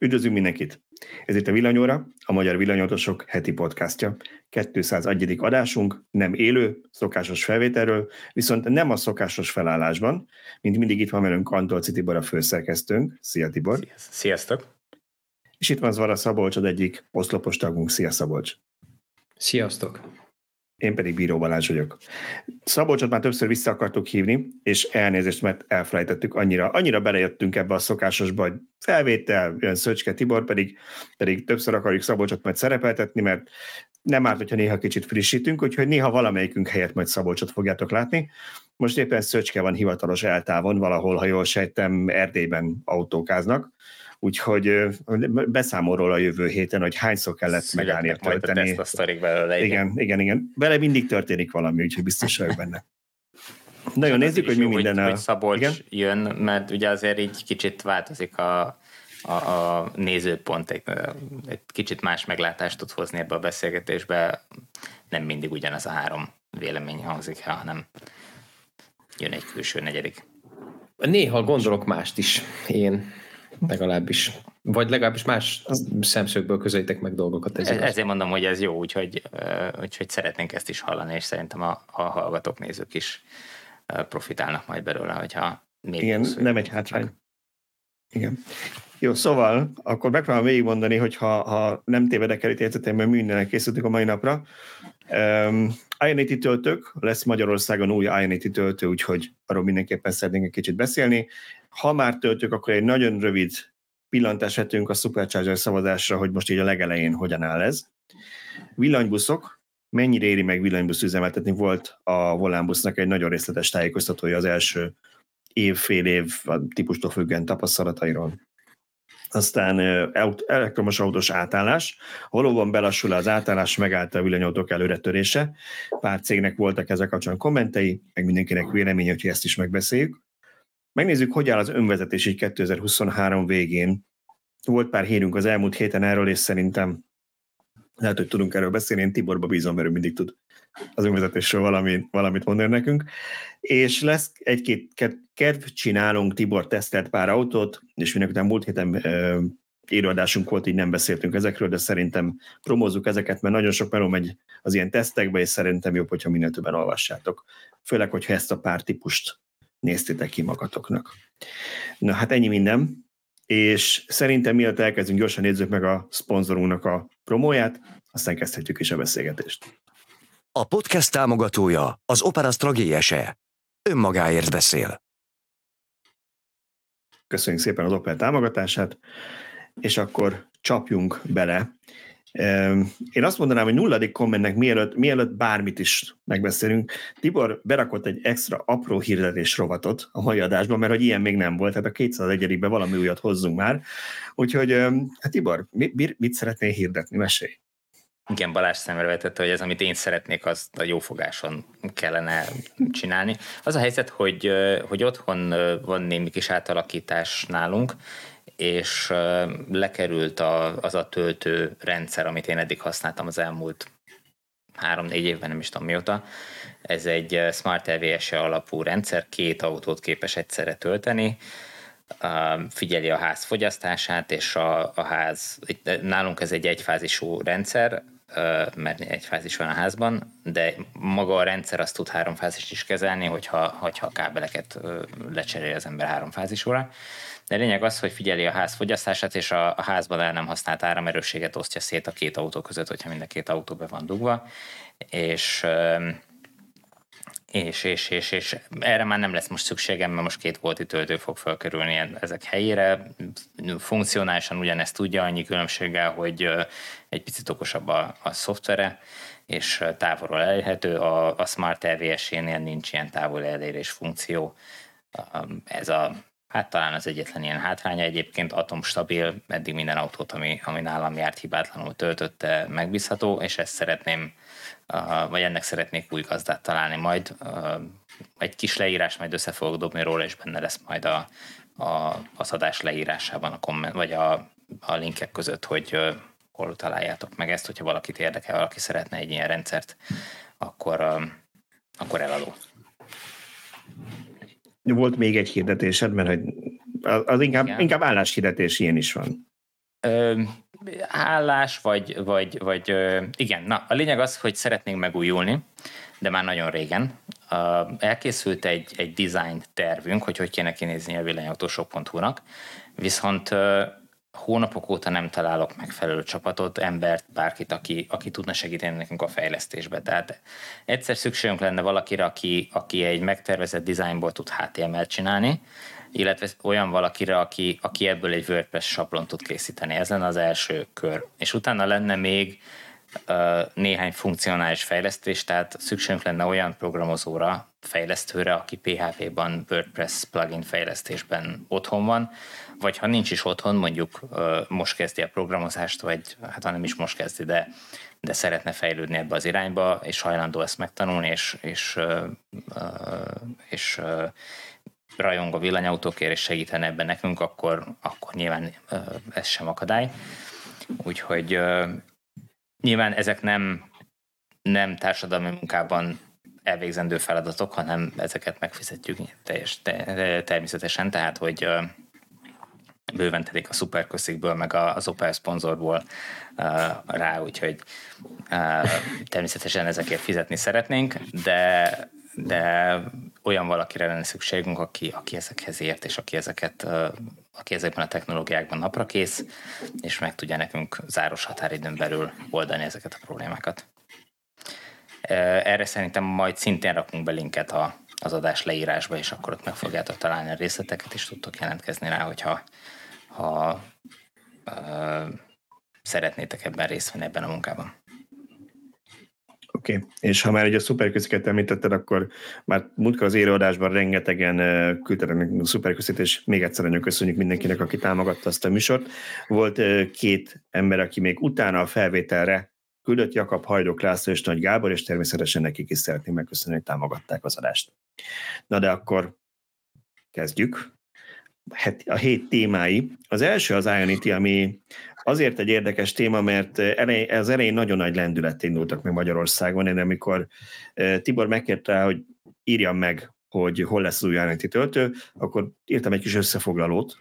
Üdvözlünk mindenkit! Ez itt a Villanyóra, a Magyar Villanyótosok heti podcastja. 201. adásunk, nem élő, szokásos felvételről, viszont nem a szokásos felállásban, mint mindig itt van velünk Antolci Tibor a főszerkesztőnk. Szia Tibor! Sziasztok! És itt van Zvara Szabolcs, az egyik oszlopos tagunk. Szia Szabolcs! Sziasztok! Én pedig Bíró Balázs vagyok. Szabolcsot már többször vissza akartuk hívni, és elnézést, mert elfelejtettük annyira, annyira belejöttünk ebbe a szokásosba, hogy felvétel, jön Szöcske Tibor, pedig, pedig többször akarjuk Szabolcsot majd szerepeltetni, mert nem árt, hogyha néha kicsit frissítünk, úgyhogy néha valamelyikünk helyett majd Szabolcsot fogjátok látni. Most éppen Szöcske van hivatalos eltávon, valahol, ha jól sejtem, Erdélyben autókáznak, úgyhogy beszámol róla a jövő héten, hogy hányszor kellett Születnek megállni tölteni. Majd a sztorik belőle, igen. igen. igen, igen. Vele mindig történik valami, úgyhogy biztos vagyok benne. Nagyon nézzük, hogy mi minden... Hogy, hogy Szabolcs igen? jön, mert ugye azért így kicsit változik a, a, a nézőpont, egy, egy kicsit más meglátást tud hozni ebbe a beszélgetésbe. Nem mindig ugyanaz a három vélemény hangzik el, hanem jön egy külső negyedik. Néha gondolok mást is. Én legalábbis. Vagy legalábbis más szemszögből közelítek meg dolgokat. Ez Ezért mondom, hogy ez jó, úgyhogy, úgyhogy szeretnénk ezt is hallani, és szerintem a, a hallgatók, nézők is profitálnak majd belőle, hogyha még Igen, nem nem egy hátrány. Igen. Jó, szóval akkor megpróbálom végigmondani, hogy ha, ha nem tévedek el itt értetemben, mindenek készültünk a mai napra. Um, Ionity töltők, lesz Magyarországon új Ionity töltő, úgyhogy arról mindenképpen szeretnénk egy kicsit beszélni. Ha már töltők, akkor egy nagyon rövid pillantást vettünk a Supercharger szavazásra, hogy most így a legelején hogyan áll ez. Villanybuszok, mennyire éri meg villanybusz üzemeltetni, volt a Volánbusznak egy nagyon részletes tájékoztatója az első év, fél év típustól függően tapasztalatairól aztán elektromos autós átállás. Valóban belassul az átállás, megállt a villanyautók előretörése. Pár cégnek voltak ezek kapcsolatban kommentei, meg mindenkinek véleménye, hogy ezt is megbeszéljük. Megnézzük, hogy áll az önvezetés így 2023 végén. Volt pár hírünk az elmúlt héten erről, és szerintem lehet, hogy tudunk erről beszélni, én Tiborba bízom, mert ő mindig tud az önvezetésről valami, valamit mondani nekünk. És lesz egy-két kedv, csinálunk, Tibor tesztelt pár autót, és minek után múlt héten élőadásunk volt, így nem beszéltünk ezekről, de szerintem promózzuk ezeket, mert nagyon sok meló megy az ilyen tesztekbe, és szerintem jobb, hogyha minél többen olvassátok. Főleg, hogyha ezt a pár típust néztétek ki magatoknak. Na hát ennyi minden, és szerintem mielőtt elkezdünk, gyorsan nézzük meg a szponzorunknak a promóját, aztán kezdhetjük is a beszélgetést. A podcast támogatója az Opera Stragiese. Önmagáért beszél. Köszönjük szépen az Opera támogatását, és akkor csapjunk bele. Én azt mondanám, hogy nulladik kommentnek mielőtt, mielőtt bármit is megbeszélünk, Tibor berakott egy extra apró hirdetés rovatot a mai adásban, mert hogy ilyen még nem volt, tehát a 201 valami újat hozzunk már. Úgyhogy, hát Tibor, mit, mit szeretnél hirdetni? Mesélj! Igen, Balázs szemre vetette, hogy ez, amit én szeretnék, az a jófogáson kellene csinálni. Az a helyzet, hogy, hogy otthon van némi kis átalakítás nálunk, és lekerült a, az a töltő rendszer, amit én eddig használtam az elmúlt három-négy évben, nem is tudom mióta. Ez egy Smart LVS alapú rendszer, két autót képes egyszerre tölteni, figyeli a ház fogyasztását, és a, a ház, nálunk ez egy egyfázisú rendszer, mert egy fázis van a házban, de maga a rendszer azt tud három fázist is kezelni, hogyha, hogyha a kábeleket lecserél az ember három fázisúra. De lényeg az, hogy figyeli a ház fogyasztását, és a, a házban el nem használt áramerősséget osztja szét a két autó között, hogyha mind a két autó be van dugva, és és, és, és, és erre már nem lesz most szükségem, mert most két volti töltő fog felkerülni ezek helyére. Funkcionálisan ugyanezt tudja, annyi különbséggel, hogy egy picit okosabb a, a szoftvere, és távolról elérhető. A, a Smart LVS-nél nincs ilyen távol elérés funkció. Ez a Hát talán az egyetlen ilyen hátránya egyébként atomstabil, eddig minden autót, ami, ami nálam járt hibátlanul töltötte, megbízható, és ezt szeretném vagy ennek szeretnék új gazdát találni majd. Egy kis leírás majd össze fogok dobni róla, és benne lesz majd a, a, az adás leírásában a komment, vagy a, a linkek között, hogy hol találjátok meg ezt, hogyha valakit érdekel, valaki szeretne egy ilyen rendszert, akkor, akkor eladó. Volt még egy hirdetésed, mert hogy az inkább, inkább álláshirdetés ilyen is van. Állás, vagy, vagy, vagy igen, na a lényeg az, hogy szeretnénk megújulni, de már nagyon régen. Elkészült egy, egy design tervünk, hogy hogy kéne kinézni a villanyautósok.hu-nak, viszont hónapok óta nem találok megfelelő csapatot, embert, bárkit, aki, aki tudna segíteni nekünk a fejlesztésbe. Tehát egyszer szükségünk lenne valakire, aki, aki egy megtervezett designból tud HTML-t csinálni, illetve olyan valakire, aki, aki ebből egy WordPress sablon tud készíteni. Ez lenne az első kör. És utána lenne még uh, néhány funkcionális fejlesztés, tehát szükségünk lenne olyan programozóra, fejlesztőre, aki PHP-ban, WordPress plugin fejlesztésben otthon van, vagy ha nincs is otthon, mondjuk uh, most kezdi a programozást, vagy hát ha nem is most kezdi, de, de szeretne fejlődni ebbe az irányba, és hajlandó ezt megtanulni, és, és, uh, és rajong a villanyautókért, és segítene ebben nekünk, akkor, akkor nyilván ez sem akadály. Úgyhogy nyilván ezek nem, nem társadalmi munkában elvégzendő feladatok, hanem ezeket megfizetjük teljes, te, természetesen, tehát hogy bőven a szuperköszikből, meg az Opel szponzorból rá, úgyhogy természetesen ezekért fizetni szeretnénk, de de olyan valakire lenne szükségünk, aki, aki ezekhez ért, és aki ezeket, aki ezekben a technológiákban napra kész, és meg tudja nekünk záros határidőn belül oldani ezeket a problémákat. Erre szerintem majd szintén rakunk be linket a, az adás leírásba, és akkor ott meg fogjátok találni a részleteket, és tudtok jelentkezni rá, hogyha ha, ö, szeretnétek ebben részt venni ebben a munkában. Oké, okay. és ha már egy a szuperközöket említetted, akkor már múltkor az élőadásban rengetegen küldtek a szuperközit, és még egyszer nagyon köszönjük mindenkinek, aki támogatta azt a műsort. Volt két ember, aki még utána a felvételre küldött Jakab Hajdok László és Nagy Gábor, és természetesen nekik is szeretném megköszönni, hogy támogatták az adást. Na de akkor kezdjük. A hét témái. Az első az Ionity, ami Azért egy érdekes téma, mert elej, az elején nagyon nagy lendület indultak meg Magyarországon, én amikor Tibor megkérte, hogy írjam meg, hogy hol lesz az új Ionity töltő, akkor írtam egy kis összefoglalót,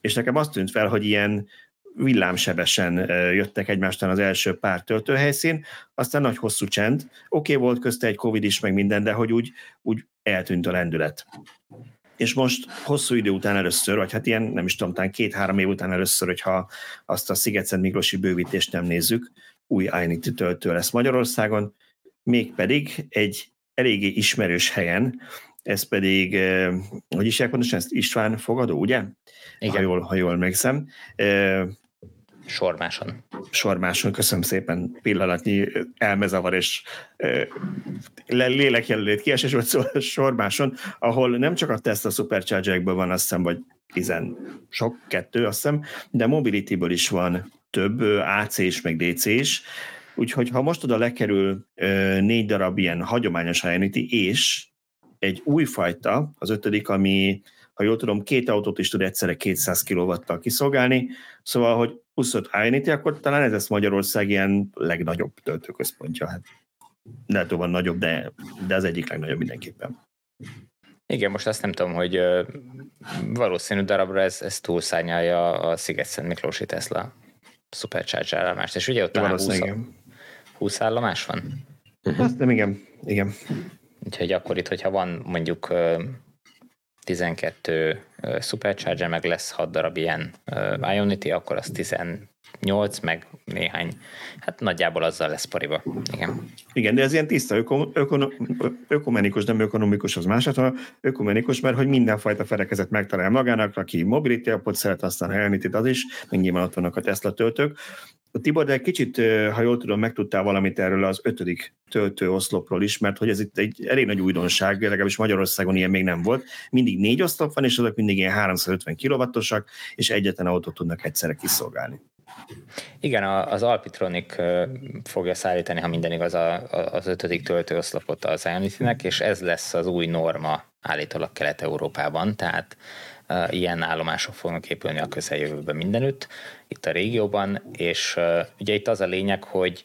és nekem azt tűnt fel, hogy ilyen villámsebesen jöttek egymástán az első pár töltőhelyszín, aztán nagy hosszú csend. Oké, okay, volt közte egy Covid is, meg minden, de hogy úgy, úgy eltűnt a lendület és most hosszú idő után először, vagy hát ilyen nem is tudom, talán két-három év után először, hogyha azt a Sziget-Szent Miklósi bővítést nem nézzük, új Ionity töltő lesz Magyarországon, mégpedig egy eléggé ismerős helyen, ez pedig, eh, hogy is mondani, ezt István fogadó, ugye? Igen. Ha jól, ha jól megszem. Sormáson. Sormáson, köszönöm szépen, pillanatnyi elmezavar és lélekjelölét kiesés volt szó, Sormáson, ahol nem csak a Tesla Superchargerekből van, azt hiszem, vagy tizen sok, kettő, azt hiszem, de Mobility-ből is van több, AC is, meg DC is, úgyhogy ha most oda lekerül négy darab ilyen hagyományos Ionity, és egy újfajta, az ötödik, ami ha jól tudom, két autót is tud egyszerre 200 kW-tal kiszolgálni, szóval, hogy 25 Ionity, akkor talán ez lesz Magyarország ilyen legnagyobb töltőközpontja. Hát lehet, van nagyobb, de, de az egyik legnagyobb mindenképpen. Igen, most azt nem tudom, hogy valószínű darabra ez, ez túlszárnyalja a Sziget-Szent Miklósi Tesla Supercharge állomást, és ugye ott talán 20, 20 állomás van? Uh-huh. Nem, igen, igen. Úgyhogy akkor itt, hogyha van mondjuk 12 Supercharger, meg lesz 6 darab ilyen Ionity, akkor az 18, meg néhány, hát nagyjából azzal lesz pariba. Igen. Igen, de ez ilyen tiszta öko, öko, ökumenikus, nem ökonomikus, az más, hanem ökumenikus, mert hogy mindenfajta felekezet megtalál magának, aki mobility appot szeret, aztán ionity az is, meg nyilván ott vannak a Tesla töltők, Tibor, de egy kicsit, ha jól tudom, megtudtál valamit erről az ötödik töltőoszlopról is, mert hogy ez itt egy elég nagy újdonság, legalábbis Magyarországon ilyen még nem volt. Mindig négy oszlop van, és azok mindig ilyen 350 kW-osak, és egyetlen autót tudnak egyszerre kiszolgálni. Igen, az Alpitronic fogja szállítani, ha minden igaz, az ötödik töltőoszlopot az ionity és ez lesz az új norma állítólag Kelet-Európában, tehát ilyen állomások fognak épülni a közeljövőben mindenütt, itt a régióban, és ugye itt az a lényeg, hogy,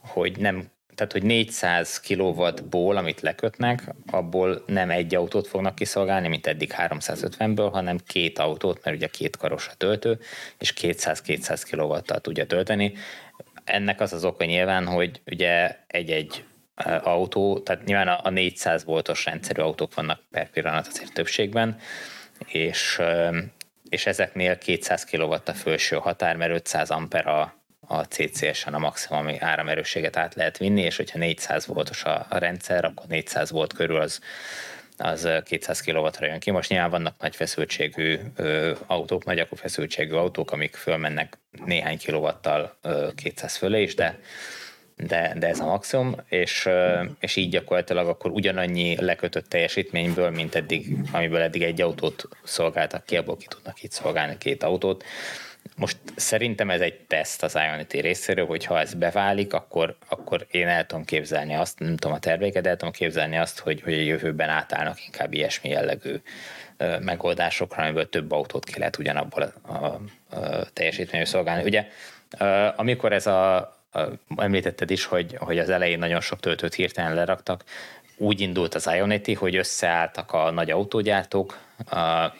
hogy nem tehát hogy 400 kW-ból, amit lekötnek, abból nem egy autót fognak kiszolgálni, mint eddig 350-ből, hanem két autót, mert ugye két karos a töltő, és 200-200 kW-tal tudja tölteni. Ennek az az oka nyilván, hogy ugye egy-egy autó, tehát nyilván a 400 voltos rendszerű autók vannak per pillanat azért többségben, és, és ezeknél 200 kW a felső határ, mert 500 amper a, a CCS-en a maximum áramerősséget át lehet vinni, és hogyha 400 voltos a, a rendszer, akkor 400 volt körül az, az 200 kW-ra jön ki. Most nyilván vannak nagy feszültségű ö, autók, nagy feszültségű autók, amik fölmennek néhány kilovattal 200 fölé is, de de, de ez a maximum, és, és így gyakorlatilag akkor ugyanannyi lekötött teljesítményből, mint eddig, amiből eddig egy autót szolgáltak ki, abból ki tudnak itt szolgálni két autót. Most szerintem ez egy teszt az Ionity részéről, hogy ha ez beválik, akkor, akkor én el tudom képzelni azt, nem tudom a tervéket, el tudom képzelni azt, hogy, hogy a jövőben átállnak inkább ilyesmi jellegű megoldásokra, amiből több autót ki lehet ugyanabból a, a, a teljesítményű szolgálni. Ugye amikor ez a, említetted is, hogy, hogy az elején nagyon sok töltőt hirtelen leraktak, úgy indult az Ionity, hogy összeálltak a nagy autógyártók,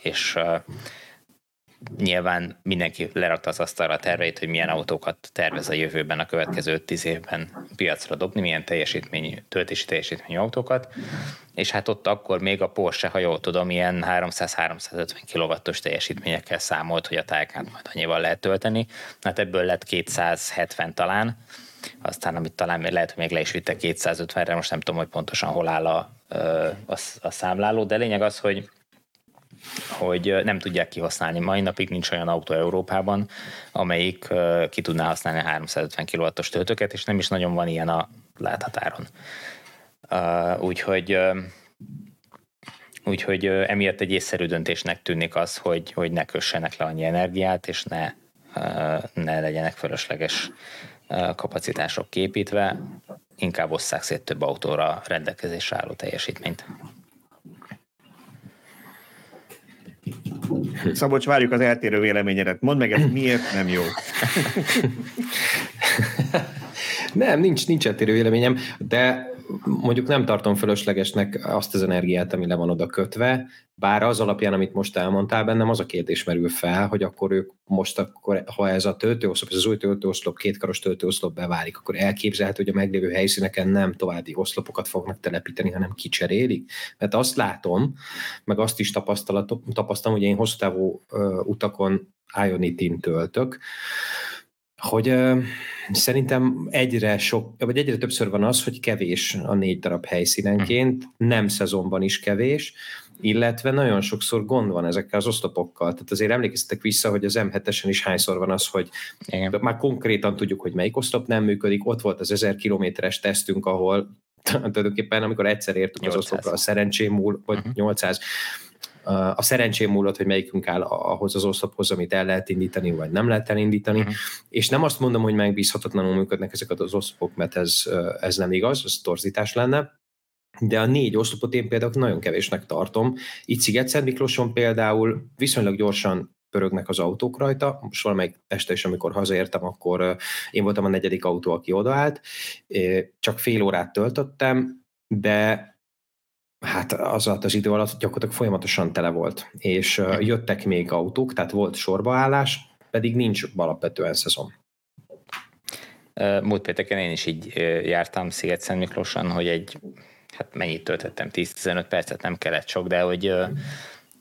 és nyilván mindenki lerakta az asztalra a terveit, hogy milyen autókat tervez a jövőben, a következő 10 évben piacra dobni, milyen teljesítmény, töltési teljesítményű autókat, és hát ott akkor még a Porsche, ha jól tudom, ilyen 300-350 kW-os teljesítményekkel számolt, hogy a tájkát majd annyival lehet tölteni, hát ebből lett 270 talán, aztán amit talán lehet, hogy még le is vitte 250-re, most nem tudom, hogy pontosan hol áll a, a, a számláló, de lényeg az, hogy hogy nem tudják kihasználni. Mai napig nincs olyan autó Európában, amelyik ki tudná használni a 350 kW-os töltőket, és nem is nagyon van ilyen a láthatáron. Úgyhogy Úgyhogy emiatt egy észszerű döntésnek tűnik az, hogy, hogy ne kössenek le annyi energiát, és ne, ne legyenek fölösleges kapacitások képítve, inkább osszák szét több autóra rendelkezésre álló teljesítményt. Szabolcs, várjuk az eltérő véleményedet. Mondd meg, ez miért nem jó? nem, nincs, nincs eltérő véleményem, de mondjuk nem tartom fölöslegesnek azt az energiát, ami le van oda kötve, bár az alapján, amit most elmondtál, bennem az a kérdés merül fel, hogy akkor ők most, akkor, ha ez a töltőoszlop, ez az új töltőoszlop, kétkaros töltőoszlop beválik, akkor elképzelhető, hogy a meglévő helyszíneken nem további oszlopokat fognak telepíteni, hanem kicserélik. Mert azt látom, meg azt is tapasztalom, hogy én hosszú távú utakon Ionity-n töltök, hogy uh, szerintem egyre sok, vagy egyre többször van az, hogy kevés a négy darab helyszínenként, nem szezonban is kevés, illetve nagyon sokszor gond van ezekkel az oszlopokkal. Tehát azért emlékeztetek vissza, hogy az M7-esen is hányszor van az, hogy Igen. már konkrétan tudjuk, hogy melyik oszlop nem működik. Ott volt az 1000 kilométeres tesztünk, ahol tulajdonképpen amikor egyszer értük 800. az oszlopra, a szerencsém múl, vagy uh-huh. 800, a szerencsém múlott, hogy melyikünk áll ahhoz az oszlophoz, amit el lehet indítani, vagy nem lehet elindítani, uh-huh. és nem azt mondom, hogy megbízhatatlanul működnek ezek az oszlopok, mert ez, ez nem igaz, ez torzítás lenne, de a négy oszlopot én például nagyon kevésnek tartom. Itt sziget Miklóson például viszonylag gyorsan pörögnek az autók rajta. Most valamelyik este is, amikor hazaértem, akkor én voltam a negyedik autó, aki odaállt. Csak fél órát töltöttem, de hát az alatt az idő alatt gyakorlatilag folyamatosan tele volt, és uh, jöttek még autók, tehát volt sorbaállás, pedig nincs alapvetően szezon. Múlt pénteken én is így jártam sziget Miklósan, hogy egy, hát mennyit töltöttem, 10-15 percet nem kellett sok, de hogy,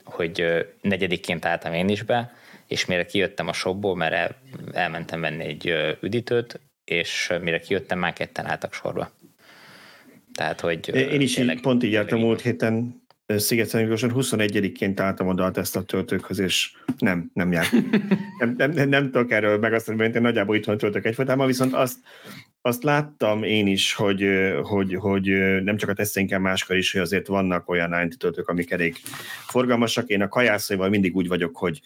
hogy negyedikként álltam én is be, és mire kijöttem a shopból, mert elmentem venni egy üdítőt, és mire kijöttem, már ketten álltak sorba. Tehát, hogy Én is így, pont így jártam múlt héten sziget 21-ként álltam oda a Tesla töltőkhöz, és nem, nem járt. nem, nem, nem, nem tudok erről meg azt mondani, én nagyjából itthon töltök egyfolytában, viszont azt, azt láttam én is, hogy, hogy, hogy nem csak a teszténken máskor is, hogy azért vannak olyan töltők, amik elég forgalmasak. Én a kajászaival mindig úgy vagyok, hogy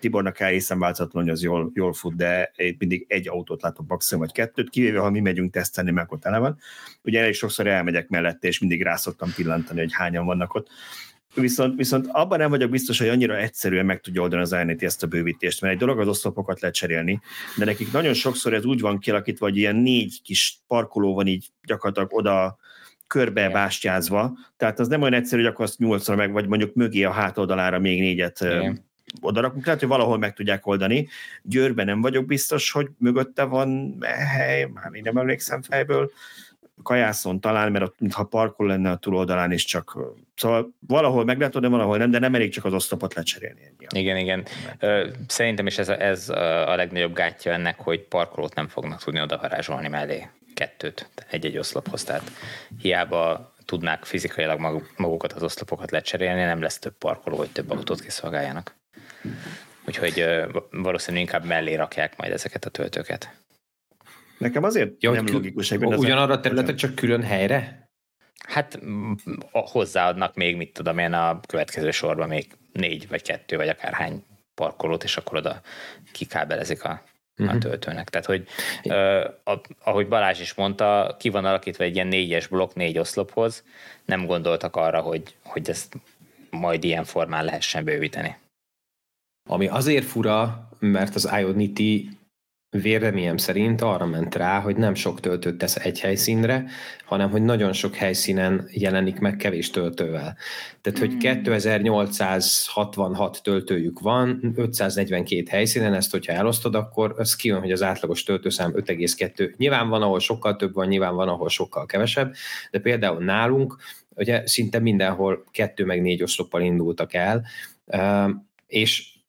Tibornak elhiszem változatlan, hogy az jól, jól fut, de én mindig egy autót látok maximum, vagy kettőt, kivéve ha mi megyünk tesztelni, mert ott tele van. Ugye elég sokszor elmegyek mellette, és mindig rá szoktam pillantani, hogy hányan vannak ott. Viszont, viszont abban nem vagyok biztos, hogy annyira egyszerűen meg tudja oldani az INT ezt a bővítést, mert egy dolog az oszlopokat lecserélni, de nekik nagyon sokszor ez úgy van kialakítva, hogy ilyen négy kis parkoló van így gyakorlatilag oda körbe bástyázva, tehát az nem olyan egyszerű, hogy akkor azt nyolcra meg, vagy mondjuk mögé a hátoldalára még négyet Igen. odarakunk, lehet, hogy valahol meg tudják oldani. Győrben nem vagyok biztos, hogy mögötte van hely, már én nem emlékszem fejből, kajászon talán, mert ott mintha parkol lenne a túloldalán is csak, szóval valahol meg lehet de valahol nem, de nem elég csak az osztopot lecserélni. Ennyi. Igen, igen. Szerintem is ez a, ez a legnagyobb gátja ennek, hogy parkolót nem fognak tudni odavarázsolni mellé kettőt egy-egy oszlophoz, tehát hiába tudnák fizikailag magukat az oszlopokat lecserélni, nem lesz több parkoló, hogy több autót kiszolgáljanak. Úgyhogy valószínűleg inkább mellé rakják majd ezeket a töltőket. Nekem azért ja, nem kül- logikus. Ugyanarra a területet csak külön helyre? Hát hozzáadnak még, mit tudom én, a következő sorban még négy, vagy kettő, vagy akár hány parkolót, és akkor oda kikábelezik a, uh-huh. a mhm. töltőnek. Tehát, hogy uh, ahogy Balázs is mondta, ki van alakítva egy ilyen négyes blokk négy oszlophoz, nem gondoltak arra, hogy, hogy ezt majd ilyen formán lehessen bővíteni. Ami azért fura, mert az Ionity véleményem szerint arra ment rá, hogy nem sok töltőt tesz egy helyszínre, hanem hogy nagyon sok helyszínen jelenik meg kevés töltővel. Tehát, hogy 2866 hmm. töltőjük van, 542 helyszínen, ezt hogyha elosztod, akkor az kijön, hogy az átlagos töltőszám 5,2. Nyilván van, ahol sokkal több van, nyilván van, ahol sokkal kevesebb, de például nálunk ugye szinte mindenhol kettő meg négy oszloppal indultak el, és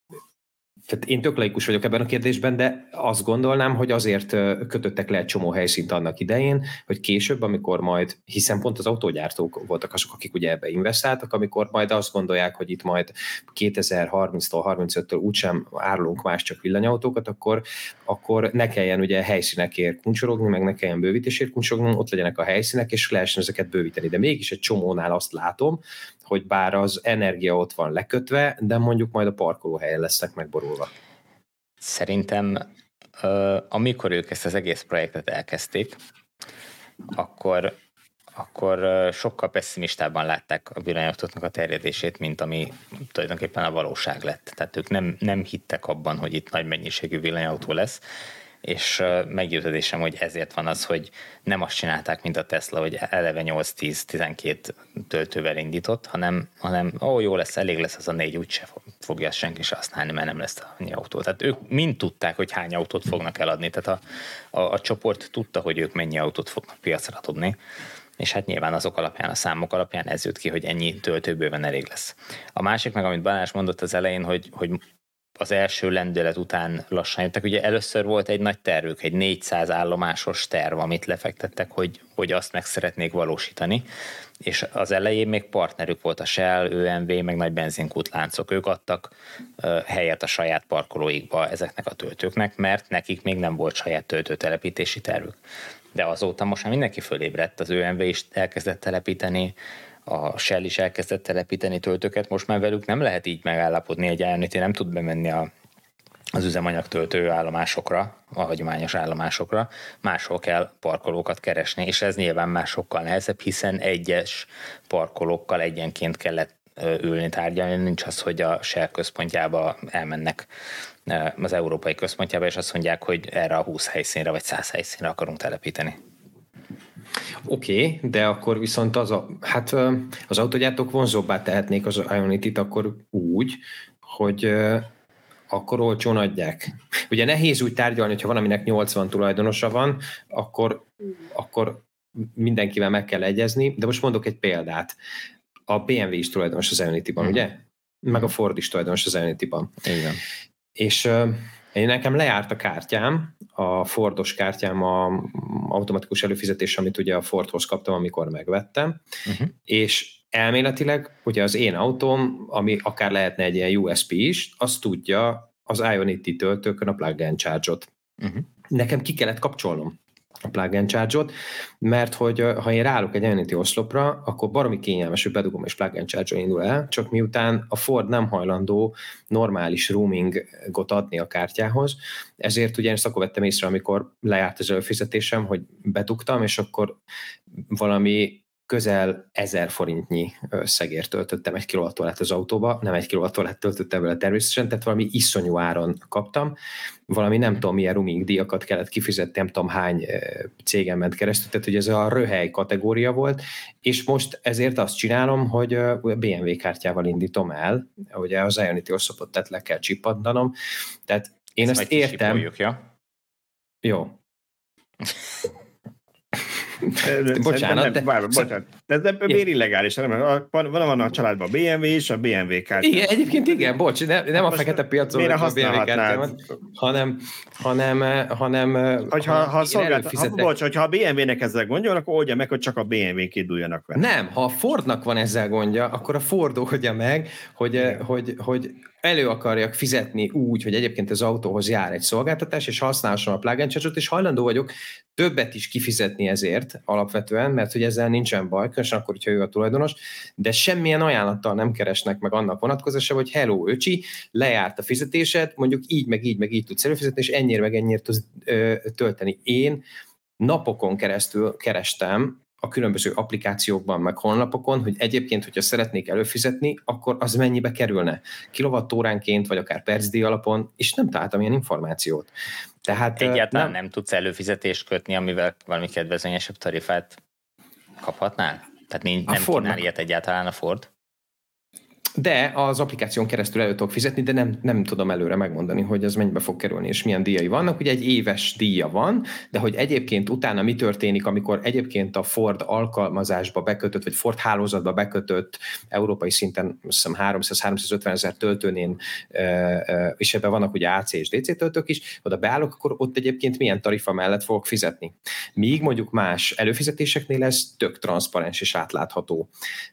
tehát én tök laikus vagyok ebben a kérdésben, de azt gondolnám, hogy azért kötöttek le egy csomó helyszínt annak idején, hogy később, amikor majd, hiszen pont az autógyártók voltak azok, akik ugye ebbe investáltak, amikor majd azt gondolják, hogy itt majd 2030-tól, 35-től úgysem árulunk más csak villanyautókat, akkor, akkor ne kelljen ugye helyszínekért kuncsorogni, meg ne kelljen bővítésért kuncsorogni, ott legyenek a helyszínek, és lehessen ezeket bővíteni. De mégis egy csomónál azt látom, hogy bár az energia ott van lekötve, de mondjuk majd a parkolóhelyen lesznek megborulva. Szerintem amikor ők ezt az egész projektet elkezdték, akkor, akkor sokkal pessimistában látták a villanyautóknak a terjedését, mint ami tulajdonképpen a valóság lett. Tehát ők nem, nem hittek abban, hogy itt nagy mennyiségű villanyautó lesz, és meggyőződésem, hogy ezért van az, hogy nem azt csinálták, mint a Tesla, hogy eleve 8-10-12 töltővel indított, hanem, hanem ó, jó lesz, elég lesz az a négy, úgyse fogja senki se használni, mert nem lesz annyi autó. Tehát ők mind tudták, hogy hány autót fognak eladni, tehát a, a, a csoport tudta, hogy ők mennyi autót fognak piacra tudni, és hát nyilván azok alapján, a számok alapján ez jött ki, hogy ennyi töltőbőven elég lesz. A másik meg, amit Balázs mondott az elején, hogy, hogy az első lendület után lassan jöttek. Ugye először volt egy nagy tervük, egy 400 állomásos terv, amit lefektettek, hogy, hogy azt meg szeretnék valósítani, és az elején még partnerük volt a Shell, ÖMV, meg nagy benzinkútláncok. Ők adtak helyet a saját parkolóikba ezeknek a töltőknek, mert nekik még nem volt saját töltőtelepítési tervük. De azóta most már mindenki fölébredt, az ÖMV is elkezdett telepíteni, a Shell is elkezdett telepíteni töltőket, most már velük nem lehet így megállapodni, egy elnöti nem tud bemenni a, az üzemanyag töltő állomásokra, a hagyományos állomásokra, máshol kell parkolókat keresni, és ez nyilván már sokkal nehezebb, hiszen egyes parkolókkal egyenként kellett ülni, tárgyalni, nincs az, hogy a Shell központjába elmennek az európai központjába, és azt mondják, hogy erre a 20 helyszínre vagy 100 helyszínre akarunk telepíteni. Oké, okay, de akkor viszont az a, hát az autogyártók vonzóbbá tehetnék az Ionity-t akkor úgy, hogy akkor olcsón adják. Ugye nehéz úgy tárgyalni, hogyha valaminek 80 tulajdonosa van, akkor, akkor mindenkivel meg kell egyezni, de most mondok egy példát. A BMW is tulajdonos az Ionity-ban, mm. ugye? Meg a Ford is tulajdonos az Ionity-ban. Igen. És én nekem lejárt a kártyám, a Fordos kártyám, a automatikus előfizetés, amit ugye a Fordhoz kaptam, amikor megvettem, uh-huh. és elméletileg ugye az én autóm, ami akár lehetne egy ilyen USB is, az tudja az Ionity töltőkön a plug and charge-ot. Uh-huh. Nekem ki kellett kapcsolnom a plug and charge-ot, mert hogy ha én ráállok egy Ionity oszlopra, akkor baromi kényelmes, hogy bedugom és plug and charge indul el, csak miután a Ford nem hajlandó normális roamingot adni a kártyához, ezért ugye ezt akkor vettem észre, amikor lejárt az előfizetésem, hogy bedugtam, és akkor valami közel ezer forintnyi összegért töltöttem egy kilovattórát az autóba, nem egy kilovattórát töltöttem vele természetesen, tehát valami iszonyú áron kaptam, valami nem tudom milyen roaming díjakat kellett kifizetni, nem tudom hány cégen ment keresztül, tehát hogy ez a röhely kategória volt, és most ezért azt csinálom, hogy BMW kártyával indítom el, ugye az Ionity oszlopot tehát le kell csippantanom, tehát én ezt, ezt értem. Ja? Jó. bocsánat, de... Bár, bocsánat. De ez miért illegális? Nem, van, van a családban a BMW és a BMW kártya. Igen, egyébként igen, bocs, nem, nem a fekete piacon a BMW kártyámat, hanem, hanem, hanem hogyha, ha, ha szolgált, ha, bocs, hogyha a BMW-nek ezzel gondja, akkor oldja meg, hogy csak a BMW kéduljanak vele. Nem, ha a Fordnak van ezzel gondja, akkor a Ford oldja meg, hogy, hogy, hogy elő akarjak fizetni úgy, hogy egyébként az autóhoz jár egy szolgáltatás, és használhassam a plug and és hajlandó vagyok többet is kifizetni ezért alapvetően, mert hogy ezzel nincsen baj, különösen akkor, hogyha ő a tulajdonos, de semmilyen ajánlattal nem keresnek meg annak vonatkozása, hogy hello, öcsi, lejárt a fizetésed, mondjuk így, meg így, meg így tudsz előfizetni, és ennyire, meg ennyire tudsz tölteni. Én napokon keresztül kerestem a különböző applikációkban, meg honlapokon, hogy egyébként, hogyha szeretnék előfizetni, akkor az mennyibe kerülne. Kilovattóránként, vagy akár percdíj alapon, és nem találtam ilyen információt. Tehát, Egyáltalán nem, nem tudsz előfizetést kötni, amivel valami kedvezményesebb tarifát kaphatnál? Tehát nincs, nem kínál ilyet egyáltalán a Ford? De az applikáción keresztül elő tudok fizetni, de nem, nem tudom előre megmondani, hogy ez mennyibe fog kerülni, és milyen díjai vannak. Ugye egy éves díja van, de hogy egyébként utána mi történik, amikor egyébként a Ford alkalmazásba bekötött, vagy Ford hálózatba bekötött európai szinten, azt hiszem 300-350 ezer töltőnén, és ebben vannak ugye AC és DC töltők is, oda beállok, akkor ott egyébként milyen tarifa mellett fogok fizetni. Míg mondjuk más előfizetéseknél ez tök transzparens és átlátható.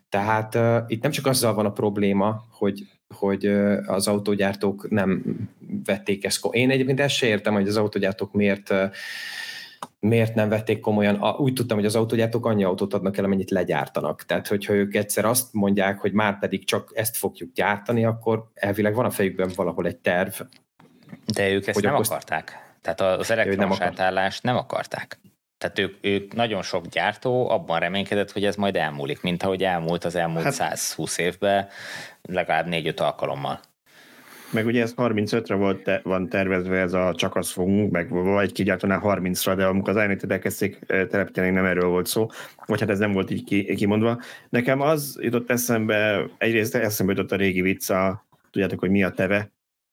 Tehát uh, itt nem csak azzal van a probléma, hogy, hogy uh, az autógyártók nem vették ezt. Én egyébként ezt se értem, hogy az autógyártók miért uh, miért nem vették komolyan. Úgy tudtam, hogy az autógyártók annyi autót adnak el, amennyit legyártanak. Tehát, hogyha ők egyszer azt mondják, hogy már pedig csak ezt fogjuk gyártani, akkor elvileg van a fejükben valahol egy terv. De ők ezt nem okozt... akarták. Tehát az elektromos nem átállást nem akarták. Tehát ők, ők nagyon sok gyártó abban reménykedett, hogy ez majd elmúlik, mint ahogy elmúlt az elmúlt hát, 120 évben, legalább 4-5 alkalommal. Meg ugye ez 35-re volt te, van tervezve ez a csak az fogunk, meg vagy kigyártanál 30-ra, de amikor az int elkezdték telepíteni, nem erről volt szó, vagy hát ez nem volt így ki, kimondva. Nekem az jutott eszembe, egyrészt eszembe jutott a régi vicca, tudjátok, hogy mi a teve,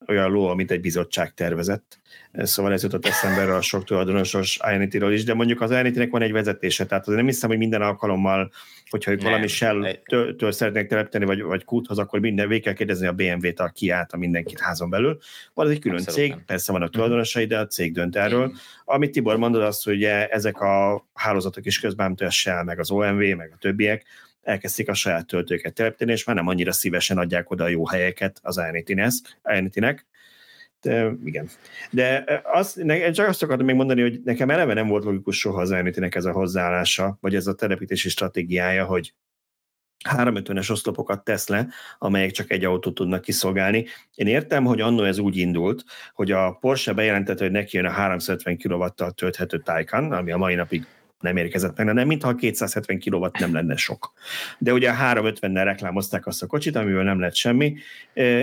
olyan ló, amit egy bizottság tervezett. Szóval ez jutott eszembe a sok tulajdonosos ionity is, de mondjuk az ionity van egy vezetése, tehát azért nem hiszem, hogy minden alkalommal, hogyha ők nem, valami Shell-től szeretnék telepíteni, vagy, vagy kúthoz, akkor minden végig kell kérdezni a BMW-t, a kiállt a mindenkit házon belül. Van egy külön Abszolút cég, nem. persze vannak tulajdonosai, de a cég dönt erről. Amit Tibor mondod, az, hogy ezek a hálózatok is közben, mint a Shell, meg az OMV, meg a többiek, elkezdték a saját töltőket telepíteni, és már nem annyira szívesen adják oda a jó helyeket az Ionity-nek. De, igen. De azt, ne, csak azt akartam még mondani, hogy nekem eleve nem volt logikus soha az ionity ez a hozzáállása, vagy ez a telepítési stratégiája, hogy 350-es oszlopokat tesz le, amelyek csak egy autót tudnak kiszolgálni. Én értem, hogy annó ez úgy indult, hogy a Porsche bejelentette, hogy neki jön a 350 kW-tal tölthető Taycan, ami a mai napig nem érkezett meg, nem mintha 270 kW nem lenne sok. De ugye a 350-nel reklámozták azt a kocsit, amiből nem lett semmi,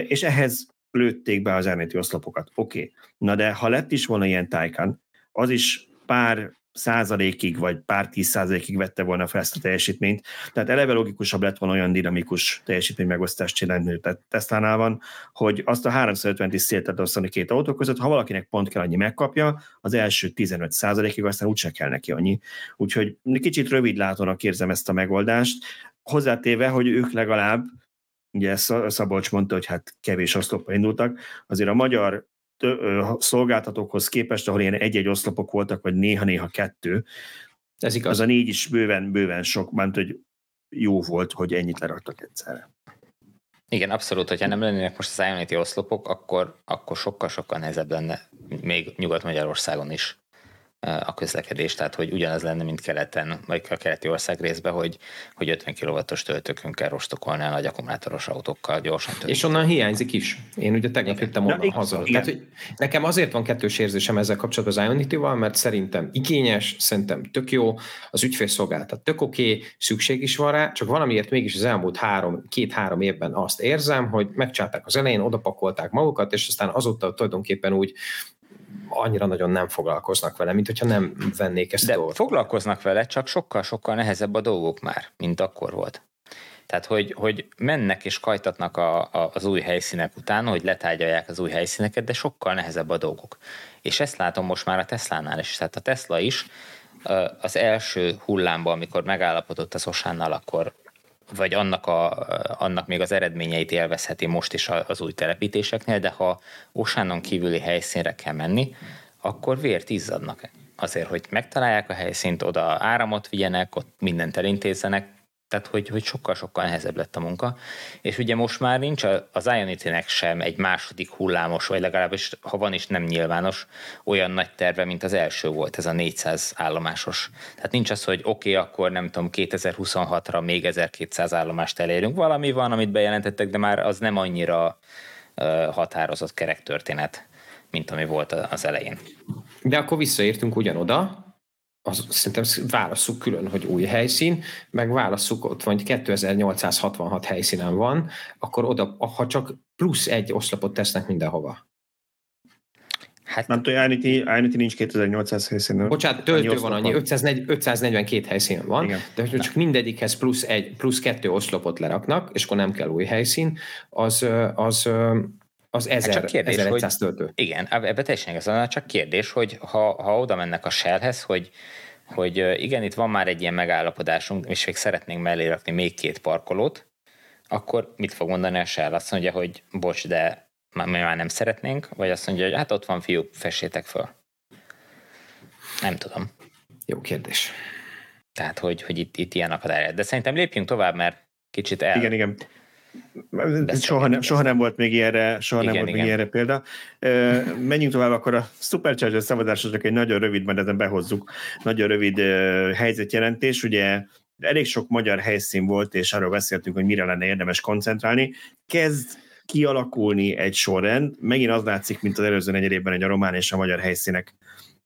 és ehhez lőtték be az elméleti oszlopokat. Oké, okay. na de ha lett is volna ilyen Taycan, az is pár százalékig, vagy pár tíz százalékig vette volna fel ezt a teljesítményt. Tehát eleve logikusabb lett volna olyan dinamikus teljesítmény megosztást csinálni, tehát Tesla-nál van, hogy azt a 350 is szétet osztani két autó között, ha valakinek pont kell annyi megkapja, az első 15 százalékig aztán úgyse kell neki annyi. Úgyhogy kicsit rövidlátónak érzem ezt a megoldást, hozzátéve, hogy ők legalább ugye Szabolcs mondta, hogy hát kevés oszlopba indultak, azért a magyar szolgáltatókhoz képest, ahol ilyen egy-egy oszlopok voltak, vagy néha-néha kettő, Ez igaz. az a négy is bőven, bőven sok, mert hogy jó volt, hogy ennyit leraktak egyszerre. Igen, abszolút, hogyha nem lennének most az Ionity oszlopok, akkor, akkor sokkal-sokkal nehezebb lenne még Nyugat-Magyarországon is a közlekedés, tehát hogy ugyanaz lenne, mint keleten, vagy a keleti ország részben, hogy, hogy 50 kW-os töltőkön kell rostokolni a nagy akkumulátoros autókkal gyorsan tölteni. És onnan hiányzik is. Én ugye tegnap jöttem onnan Na, haza. Igen. Tehát, hogy nekem azért van kettős érzésem ezzel kapcsolatban az Ionity-val, mert szerintem igényes, szerintem tök jó, az ügyfélszolgáltat tök oké, okay, szükség is van rá, csak valamiért mégis az elmúlt három, két-három évben azt érzem, hogy megcsálták az elején, odapakolták magukat, és aztán azóta tulajdonképpen úgy annyira nagyon nem foglalkoznak vele, mint hogyha nem vennék ezt De dolgot. foglalkoznak vele, csak sokkal-sokkal nehezebb a dolgok már, mint akkor volt. Tehát, hogy, hogy mennek és kajtatnak a, a, az új helyszínek után, hogy letárgyalják az új helyszíneket, de sokkal nehezebb a dolgok. És ezt látom most már a Teslánál is. Tehát a Tesla is az első hullámban, amikor megállapodott az Osánnal, akkor vagy annak, a, annak még az eredményeit élvezheti most is az új telepítéseknél, de ha Osánon kívüli helyszínre kell menni, akkor vért izzadnak. Azért, hogy megtalálják a helyszínt, oda áramot vigyenek, ott mindent elintézzenek, tehát hogy, hogy sokkal-sokkal nehezebb lett a munka. És ugye most már nincs az Ionity-nek sem egy második hullámos, vagy legalábbis ha van is nem nyilvános, olyan nagy terve, mint az első volt, ez a 400 állomásos. Tehát nincs az, hogy oké, okay, akkor nem tudom, 2026-ra még 1200 állomást elérünk. Valami van, amit bejelentettek, de már az nem annyira határozott kerek történet, mint ami volt az elején. De akkor visszaértünk ugyanoda, az, szerintem válasszuk külön, hogy új helyszín, meg válasszuk ott van, hogy 2866 helyszínen van, akkor oda, ha csak plusz egy oszlopot tesznek mindenhova. Hát, nem tudom, Ionity, Ionity nincs 2800 helyszínen. Bocsánat, töltő annyi van annyi, 540, 542 helyszínen van, Igen. de hogy csak mindegyikhez plusz, egy, plusz kettő oszlopot leraknak, és akkor nem kell új helyszín, az, az, az 1000, hát csak kérdés, 1100 hogy, töltő. Igen, ebbe teljesen igazán, csak kérdés, hogy ha, ha oda mennek a Shellhez, hogy, hogy igen, itt van már egy ilyen megállapodásunk, és még szeretnénk mellé rakni még két parkolót, akkor mit fog mondani a Shell? Azt mondja, hogy bocs, de mi már nem szeretnénk, vagy azt mondja, hogy hát ott van fiú, fessétek föl. Nem tudom. Jó kérdés. Tehát, hogy, hogy itt, itt ilyen akadály. De szerintem lépjünk tovább, mert kicsit el... Igen, igen. Soha nem, soha nem volt még ilyenre, soha igen, nem volt igen. még ilyenre példa. Menjünk tovább, akkor a Supercharger szavazásra csak egy nagyon rövid, mert ezen behozzuk, nagyon rövid helyzetjelentés. Ugye elég sok magyar helyszín volt, és arról beszéltünk, hogy mire lenne érdemes koncentrálni. Kezd kialakulni egy sorrend. Megint az látszik, mint az előző negyedében, egy a román és a magyar helyszínek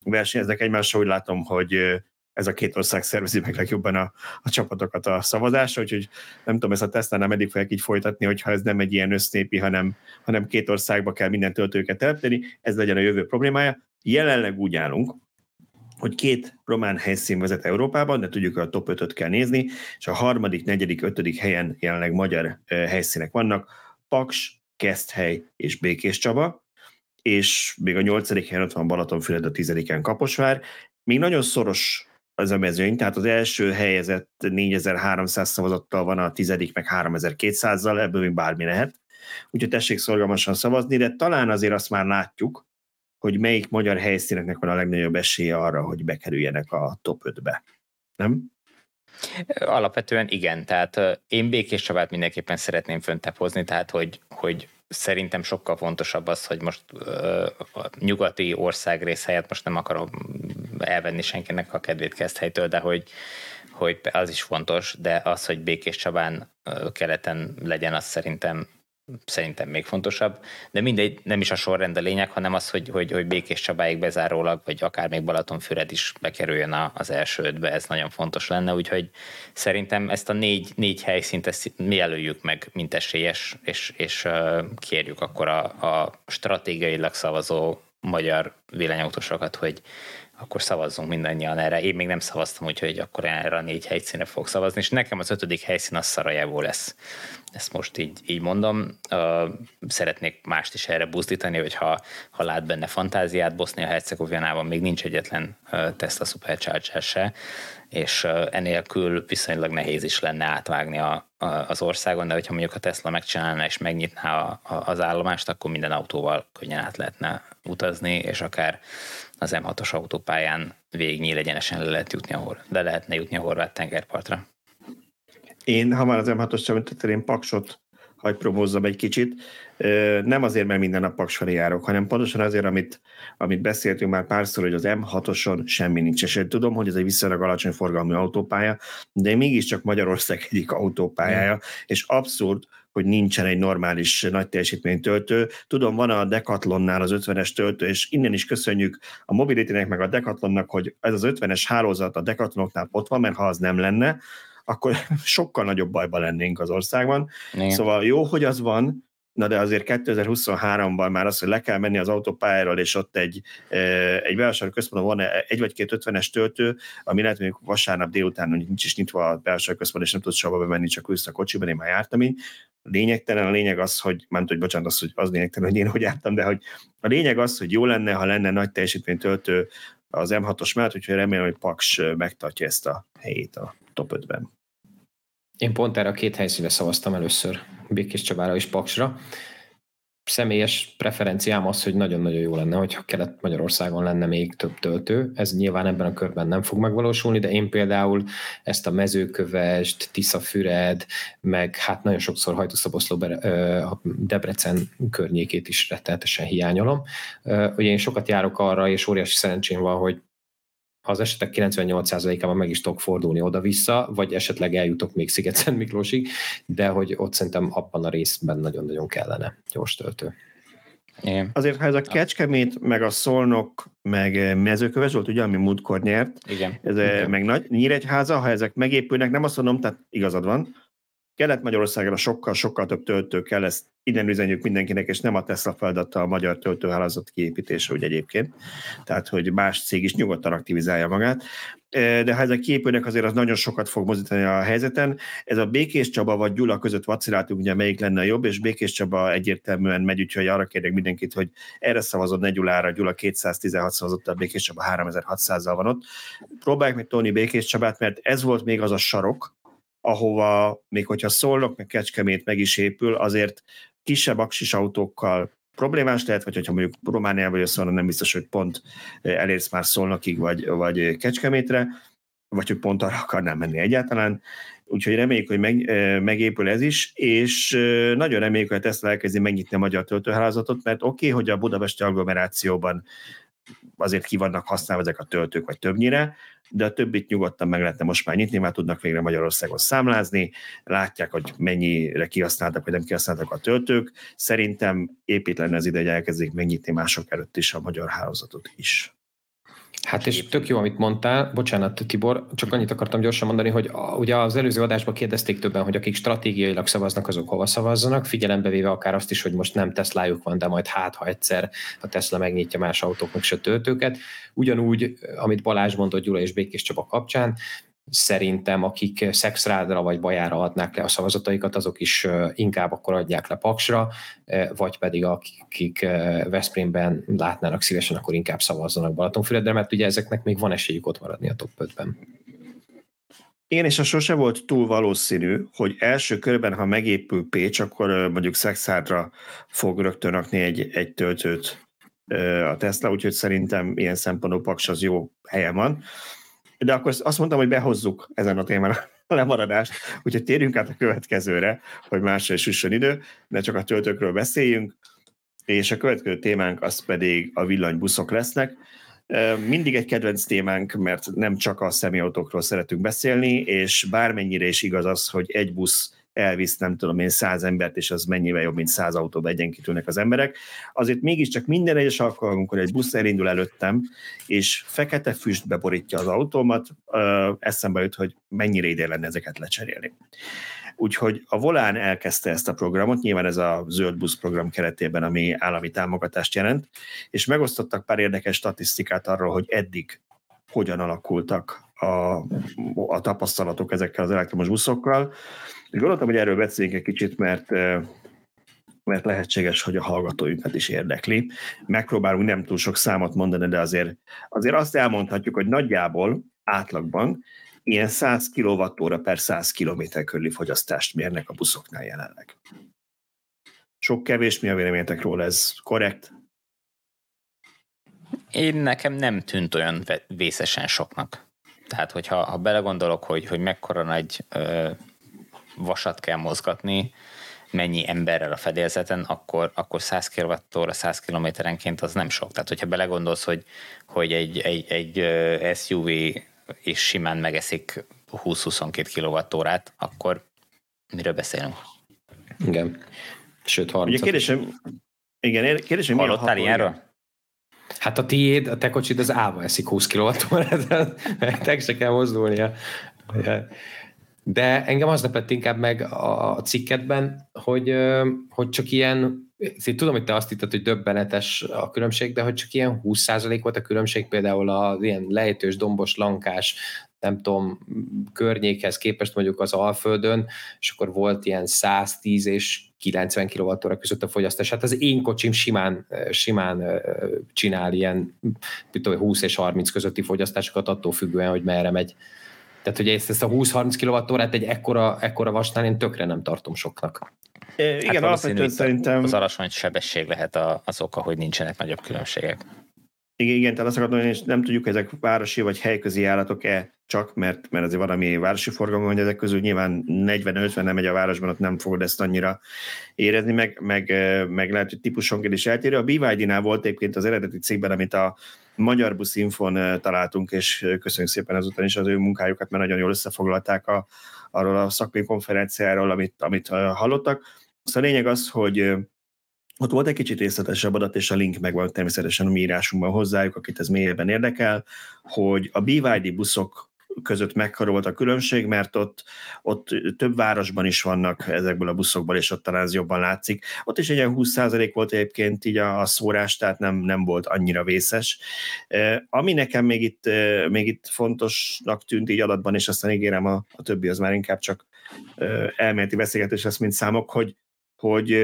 versenyeznek egymással. Úgy látom, hogy ez a két ország szervezi meg legjobban a, a csapatokat a szavazásra, úgyhogy nem tudom, ezt a tesztánál meddig fogják így folytatni, hogyha ez nem egy ilyen össznépi, hanem, hanem két országba kell minden töltőket telepíteni, ez legyen a jövő problémája. Jelenleg úgy állunk, hogy két román helyszín vezet Európában, de tudjuk, hogy a top 5-öt kell nézni, és a harmadik, negyedik, ötödik helyen jelenleg magyar helyszínek vannak, Paks, Keszthely és Békés Csaba, és még a nyolcadik helyen ott van Balatonfüred, a tizediken Kaposvár. Még nagyon szoros az a mezőny, tehát az első helyezett 4300 szavazattal van, a tizedik meg 3200-zal, ebből még bármi lehet. Úgyhogy tessék szorgalmasan szavazni, de talán azért azt már látjuk, hogy melyik magyar helyszíneknek van a legnagyobb esélye arra, hogy bekerüljenek a top 5-be. Nem? Alapvetően igen, tehát én Békés Csabát mindenképpen szeretném föntebb hozni, tehát hogy, hogy szerintem sokkal fontosabb az, hogy most uh, a nyugati országrész helyett most nem akarom elvenni senkinek a kedvét Keszthelytől, de hogy, hogy az is fontos, de az, hogy Békés Csabán keleten legyen, az szerintem szerintem még fontosabb, de mindegy, nem is a sorrend a lényeg, hanem az, hogy, hogy, hogy Békés Csabáig bezárólag, vagy akár még Balatonfüred is bekerüljön az első ötbe, ez nagyon fontos lenne, úgyhogy szerintem ezt a négy, négy helyszínt ezt mi előjük meg, mint esélyes, és, és kérjük akkor a, a stratégiailag szavazó magyar villanyautósokat, hogy akkor szavazzunk mindannyian erre. Én még nem szavaztam, úgyhogy akkor erre a négy helyszínre fog szavazni, és nekem az ötödik helyszín az Szarajevó lesz. Ezt most így, így mondom. Szeretnék mást is erre buzdítani, hogy ha, ha lát benne fantáziát, Bosznia-Hercegovinában még nincs egyetlen Tesla Supercharger se, és enélkül viszonylag nehéz is lenne átvágni a, a, az országon, de hogyha mondjuk a Tesla megcsinálna és megnyitná a, a, az állomást, akkor minden autóval könnyen át lehetne utazni, és akár az M6-os autópályán végig nyílegyenesen le lehet jutni, ahol le lehetne jutni a horvát tengerpartra. Én, ha már az M6-os említettél, én Paksot hagy promózzam egy kicsit. Nem azért, mert minden nap Paksfali járok, hanem pontosan azért, amit, amit beszéltünk már párszor, hogy az M6-oson semmi nincs. És én tudom, hogy ez egy viszonylag alacsony forgalmú autópálya, de mégiscsak Magyarország egyik autópályája, mm. és abszurd, hogy nincsen egy normális nagy teljesítmény töltő. Tudom, van a Decathlonnál az 50-es töltő, és innen is köszönjük a Mobility-nek meg a Decathlonnak, hogy ez az 50-es hálózat a Decathlonoknál ott van, mert ha az nem lenne, akkor sokkal nagyobb bajban lennénk az országban. Igen. Szóval jó, hogy az van, na de azért 2023-ban már az, hogy le kell menni az autópályáról, és ott egy, egy belső központban van egy vagy két 50-es töltő, ami lehet, hogy vasárnap délután nincs is nyitva a belső központ, és nem tudsz sehova bemenni, csak ülsz a kocsiban, én már jártam így. Lényegtelen, a lényeg az, hogy, ment, hogy bocsánat, az, hogy az lényegtelen, hogy én hogy jártam, de hogy a lényeg az, hogy jó lenne, ha lenne nagy teljesítmény töltő az M6-os mellett, úgyhogy remélem, hogy Paks megtartja ezt a helyét a top 5-ben. Én pont erre a két helyszínre szavaztam először, Békés Csabára és Paksra. Személyes preferenciám az, hogy nagyon-nagyon jó lenne, hogyha Kelet-Magyarországon lenne még több töltő. Ez nyilván ebben a körben nem fog megvalósulni, de én például ezt a mezőkövest, Tiszafüred, meg hát nagyon sokszor Hajtószaboszló Debrecen környékét is rettenetesen hiányolom. Ugye én sokat járok arra, és óriási szerencsém van, hogy az esetek 98%-ában meg is tudok fordulni oda-vissza, vagy esetleg eljutok még Sziget-Szent Miklósig, de hogy ott szerintem abban a részben nagyon-nagyon kellene gyors töltő. Igen. Azért, ha ez a Kecskemét, meg a Szolnok, meg mezőköves volt, ugye, ami múltkor nyert, Igen. ez Igen. meg nagy Nyíregyháza, ha ezek megépülnek, nem azt mondom, tehát igazad van, Kelet-Magyarországra sokkal-sokkal több töltő kell, ezt innen üzenjük mindenkinek, és nem a Tesla feladata a magyar töltőhálózat kiépítése, úgy egyébként. Tehát, hogy más cég is nyugodtan aktivizálja magát. De ha ezek kiépülnek, azért az nagyon sokat fog mozdítani a helyzeten. Ez a Békés Csaba vagy Gyula között vaciláltunk, ugye melyik lenne a jobb, és Békés Csaba egyértelműen megy, úgyhogy arra kérek mindenkit, hogy erre szavazott ne Gyulára, Gyula 216 szavazott, a Békés Csaba 3600-zal van ott. Próbáljuk meg Tony Békés Csabát, mert ez volt még az a sarok, ahova még hogyha szólnak, meg Kecskemét meg is épül, azért kisebb aksis autókkal problémás lehet, vagy hogyha mondjuk Romániában jössz nem biztos, hogy pont elérsz már Szolnokig, vagy, vagy Kecskemétre, vagy hogy pont arra akarnám menni egyáltalán. Úgyhogy reméljük, hogy meg, megépül ez is, és nagyon reméljük, hogy ezt elkezdi megnyitni a magyar töltőhálózatot, mert oké, okay, hogy a budapesti agglomerációban azért ki vannak használva ezek a töltők, vagy többnyire, de a többit nyugodtan meg lehetne most már nyitni, már tudnak végre Magyarországon számlázni, látják, hogy mennyire kihasználtak, vagy nem kihasználtak a töltők. Szerintem épít lenne az ide, hogy elkezdik megnyitni mások előtt is a magyar hálózatot is. Hát és tök jó, amit mondtál. Bocsánat, Tibor, csak annyit akartam gyorsan mondani, hogy ugye az előző adásban kérdezték többen, hogy akik stratégiailag szavaznak, azok hova szavazzanak, figyelembe véve akár azt is, hogy most nem Teslájuk van, de majd hát, ha egyszer a Tesla megnyitja más autóknak se töltőket. Ugyanúgy, amit Balázs mondott Gyula és Békés Csaba kapcsán, szerintem akik szexrádra vagy bajára adnák le a szavazataikat, azok is inkább akkor adják le Paksra, vagy pedig akik Veszprémben látnának szívesen, akkor inkább szavazzanak Balatonfüredre, mert ugye ezeknek még van esélyük ott maradni a top 5-ben. Igen, és a sose volt túl valószínű, hogy első körben, ha megépül Pécs, akkor mondjuk Szexádra fog rögtön rakni egy, egy töltőt a Tesla, úgyhogy szerintem ilyen szempontból Paks az jó helyen van. De akkor azt mondtam, hogy behozzuk ezen a témán a lemaradást, úgyhogy térjünk át a következőre, hogy másra is üssön idő, de csak a töltőkről beszéljünk, és a következő témánk az pedig a villanybuszok lesznek. Mindig egy kedvenc témánk, mert nem csak a személyautókról szeretünk beszélni, és bármennyire is igaz az, hogy egy busz elvisz, nem tudom én, száz embert, és az mennyivel jobb, mint száz autóba egyenként ülnek az emberek. Azért mégiscsak minden egyes alkalomkor egy busz elindul előttem, és fekete füst beborítja az autómat, eszembe jut, hogy mennyire ide lenne ezeket lecserélni. Úgyhogy a Volán elkezdte ezt a programot, nyilván ez a zöld busz program keretében, ami állami támogatást jelent, és megosztottak pár érdekes statisztikát arról, hogy eddig hogyan alakultak a, a tapasztalatok ezekkel az elektromos buszokkal. És gondoltam, hogy erről beszéljünk egy kicsit, mert mert lehetséges, hogy a hallgatóinkat is érdekli. Megpróbálunk nem túl sok számot mondani, de azért, azért azt elmondhatjuk, hogy nagyjából átlagban ilyen 100 kWh per 100 km körüli fogyasztást mérnek a buszoknál jelenleg. Sok kevés, mi a véleményetek róla, ez korrekt? Én nekem nem tűnt olyan vészesen soknak. Tehát, hogyha ha belegondolok, hogy, hogy mekkora nagy vasat kell mozgatni, mennyi emberrel a fedélzeten, akkor, akkor 100 kWh 100 kilométerenként az nem sok. Tehát, hogyha belegondolsz, hogy, hogy egy, egy, egy SUV is simán megeszik 20-22 kWh akkor miről beszélünk? Igen. Sőt, 30 Ugye kérdésem, igen, kérdésem, Hallottál ilyenről? Hát a tiéd, a te kocsid az áva eszik 20 kWh, meg se kell mozdulnia. De engem az lepett inkább meg a cikketben, hogy, hogy csak ilyen, tudom, hogy te azt hittad, hogy döbbenetes a különbség, de hogy csak ilyen 20% volt a különbség például az ilyen lejtős, dombos, lankás, nem tudom, környékhez képest mondjuk az Alföldön, és akkor volt ilyen 110 és 90 kWh között a fogyasztás. Hát az én kocsim simán, simán csinál ilyen 20 és 30 közötti fogyasztásokat attól függően, hogy merre megy. Tehát, hogy ezt, ezt a 20-30 kWh egy ekkora, ekkora vasnál én tökre nem tartom soknak. É, igen, hát alapvetően szerintem... Az alacsony sebesség lehet az oka, hogy nincsenek nagyobb különbségek. Igen, igen, tehát azt akarom hogy nem tudjuk, ezek városi vagy helyközi járatok-e csak, mert, mert azért valami városi forgalom, hogy ezek közül nyilván 40-50 nem megy a városban, ott nem fogod ezt annyira érezni, meg, meg, meg lehet, hogy típusonként is eltérő. A BYD-nál volt egyébként az eredeti cikkben, amit a Magyar Busz Infon találtunk, és köszönjük szépen ezután is az ő munkájukat, mert nagyon jól összefoglalták a, arról a szakmai konferenciáról, amit, amit hallottak. Szóval a lényeg az, hogy ott volt egy kicsit részletesebb adat, és a link megvan természetesen a mi írásunkban hozzájuk, akit ez mélyebben érdekel, hogy a BYD buszok között mekkora a különbség, mert ott, ott több városban is vannak ezekből a buszokból, és ott talán ez jobban látszik. Ott is egy ilyen 20% volt egyébként így a, a szórás, tehát nem, nem volt annyira vészes. Ami nekem még itt, még itt fontosnak tűnt így adatban, és aztán ígérem a, a többi az már inkább csak elméleti beszélgetés lesz, mint számok, hogy, hogy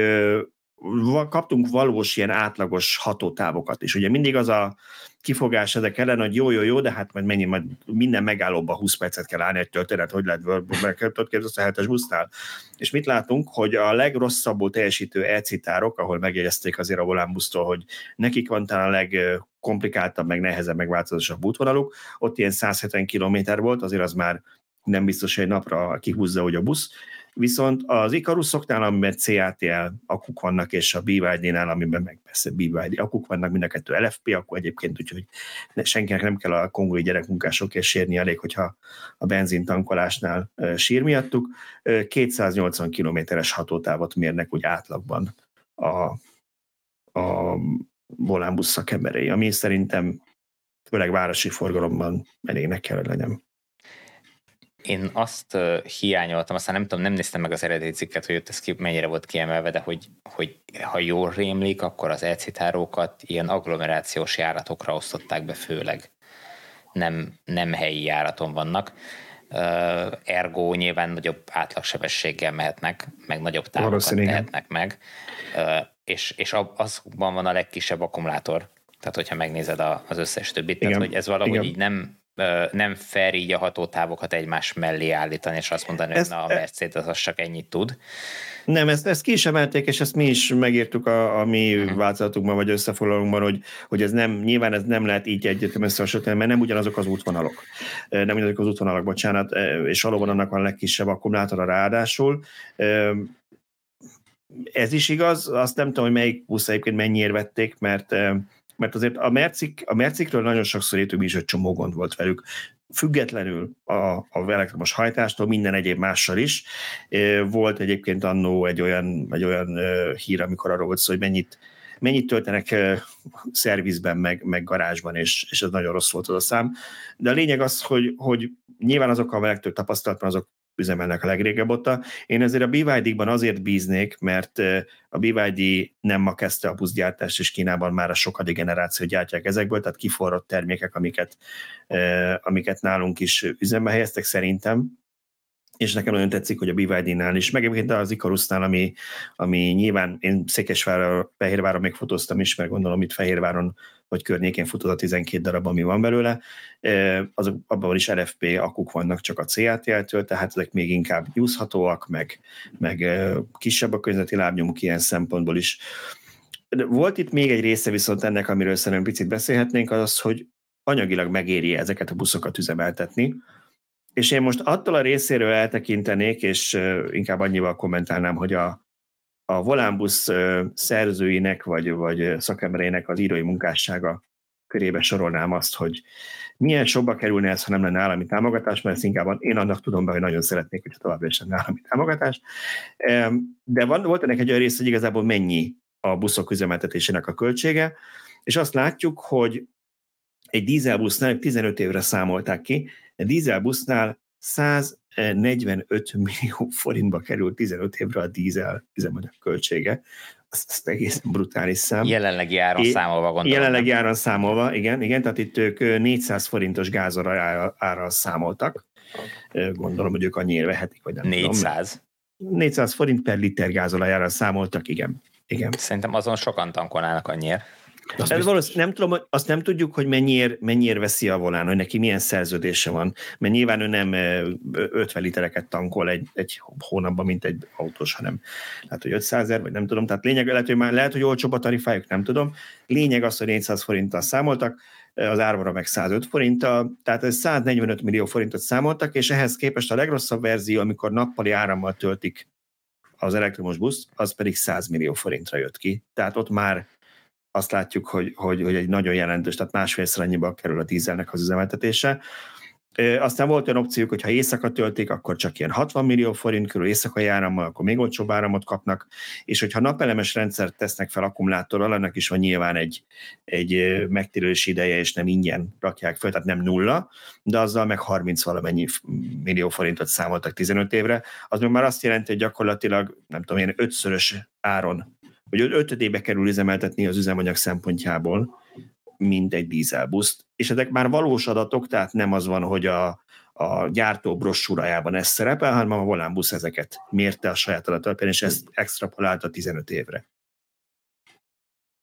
kaptunk valós ilyen átlagos hatótávokat is. Ugye mindig az a kifogás ezek ellen, hogy jó, jó, jó, de hát majd mennyi, majd minden megállóba 20 percet kell állni egy történet, hogy lehet tudod képzelni a hetes busznál. És mit látunk, hogy a legrosszabbul teljesítő elcitárok, ahol megjegyezték azért a Volán busztól, hogy nekik van talán a legkomplikáltabb, meg nehezebb, meg változásabb útvonaluk, ott ilyen 170 km volt, azért az már nem biztos, hogy egy napra kihúzza, hogy a busz, Viszont az Icaruszoknál, amiben CATL akuk vannak, és a BYD-nál, amiben meg persze BYD akuk vannak, mind a kettő LFP, akkor egyébként úgyhogy senkinek nem kell a kongói gyerekmunkásokért sírni, elég, hogyha a benzintankolásnál sír miattuk. 280 kilométeres hatótávot mérnek úgy átlagban a, a volánbusz szakemberei, ami szerintem főleg városi forgalomban elégnek kell, hogy legyen. Én azt hiányoltam, aztán nem tudom, nem néztem meg az eredeti cikket, hogy ott ez ki, mennyire volt kiemelve, de hogy, hogy ha jól rémlik, akkor az elcitárókat ilyen agglomerációs járatokra osztották be főleg. Nem, nem helyi járaton vannak. Ergo nyilván nagyobb átlagsebességgel mehetnek, meg nagyobb távokat tehetnek meg, és, és azban van a legkisebb akkumulátor, tehát hogyha megnézed az összes többit, Igen. tehát hogy ez valahogy Igen. így nem nem fair így a hatótávokat egymás mellé állítani, és azt mondani, ezt, hogy na, a Mercedes az csak ennyit tud. Nem, ezt, ezt ki is emelték, és ezt mi is megírtuk a, a mi uh-huh. változatunkban, vagy összefoglalónkban, hogy, hogy ez nem, nyilván ez nem lehet így egyértelműen összehasonlítani, mert nem ugyanazok az útvonalok. Nem ugyanazok az útvonalak, bocsánat, és valóban annak van a legkisebb akkumulátora ráadásul. Ez is igaz, azt nem tudom, hogy melyik busz egyébként mennyiért vették, mert mert azért a, Mercik, a Mercikről nagyon sokszor írtuk is, hogy csomó gond volt velük, függetlenül a, a elektromos hajtástól, minden egyéb mással is. Volt egyébként annó egy olyan, egy olyan hír, amikor arról volt szó, hogy mennyit, mennyit töltenek szervizben, meg, meg garázsban, és, és ez nagyon rossz volt az a szám. De a lényeg az, hogy, hogy nyilván azokkal a legtöbb tapasztalatban azok üzemelnek a legrégebb óta. Én ezért a BYD-ban azért bíznék, mert a BYD nem ma kezdte a buszgyártást, és Kínában már a sokadik generáció gyártják ezekből, tehát kiforrott termékek, amiket, amiket nálunk is üzembe helyeztek szerintem, és nekem nagyon tetszik, hogy a BYD-nál is, meg egyébként az Icarusnál, ami, ami nyilván én Székesváron, Fehérváron még fotóztam is, mert gondolom itt Fehérváron vagy környékén futott a 12 darab, ami van belőle, azok, abban is LFP akuk vannak csak a CATL-től, tehát ezek még inkább nyúzhatóak, meg, meg kisebb a környezeti lábnyomuk ilyen szempontból is. Volt itt még egy része viszont ennek, amiről szerintem picit beszélhetnénk, az, hogy anyagilag megéri ezeket a buszokat üzemeltetni, és én most attól a részéről eltekintenék, és inkább annyival kommentálnám, hogy a, a Volánbusz szerzőinek vagy, vagy szakembereinek az írói munkássága körébe sorolnám azt, hogy milyen sokba kerülne ez, ha nem lenne állami támogatás, mert ezt inkább én annak tudom be, hogy nagyon szeretnék, hogyha továbbra is lenne állami támogatás. De van, volt ennek egy olyan rész, hogy igazából mennyi a buszok üzemeltetésének a költsége, és azt látjuk, hogy egy dízelbusznál 15 évre számolták ki, a dízelbusznál 145 millió forintba kerül 15 évre a dízel üzemanyag költsége. Ez, ez egészen brutális szám. Jelenlegi áron számolva gondolom. Jelenlegi áron számolva, igen, igen, tehát itt ők 400 forintos gázra árral számoltak. Gondolom, hogy ők annyira vehetik, vagy nem 400? Tudom. 400 forint per liter gázolajára számoltak, igen. igen. Szerintem azon sokan tankolnának annyira. Azt Ez valószínűleg nem tudom, azt nem tudjuk, hogy mennyiért, mennyiért veszi a volán, hogy neki milyen szerződése van, mert nyilván ő nem 50 litereket tankol egy, egy hónapban, mint egy autós, hanem lehet, hogy 500 ezer, vagy nem tudom, tehát lényeg, lehet, hogy már lehet, hogy olcsóbb a tarifájuk, nem tudom. Lényeg az, hogy 400 forinttal számoltak, az árvara meg 105 forinttal, tehát ez 145 millió forintot számoltak, és ehhez képest a legrosszabb verzió, amikor nappali árammal töltik az elektromos busz, az pedig 100 millió forintra jött ki. Tehát ott már azt látjuk, hogy, hogy, hogy egy nagyon jelentős, tehát másfélszer annyiba kerül a dízelnek az üzemeltetése. Aztán volt olyan opciók, hogy ha éjszaka töltik, akkor csak ilyen 60 millió forint körül éjszakai árammal, akkor még olcsóbb áramot kapnak, és hogyha napelemes rendszert tesznek fel akkumulátorral, ennek is van nyilván egy, egy megtérülési ideje, és nem ingyen rakják fel, tehát nem nulla, de azzal meg 30 valamennyi millió forintot számoltak 15 évre, az meg már azt jelenti, hogy gyakorlatilag, nem tudom, ilyen ötszörös áron hogy ötödébe kerül üzemeltetni az üzemanyag szempontjából, mint egy dízelbuszt. És ezek már valós adatok, tehát nem az van, hogy a, a gyártó brossúrájában ez szerepel, hanem a Volánbusz ezeket mérte a saját adatalapján, és ezt extrapolálta 15 évre.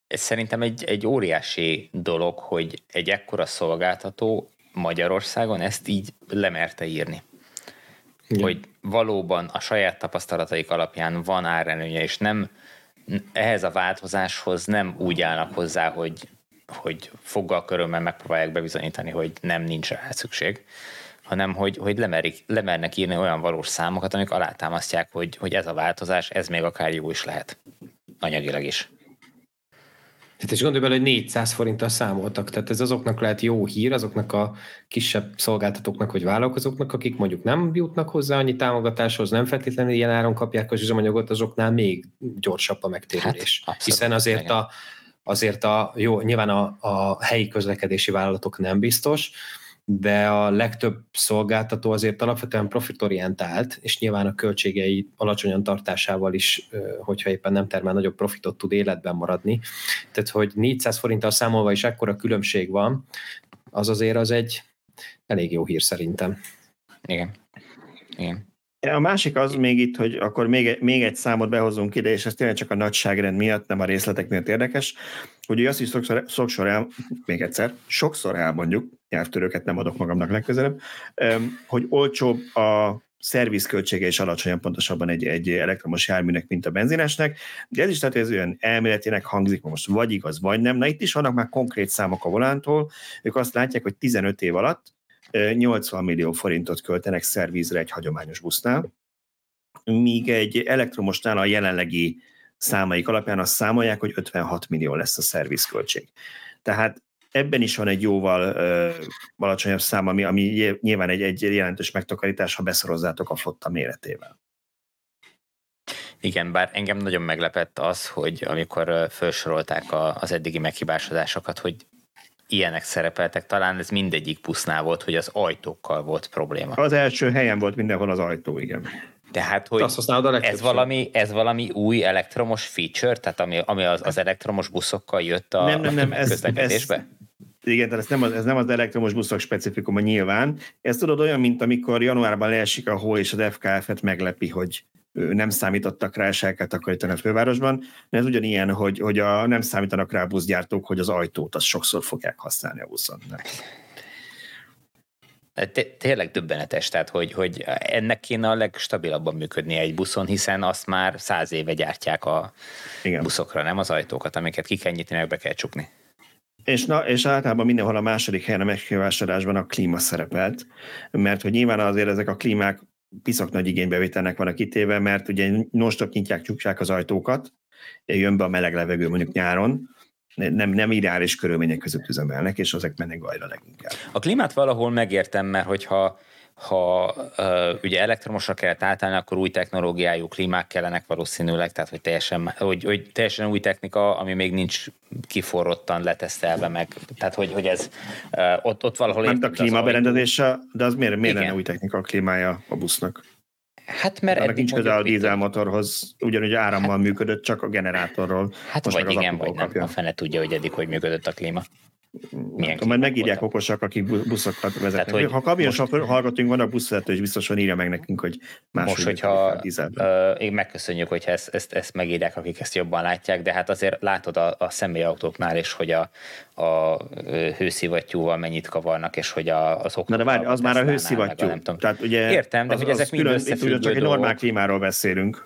Ez szerintem egy, egy óriási dolog, hogy egy ekkora szolgáltató Magyarországon ezt így lemerte írni. Igen. Hogy valóban a saját tapasztalataik alapján van árelőnye, és nem ehhez a változáshoz nem úgy állnak hozzá, hogy, hogy foggal körömmel megpróbálják bebizonyítani, hogy nem nincs rá szükség, hanem hogy, hogy lemerik, lemernek írni olyan valós számokat, amik alátámasztják, hogy, hogy ez a változás, ez még akár jó is lehet. Anyagilag is. Tehát és gondolj bele, hogy 400 forinttal számoltak, tehát ez azoknak lehet jó hír, azoknak a kisebb szolgáltatóknak vagy vállalkozóknak, akik mondjuk nem jutnak hozzá annyi támogatáshoz, nem feltétlenül ilyen áron kapják az üzemanyagot, azoknál még gyorsabb a megtérülés. Hát, Hiszen azért a, azért a, jó, nyilván a, a helyi közlekedési vállalatok nem biztos, de a legtöbb szolgáltató azért alapvetően profitorientált, és nyilván a költségei alacsonyan tartásával is, hogyha éppen nem termel nagyobb profitot tud életben maradni. Tehát, hogy 400 forinttal számolva is ekkora különbség van, az azért az egy elég jó hír szerintem. Igen. Igen. A másik az még itt, hogy akkor még, még egy számot behozunk ide, és ez tényleg csak a nagyságrend miatt, nem a részletek miatt érdekes, hogy azt is sokszor, sokszor el, még egyszer, sokszor elmondjuk, nyelvtörőket nem adok magamnak legközelebb, hogy olcsóbb a szervizköltsége is alacsonyan pontosabban egy, egy elektromos járműnek, mint a benzinesnek, de ez is tehát ez olyan elméletének hangzik, most vagy igaz, vagy nem. Na itt is vannak már konkrét számok a volántól, ők azt látják, hogy 15 év alatt 80 millió forintot költenek szervízre egy hagyományos busznál, míg egy elektromosnál a jelenlegi számaik alapján azt számolják, hogy 56 millió lesz a szervizköltség. Tehát ebben is van egy jóval ö, alacsonyabb szám, ami, ami nyilván egy, egy jelentős megtakarítás, ha beszorozzátok a flotta méretével. Igen, bár engem nagyon meglepett az, hogy amikor felsorolták az eddigi meghibásodásokat, hogy ilyenek szerepeltek, talán ez mindegyik busznál volt, hogy az ajtókkal volt probléma. Az első helyen volt mindenhol az ajtó, igen. Tehát, hogy Azt a ez, valami, ez valami új elektromos feature, tehát ami, ami az, az elektromos buszokkal jött a, nem, nem, nem, ez, közlekedésbe? Ez, igen, tehát ez nem, az, ez nem az elektromos buszok specifikuma nyilván. Ez tudod olyan, mint amikor januárban leesik a hó, és az FKF-et meglepi, hogy nem számítottak rá, és el kell takarítani a fővárosban. De ez ugyanilyen, hogy, hogy a, nem számítanak rá a buszgyártók, hogy az ajtót azt sokszor fogják használni a buszon. Tényleg döbbenetes, tehát hogy, hogy ennek kéne a legstabilabban működnie egy buszon, hiszen azt már száz éve gyártják a Igen. buszokra, nem az ajtókat, amiket ki kell nyitni, meg be kell csukni. És, na, és általában mindenhol a második helyen a megvásárlásban a klíma szerepelt, mert hogy nyilván azért ezek a klímák piszok nagy igénybevételnek van a kitéve, mert ugye non-stop nyitják, csukják az ajtókat, jön be a meleg levegő mondjuk nyáron, nem, nem ideális körülmények között üzemelnek, és azok mennek gajra leginkább. A klímát valahol megértem, mert hogyha ha uh, ugye elektromosra kell átállni, akkor új technológiájú klímák kellenek valószínűleg, tehát hogy teljesen, hogy, hogy teljesen új technika, ami még nincs kiforrottan letesztelve meg. Tehát, hogy, hogy ez uh, ott, ott valahol... Nem a klímaberendezése, de az miért, miért lenne új technika a klímája a busznak? Hát mert Annak nincs köze a dízelmotorhoz, ugyanúgy árammal hát, működött, csak a generátorról. Hát Most vagy igen, vagy nem. Kapja. A fene tudja, hogy eddig hogy működött a klíma. Milyen tudom, majd megírják okosak, akik buszokat vezetnek. Tehát, hogy ha kamionsofőr most... hallgatunk, van a buszvezető, és biztosan írja meg nekünk, hogy más. Most, hogyha uh, én megköszönjük, hogyha ezt, ezt, ezt megírják, akik ezt jobban látják, de hát azért látod a, a személyautóknál is, hogy a, a hőszivattyúval mennyit kavarnak, és hogy a, az Na de várj, az már a hőszivattyú. Nem tudom. Tehát ugye Értem, de az, hogy ezek mind külön, Csak egy normál klímáról beszélünk.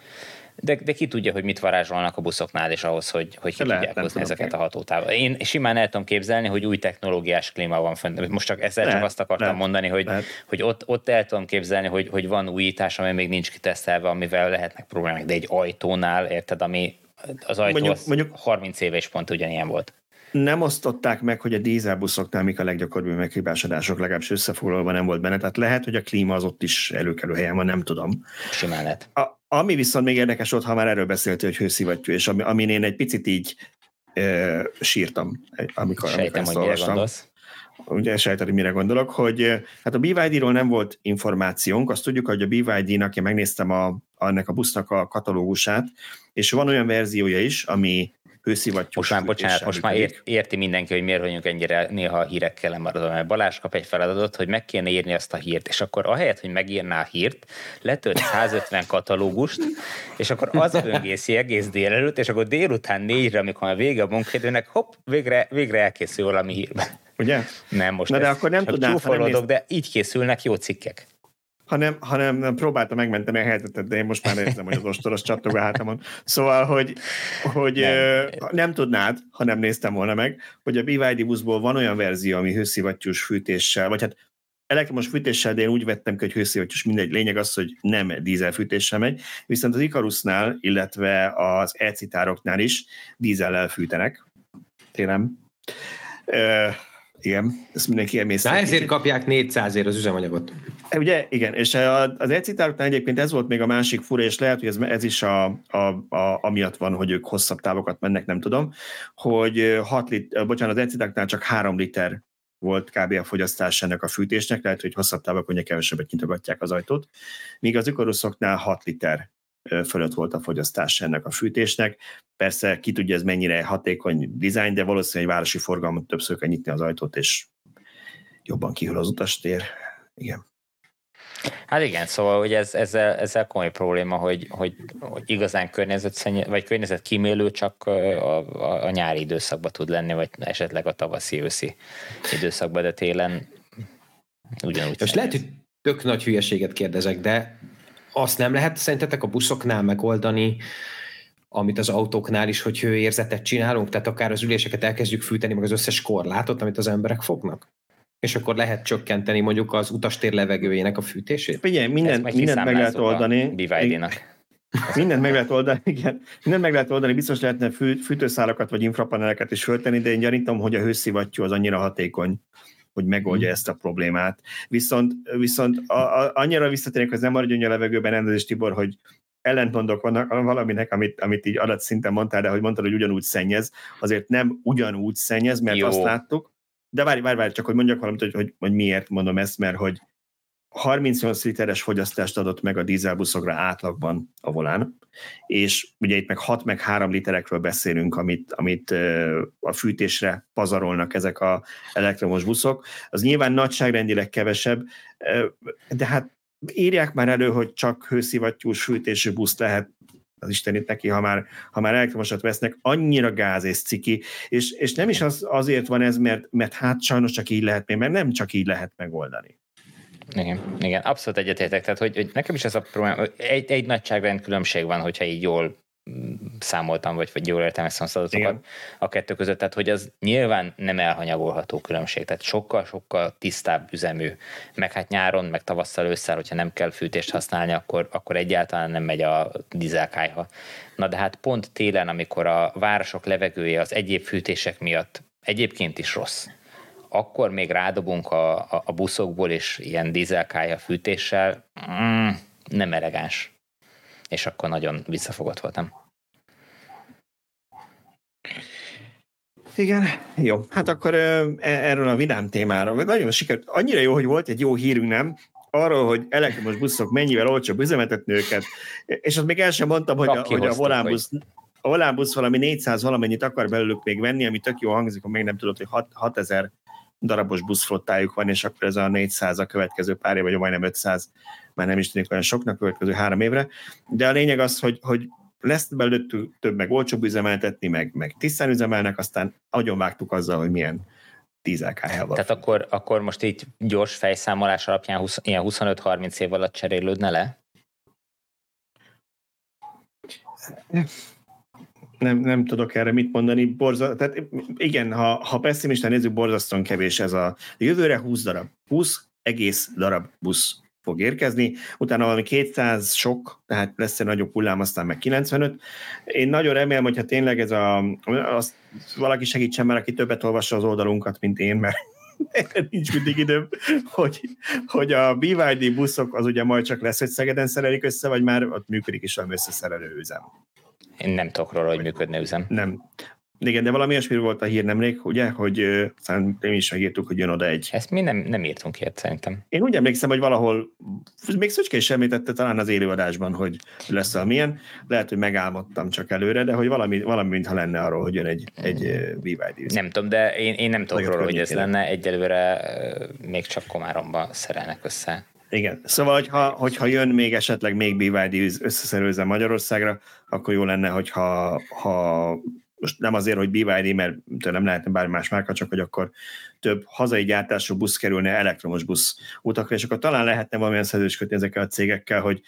De, de ki tudja, hogy mit varázsolnak a buszoknál, és ahhoz, hogy, hogy ki Lehet, tudják hozni ezeket a hatótávot. Én simán el tudom képzelni, hogy új technológiás klíma van fönn. Most csak ezzel Lehet, csak azt akartam Lehet. mondani, hogy, hogy ott, ott el tudom képzelni, hogy, hogy van újítás, ami még nincs kitesztelve, amivel lehetnek problémák, de egy ajtónál, érted, ami az ajtó mondjuk, az mondjuk 30 éve is pont ugyanilyen volt nem osztották meg, hogy a dízelbuszoknál mik a leggyakoribbabb meghibásodások, legalábbis összefoglalva nem volt benne. Tehát lehet, hogy a klíma az ott is előkelő helyen van, nem tudom. Simán lehet. A, ami viszont még érdekes volt, ha már erről beszéltél, hogy hőszivattyú, és ami, amin én egy picit így e, sírtam, amikor, Sejtem, amikor hogy mire gondolsz. Ugye sejted, hogy mire gondolok, hogy hát a BYD-ról nem volt információnk, azt tudjuk, hogy a BYD-nak, én megnéztem a, annak a busznak a katalógusát, és van olyan verziója is, ami hőszivattyús. Most már, bocsánat, most már ért, érti mindenki, hogy miért vagyunk ennyire néha a hírekkel lemaradva, mert Balázs kap egy feladatot, hogy meg kéne írni azt a hírt, és akkor ahelyett, hogy megírná a hírt, letölt 150 katalógust, és akkor az öngészi egész délelőtt, és akkor délután négyre, amikor a vége a munkaidőnek, hopp, végre, végre elkészül valami hírben. Ugye? Nem, most Na de akkor nem tudnám, de így készülnek jó cikkek hanem, hanem próbálta megmenteni a helyzetet, de én most már érzem, hogy az ostoros csattog a hátamon. Szóval, hogy, hogy nem. nem tudnád, ha nem néztem volna meg, hogy a BYD buszból van olyan verzió, ami hőszivattyús fűtéssel, vagy hát elektromos fűtéssel, de én úgy vettem ki, hogy hőszivattyús mindegy. Lényeg az, hogy nem dízelfűtéssel megy, viszont az Icarusnál, illetve az e-citároknál is dízellel fűtenek télen. Igen, ezt mindenki emészti. Na ezért kapják 400 ér az üzemanyagot. E, ugye, igen, és az elcitároknál egyébként ez volt még a másik fura, és lehet, hogy ez, ez is a, a, a, amiatt van, hogy ők hosszabb távokat mennek, nem tudom, hogy 6 lit, bocsánat, az elcitároknál csak 3 liter volt kb. a fogyasztás ennek a fűtésnek, lehet, hogy hosszabb távokon kevesebbet nyitogatják az ajtót, míg az ökoruszoknál 6 liter fölött volt a fogyasztás ennek a fűtésnek. Persze ki tudja ez mennyire hatékony dizájn, de valószínűleg egy városi forgalmat többször kell nyitni az ajtót, és jobban kihűl az utastér. Igen. Hát igen, szóval hogy ez, ezzel, ezzel komoly probléma, hogy, hogy, hogy igazán környezet, vagy környezet kímélő csak a, a, a nyári időszakban tud lenni, vagy esetleg a tavaszi-őszi időszakban, de télen ugyanúgy. Most lehet, hogy tök nagy hülyeséget kérdezek, de azt nem lehet szerintetek a buszoknál megoldani, amit az autóknál is, hogy hőérzetet csinálunk, tehát akár az üléseket elkezdjük fűteni, meg az összes korlátot, amit az emberek fognak? És akkor lehet csökkenteni mondjuk az utastér levegőjének a fűtését? Figyelj, minden, mindent meg lehet oldani. Mindent meg lehet oldani, igen. Mindent meg lehet oldani, biztos lehetne fű, fűtőszálakat vagy infrapaneleket is föltenni, de én gyanítom, hogy a hőszivattyú az annyira hatékony, hogy megoldja mm. ezt a problémát. Viszont, viszont a, a, annyira visszatérek, hogy nem maradjon a levegőben, rendezés Tibor, hogy ellentmondok vannak valaminek, amit, amit így adatszinten mondtál, de hogy mondtad, hogy ugyanúgy szennyez, azért nem ugyanúgy szennyez, mert Jó. azt láttuk, de várj, várj, várj, csak hogy mondjak valamit, hogy, hogy, hogy miért mondom ezt, mert hogy 38 literes fogyasztást adott meg a dízelbuszokra átlagban a volán, és ugye itt meg 6 meg 3 literekről beszélünk, amit, amit a fűtésre pazarolnak ezek a elektromos buszok. Az nyilván nagyságrendileg kevesebb, de hát írják már elő, hogy csak hőszivattyús fűtésű busz lehet az Istenit neki, ha már, ha már elektromosat vesznek, annyira gáz és ciki, és, és nem is az, azért van ez, mert, mert hát sajnos csak így lehet, mert nem csak így lehet megoldani. Igen, igen, abszolút egyetértek. Tehát, hogy, hogy nekem is ez a probléma, egy, egy nagyságrend különbség van, hogyha így jól számoltam, vagy, vagy jól értelmeztem az adatokat Igen. a kettő között, tehát hogy az nyilván nem elhanyagolható különbség, tehát sokkal-sokkal tisztább üzemű, meg hát nyáron, meg tavasszal ősszel, hogyha nem kell fűtést használni, akkor, akkor egyáltalán nem megy a dízelkájha. Na de hát pont télen, amikor a városok levegője az egyéb fűtések miatt egyébként is rossz, akkor még rádobunk a, a, a buszokból és ilyen dízelkája fűtéssel, mm, nem elegáns. És akkor nagyon visszafogott voltam. Igen, jó. Hát akkor e, erről a vidám témáról. Nagyon sikerült. Annyira jó, hogy volt egy jó hírünk, nem? Arról, hogy elektromos buszok mennyivel olcsóbb üzemeltetni őket. És azt még el sem mondtam, hogy a, hogy a volánbusz, a volánbusz valami 400 valamennyit akar belőlük még venni, ami tök jó hangzik, hogy még nem tudod, hogy 6, 6000 darabos buszflottájuk van, és akkor ez a 400 a következő pár év, vagy majdnem 500, már nem is tűnik olyan soknak következő három évre. De a lényeg az, hogy, hogy lesz belőle több, meg olcsóbb üzemeltetni, meg, meg tisztán üzemelnek, aztán nagyon vágtuk azzal, hogy milyen dízelkájával. Tehát akkor, akkor most így gyors fejszámolás alapján 20, ilyen 25-30 év alatt cserélődne le? Nem, nem tudok erre mit mondani. Borza, tehát igen, ha, ha pessimistán nézzük, borzasztóan kevés ez a jövőre 20 darab, 20 egész darab busz fog érkezni, utána valami 200 sok, tehát lesz egy nagyobb hullám, aztán meg 95. Én nagyon remélem, hogyha tényleg ez a, azt valaki segítsen már, aki többet olvassa az oldalunkat, mint én, mert nincs mindig időm, hogy, hogy a BYD buszok az ugye majd csak lesz, hogy Szegeden szerelik össze, vagy már ott működik is valami összeszerelő üzem. Én nem tudok róla, hogy működne üzem. Nem. Igen, de valami olyasmi volt a hír nemrég, ugye, hogy aztán mi is megírtuk, hogy jön oda egy. Ezt mi nem, nem írtunk ilyet szerintem. Én úgy emlékszem, hogy valahol, még Szöcske is említette talán az élőadásban, hogy lesz valamilyen. Lehet, hogy megálmodtam csak előre, de hogy valami, valami mintha lenne arról, hogy jön egy, egy BYD. Nem tudom, de én, én nem tudok róla, hogy ez lenne. Egyelőre még csak Komáromba szerelnek össze. Igen. Szóval, hogyha, hogyha jön még esetleg még BYD összeszerőzve Magyarországra, akkor jó lenne, hogyha ha most nem azért, hogy BYD, mert nem lehetne bármi más márka, csak hogy akkor több hazai gyártású busz kerülne elektromos busz utakra, és akkor talán lehetne valamilyen szerződést kötni ezekkel a cégekkel, hogy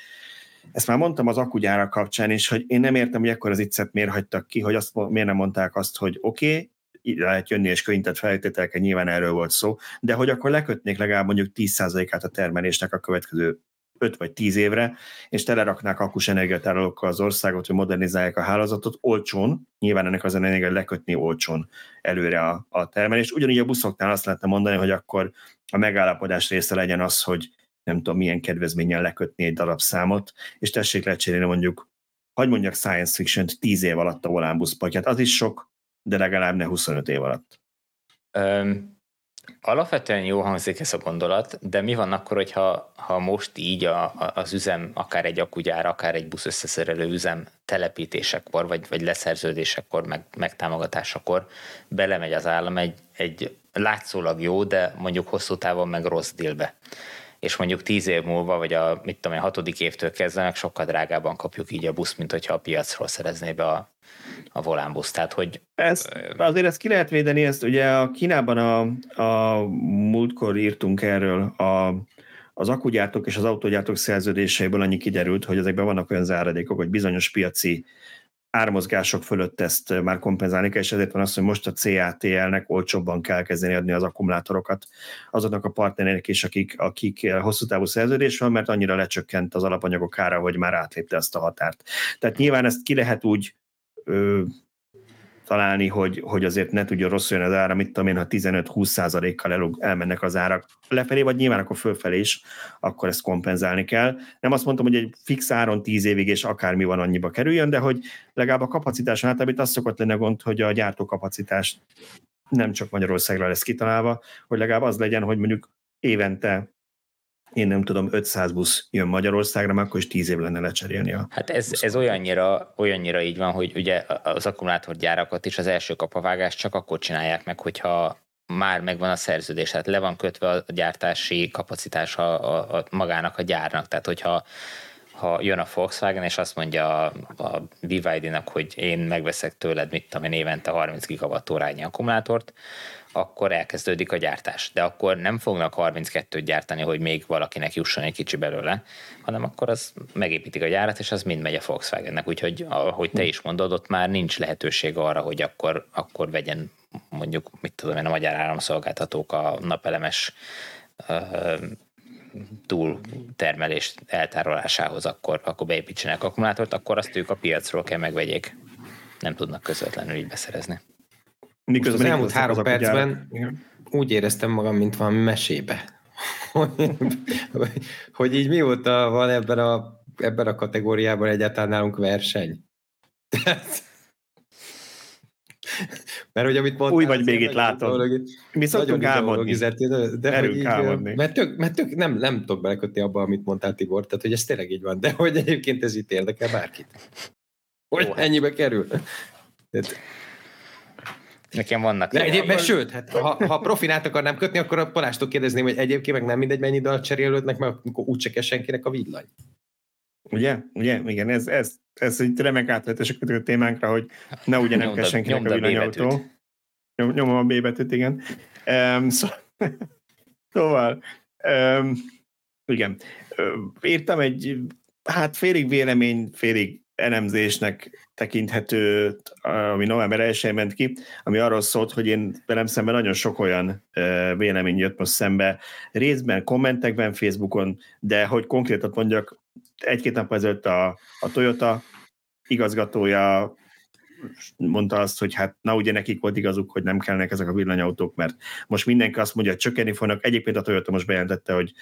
ezt már mondtam az akugyára kapcsán is, hogy én nem értem, hogy ekkor az iccet miért hagytak ki, hogy azt, miért nem mondták azt, hogy oké, okay, lehet jönni és könyvtett feltételekkel, nyilván erről volt szó, de hogy akkor lekötnék legalább mondjuk 10%-át a termelésnek a következő 5 vagy 10 évre, és teleraknák akus energiatárolókkal az országot, hogy modernizálják a hálózatot olcsón, nyilván ennek az energia lekötni olcsón előre a, a termelést. Ugyanígy a buszoknál azt lehetne mondani, hogy akkor a megállapodás része legyen az, hogy nem tudom milyen kedvezménnyel lekötni egy darabszámot, és tessék lecserélni mondjuk, hogy mondjak science fiction 10 év alatt a volánbuszpakját. Az is sok, de legalább ne 25 év alatt. Um, Alapvetően jó hangzik ez a gondolat, de mi van akkor, hogyha ha most így a, a, az üzem, akár egy akugyár, akár egy busz összeszerelő üzem telepítésekor, vagy, vagy leszerződésekor, meg, megtámogatásakor belemegy az állam egy, egy látszólag jó, de mondjuk hosszú távon meg rossz délbe és mondjuk tíz év múlva, vagy a, mit tudom, a hatodik évtől kezdve sokkal drágában kapjuk így a busz, mint hogyha a piacról szerezné be a, a volánbusz. Tehát, hogy... Ez, azért ezt ki lehet védeni, ezt ugye a Kínában a, a múltkor írtunk erről, a, az akugyártók és az autógyártók szerződéseiből annyi kiderült, hogy ezekben vannak olyan záradékok, hogy bizonyos piaci ármozgások fölött ezt már kompenzálni kell, és ezért van az, hogy most a CATL-nek olcsóbban kell kezdeni adni az akkumulátorokat azoknak a partnerek is, akik, akik hosszú távú szerződés van, mert annyira lecsökkent az alapanyagok ára, hogy már átlépte ezt a határt. Tehát nyilván ezt ki lehet úgy találni, hogy, hogy azért ne tudja rossz jönni az ára, mit tudom én, ha 15-20 százalékkal el, elmennek az árak lefelé, vagy nyilván akkor fölfelé is, akkor ezt kompenzálni kell. Nem azt mondtam, hogy egy fix áron 10 évig és akármi van annyiba kerüljön, de hogy legalább a kapacitás általában itt az szokott lenne gond, hogy a gyártókapacitás nem csak Magyarországra lesz kitalálva, hogy legalább az legyen, hogy mondjuk évente én nem tudom, 500 busz jön Magyarországra, mert akkor is 10 év lenne lecserélni a Hát ez, ez olyannyira, olyannyira így van, hogy ugye az akkumulátorgyárakat is az első kapavágást csak akkor csinálják meg, hogyha már megvan a szerződés, tehát le van kötve a gyártási kapacitás a, a, a magának a gyárnak. Tehát, hogyha ha jön a Volkswagen, és azt mondja a, a BYD-nak, hogy én megveszek tőled, mit tudom én, évente 30 gigawatt órányi akkumulátort, akkor elkezdődik a gyártás. De akkor nem fognak 32-t gyártani, hogy még valakinek jusson egy kicsi belőle, hanem akkor az megépítik a gyárat, és az mind megy a Volkswagennek. Úgyhogy, ahogy te is mondod, ott már nincs lehetőség arra, hogy akkor, akkor vegyen mondjuk, mit tudom én, a magyar államszolgáltatók a napelemes túl termelés eltárolásához, akkor, akkor beépítsenek akkumulátort, akkor azt ők a piacról kell megvegyék. Nem tudnak közvetlenül így beszerezni. Miközben az elmúlt három percben úgy éreztem magam, mint valami mesébe. hogy, hogy így mióta van ebben a, ebben a kategóriában egyáltalán nálunk verseny. Mert hogy amit mondtál... Új vagy még itt látod. Mi szoktunk álmodni. De, de hogy így, álmodni. Mert, tök, mert tök, nem, nem tudok belekötni abba, amit mondtál Tibor, tehát hogy ez tényleg így van, de hogy egyébként ez itt érdekel bárkit. Hogy hát- ennyibe kerül. Tehát, Nekem vannak. De egyébként, sőt, hát, ha, ha profinát akarnám kötni, akkor a Palástól kérdezném, hogy egyébként meg nem mindegy, mennyi dal cserélődnek, mert akkor úgyse kell senkinek a villany. Ugye? Ugye? Igen, ez, ez, ez egy remek átletes a témánkra, hogy ne ugye nem kell senkinek a villanyautó. Nyom, nyomom a B betűt, igen. Um, szó, szóval, um, igen. Írtam egy, hát félig vélemény, félig elemzésnek tekinthető, ami november 1 ment ki, ami arról szólt, hogy én velem szemben nagyon sok olyan vélemény jött most szembe, részben, kommentekben, Facebookon, de hogy konkrétat mondjak, egy-két nap ezelőtt a, a Toyota igazgatója mondta azt, hogy hát na ugye nekik volt igazuk, hogy nem kellnek ezek a villanyautók, mert most mindenki azt mondja, hogy csökkenni fognak. Egyébként a Toyota most bejelentette, hogy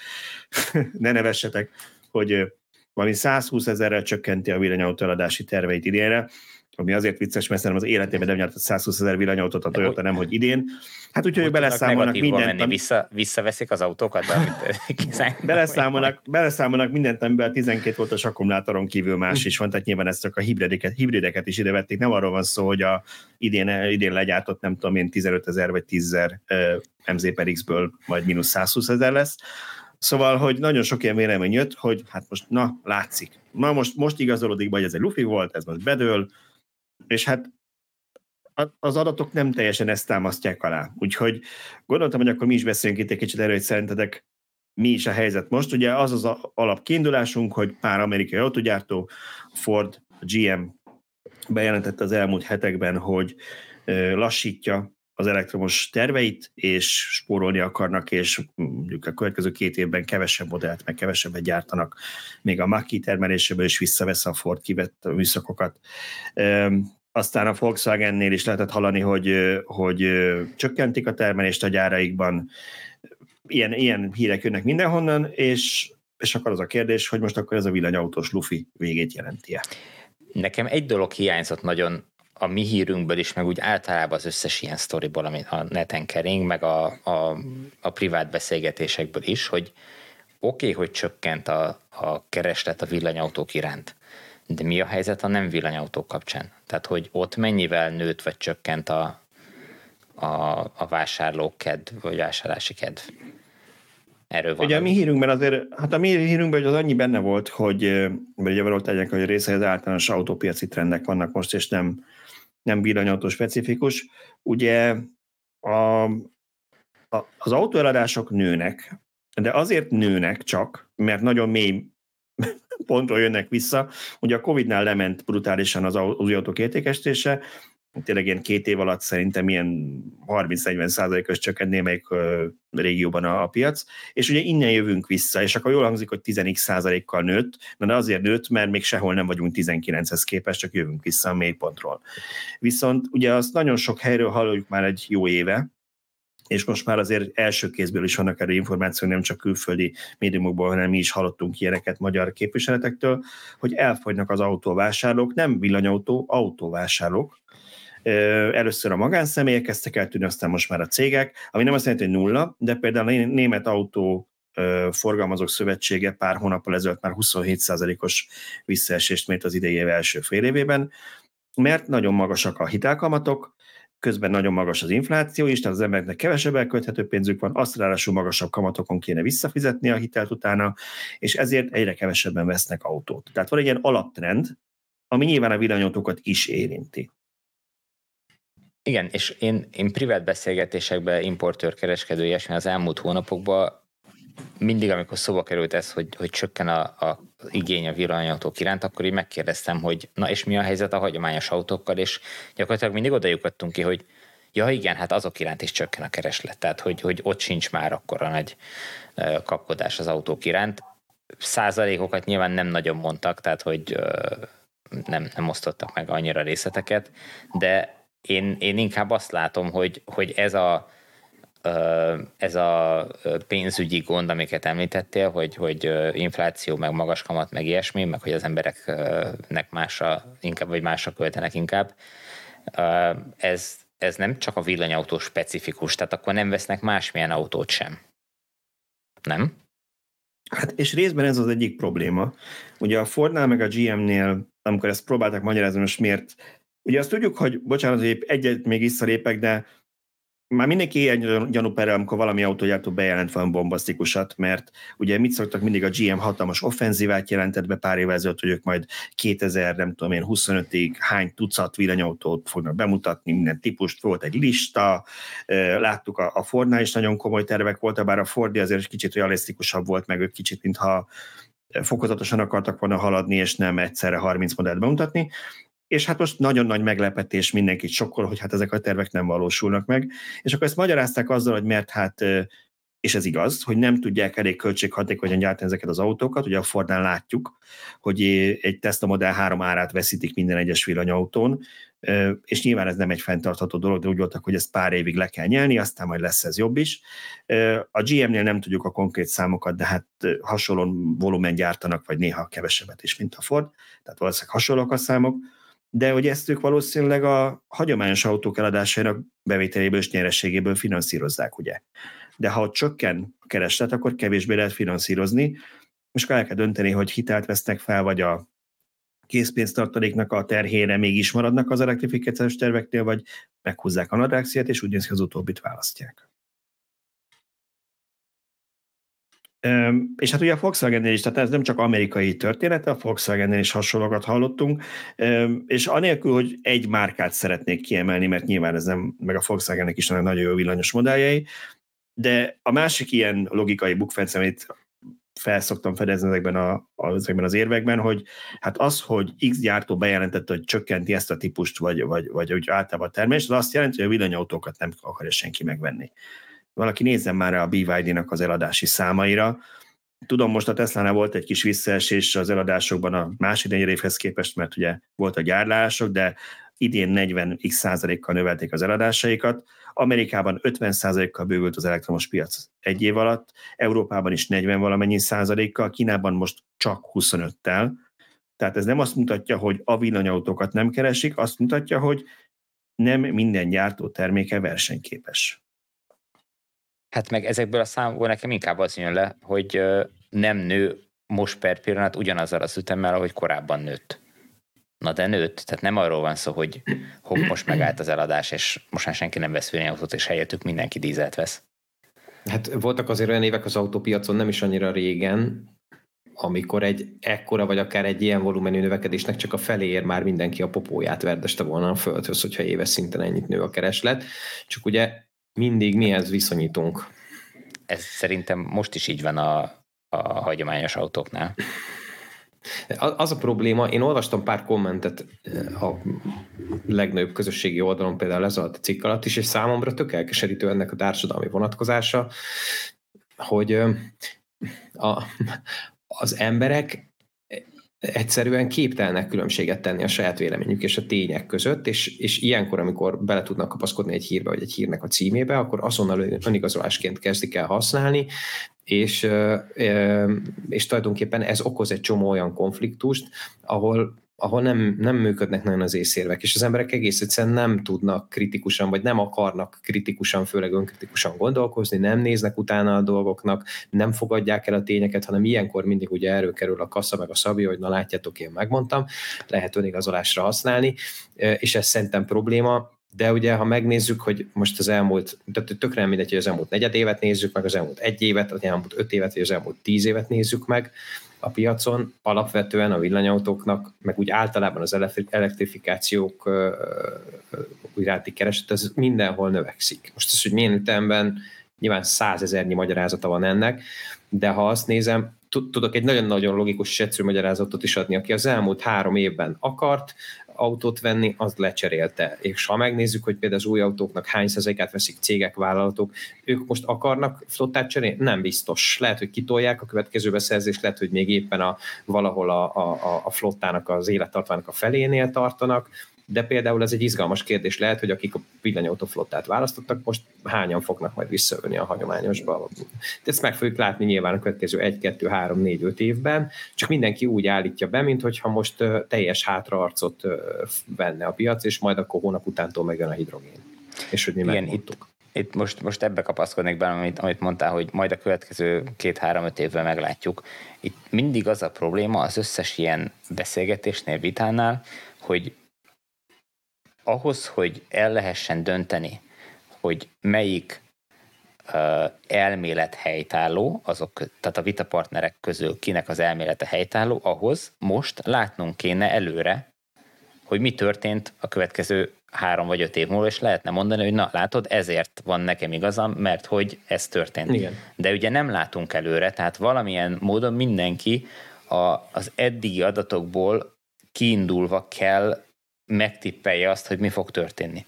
ne nevessetek, hogy valami 120 ezerrel csökkenti a villanyautó eladási terveit idénre, ami azért vicces, mert szerintem az életében nem nyert 120 ezer villanyautót a Toyota, nem, hogy idén. Hát úgyhogy beleszámolnak mindent. Menni, vissza, visszaveszik az autókat, de amit beleszámolnak, beleszámolnak mindent, amiben 12 voltos akkumulátoron kívül más is van, tehát nyilván ezt csak a hibrideket, hibrideket is ide vették. Nem arról van szó, hogy a idén, idén legyártott, nem tudom én, 15 ezer vagy 10 ezer MZ per X-ből majd mínusz 120 ezer lesz, Szóval, hogy nagyon sok ilyen vélemény jött, hogy hát most, na, látszik. Na most, most igazolódik hogy ez egy lufi volt, ez most bedől, és hát az adatok nem teljesen ezt támasztják alá. Úgyhogy gondoltam, hogy akkor mi is beszéljünk itt egy kicsit erről, hogy szerintetek mi is a helyzet most. Ugye az az alapkiindulásunk, hogy pár amerikai autógyártó, Ford, GM bejelentette az elmúlt hetekben, hogy lassítja az elektromos terveit, és spórolni akarnak, és mondjuk a következő két évben kevesebb modellt, meg kevesebbet gyártanak, még a Maki termeléséből is visszavesz a Ford kivett műszakokat. Aztán a Volkswagennél is lehetett hallani, hogy, hogy csökkentik a termelést a gyáraikban, ilyen, ilyen hírek jönnek mindenhonnan, és, és akkor az a kérdés, hogy most akkor ez a villanyautós lufi végét jelenti-e? Nekem egy dolog hiányzott nagyon a mi hírünkből is, meg úgy általában az összes ilyen sztoriból, ami a neten kering, meg a, a, a privát beszélgetésekből is, hogy oké, okay, hogy csökkent a, a kereslet a villanyautók iránt, de mi a helyzet a nem villanyautók kapcsán? Tehát, hogy ott mennyivel nőtt vagy csökkent a, a, a vásárlók kedv, vagy vásárlási kedv? Erről van. Ugye a mi hírünkben azért, hát a mi hírünkben az annyi benne volt, hogy, mert ugye való tegyek, hogy része az általános autópiaci trendek vannak most, és nem, nem villanyautó specifikus. Ugye a, a, az autóeladások nőnek, de azért nőnek csak, mert nagyon mély pontról jönnek vissza. Ugye a Covid-nál lement brutálisan az új autók értékesítése, tényleg ilyen két év alatt szerintem ilyen 30-40 százalékos csökkent némelyik régióban a, a piac, és ugye innen jövünk vissza, és akkor jól hangzik, hogy 10 százalékkal nőtt, de azért nőtt, mert még sehol nem vagyunk 19-hez képest, csak jövünk vissza a mélypontról. Viszont ugye azt nagyon sok helyről halljuk már egy jó éve, és most már azért első kézből is vannak erről információk, nem csak külföldi médiumokból, hanem mi is hallottunk ilyeneket magyar képviseletektől, hogy elfogynak az autóvásárlók, nem villanyautó, autóvásárlók, Először a magánszemélyek kezdtek el tűnni, aztán most már a cégek, ami nem azt jelenti, hogy nulla, de például a Német Autó Forgalmazók Szövetsége pár hónappal ezelőtt már 27%-os visszaesést mért az idei év első fél évében, mert nagyon magasak a hitelkamatok, közben nagyon magas az infláció is, tehát az embereknek kevesebb elkölthető pénzük van, azt ráadásul magasabb kamatokon kéne visszafizetni a hitelt utána, és ezért egyre kevesebben vesznek autót. Tehát van egy ilyen alaptrend, ami nyilván a villanyautókat is érinti. Igen, és én, én privát beszélgetésekben, importőr, kereskedő, ilyesmi az elmúlt hónapokban mindig, amikor szóba került ez, hogy, hogy csökken a, a igény a villanyautók iránt, akkor így megkérdeztem, hogy na és mi a helyzet a hagyományos autókkal, és gyakorlatilag mindig oda lyukadtunk ki, hogy ja igen, hát azok iránt is csökken a kereslet, tehát hogy, hogy ott sincs már akkora nagy kapkodás az autók iránt. Százalékokat nyilván nem nagyon mondtak, tehát hogy nem, nem osztottak meg annyira részleteket, de én, én inkább azt látom, hogy, hogy ez a ez a pénzügyi gond, amiket említettél, hogy, hogy infláció, meg magas kamat, meg ilyesmi, meg hogy az embereknek másra inkább, vagy másra költenek inkább, ez, ez nem csak a villanyautó specifikus, tehát akkor nem vesznek másmilyen autót sem. Nem? Hát és részben ez az egyik probléma. Ugye a Fordnál meg a GM-nél, amikor ezt próbálták magyarázni, most miért, ugye azt tudjuk, hogy bocsánat, hogy egyet még visszalépek, de már mindenki ilyen gyanú perel, amikor valami autógyártó bejelent valami bombasztikusat, mert ugye mit szoktak mindig a GM hatalmas offenzívát jelentett be pár évvel ezelőtt, hogy ők majd 2000, nem tudom én, 25-ig hány tucat villanyautót fognak bemutatni, minden típust, volt egy lista, láttuk a, Fordnál is nagyon komoly tervek voltak, bár a Fordi azért kicsit realisztikusabb volt, meg ők kicsit, mintha fokozatosan akartak volna haladni, és nem egyszerre 30 modellt bemutatni és hát most nagyon nagy meglepetés mindenkit sokkol, hogy hát ezek a tervek nem valósulnak meg. És akkor ezt magyarázták azzal, hogy mert hát, és ez igaz, hogy nem tudják elég költséghatékonyan gyártani ezeket az autókat. Ugye a Fordnál látjuk, hogy egy Tesla Model 3 árát veszítik minden egyes villanyautón, és nyilván ez nem egy fenntartható dolog, de úgy voltak, hogy ezt pár évig le kell nyelni, aztán majd lesz ez jobb is. A GM-nél nem tudjuk a konkrét számokat, de hát hasonló volumen gyártanak, vagy néha kevesebbet is, mint a Ford, tehát valószínűleg hasonlók a számok de hogy ezt ők valószínűleg a hagyományos autók eladásának bevételéből és nyerességéből finanszírozzák, ugye. De ha csökken a kereslet, akkor kevésbé lehet finanszírozni, és akkor el kell dönteni, hogy hitelt vesznek fel, vagy a készpénztartaléknak a terhére mégis maradnak az elektrifikációs terveknél, vagy meghúzzák a nadrágszíjat, és úgy néz ki, az utóbbit választják. És hát ugye a Volkswagen-nél is, tehát ez nem csak amerikai történet, a volkswagen is hasonlókat hallottunk, és anélkül, hogy egy márkát szeretnék kiemelni, mert nyilván ez nem, meg a Volkswagen-nek is nagyon jó villanyos modelljei, de a másik ilyen logikai bukfenc, amit felszoktam fedezni ezekben, a, ezekben az érvekben, hogy hát az, hogy X gyártó bejelentette, hogy csökkenti ezt a típust, vagy, vagy, vagy úgy általában a termés, az azt jelenti, hogy a villanyautókat nem akarja senki megvenni valaki nézzen már a BYD-nak az eladási számaira. Tudom, most a Tesla-nál volt egy kis visszaesés az eladásokban a másik évhez képest, mert ugye volt a gyárlások, de idén 40x százalékkal növelték az eladásaikat. Amerikában 50 százalékkal bővült az elektromos piac egy év alatt, Európában is 40 valamennyi százalékkal, Kínában most csak 25-tel. Tehát ez nem azt mutatja, hogy a villanyautókat nem keresik, azt mutatja, hogy nem minden gyártó terméke versenyképes. Hát meg ezekből a számokból nekem inkább az jön le, hogy nem nő most per pillanat ugyanazzal az ütemmel, ahogy korábban nőtt. Na de nőtt, tehát nem arról van szó, hogy hopp, most megállt az eladás, és most már senki nem vesz autót, és helyettük mindenki dízelt vesz. Hát voltak azért olyan évek az autópiacon nem is annyira régen, amikor egy ekkora vagy akár egy ilyen volumenű növekedésnek csak a felé ér már mindenki a popóját verdeste volna a földhöz, hogyha éves szinten ennyit nő a kereslet. Csak ugye mindig mihez viszonyítunk. Ez szerintem most is így van a, a hagyományos autóknál. Az a probléma, én olvastam pár kommentet eh, a legnagyobb közösségi oldalon, például ez alatt a cikk alatt is, és számomra tök elkeserítő ennek a társadalmi vonatkozása, hogy eh, a, az emberek egyszerűen képtelnek különbséget tenni a saját véleményük és a tények között, és, és ilyenkor, amikor bele tudnak kapaszkodni egy hírbe, vagy egy hírnek a címébe, akkor azonnal önigazolásként kezdik el használni, és, és tulajdonképpen ez okoz egy csomó olyan konfliktust, ahol ahol nem, nem működnek nagyon az észérvek, és az emberek egész egyszerűen nem tudnak kritikusan, vagy nem akarnak kritikusan, főleg önkritikusan gondolkozni, nem néznek utána a dolgoknak, nem fogadják el a tényeket, hanem ilyenkor mindig ugye erről kerül a kassa meg a szabi, hogy na látjátok, én megmondtam, lehet önigazolásra használni, és ez szerintem probléma, de ugye, ha megnézzük, hogy most az elmúlt, tehát tökre nem mindegy, hogy az elmúlt negyed évet nézzük meg, az elmúlt egy évet, az elmúlt öt évet, vagy az elmúlt tíz évet nézzük meg a piacon, alapvetően a villanyautóknak, meg úgy általában az elektrifikációk iránti kereset, ez mindenhol növekszik. Most az, hogy milyen ütemben, nyilván százezernyi magyarázata van ennek, de ha azt nézem, tudok egy nagyon-nagyon logikus és egyszerű magyarázatot is adni, aki az elmúlt három évben akart autót venni, az lecserélte. És ha megnézzük, hogy például az új autóknak hány százalékát veszik cégek, vállalatok, ők most akarnak flottát cserélni? Nem biztos. Lehet, hogy kitolják a következő beszerzést, lehet, hogy még éppen a, valahol a, a, a flottának, az élettartvának a felénél tartanak, de például ez egy izgalmas kérdés lehet, hogy akik a flottát választottak, most hányan fognak majd visszaölni a hagyományosba. Ezt meg fogjuk látni nyilván a következő 1, 2, 3, 4, 5 évben, csak mindenki úgy állítja be, mint hogyha most teljes hátraarcot venne a piac, és majd akkor hónap utántól megjön a hidrogén. És hogy mi Igen, megmondtuk. Itt, itt most, most ebbe kapaszkodnék bele, amit, amit mondtál, hogy majd a következő két-három-öt évben meglátjuk. Itt mindig az a probléma az összes ilyen beszélgetésnél, vitánál, hogy ahhoz, hogy el lehessen dönteni, hogy melyik uh, elmélet helytálló, azok, tehát a vitapartnerek közül kinek az elmélete helytálló, ahhoz most látnunk kéne előre, hogy mi történt a következő három vagy öt év múlva, és lehetne mondani, hogy na látod, ezért van nekem igazam, mert hogy ez történt. Igen. De ugye nem látunk előre, tehát valamilyen módon mindenki a, az eddigi adatokból kiindulva kell megtippelje azt, hogy mi fog történni.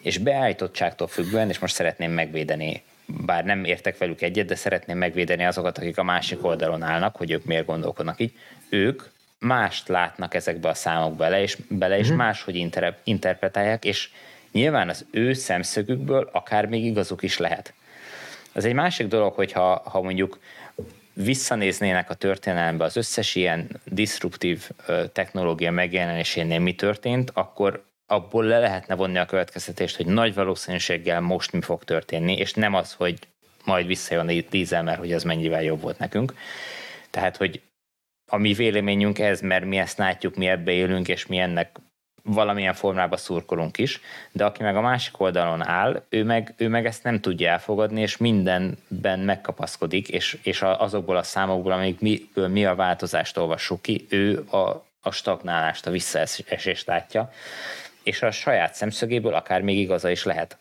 És beállítottságtól függően, és most szeretném megvédeni, bár nem értek velük egyet, de szeretném megvédeni azokat, akik a másik oldalon állnak, hogy ők miért gondolkodnak így, ők mást látnak ezekbe a számok bele, és, bele, és uh-huh. máshogy inter- interpretálják, és nyilván az ő szemszögükből akár még igazuk is lehet. Az egy másik dolog, hogyha ha mondjuk visszanéznének a történelembe az összes ilyen disruptív technológia megjelenésénél mi történt, akkor abból le lehetne vonni a következtetést, hogy nagy valószínűséggel most mi fog történni, és nem az, hogy majd visszajön a dízel, mert hogy az mennyivel jobb volt nekünk. Tehát, hogy a mi véleményünk ez, mert mi ezt látjuk, mi ebbe élünk, és mi ennek valamilyen formában szurkolunk is, de aki meg a másik oldalon áll, ő meg, ő meg ezt nem tudja elfogadni, és mindenben megkapaszkodik, és, és azokból a számokból, amik mi, mi a változást olvassuk ki, ő a, a stagnálást, a visszaesést látja, és a saját szemszögéből akár még igaza is lehet.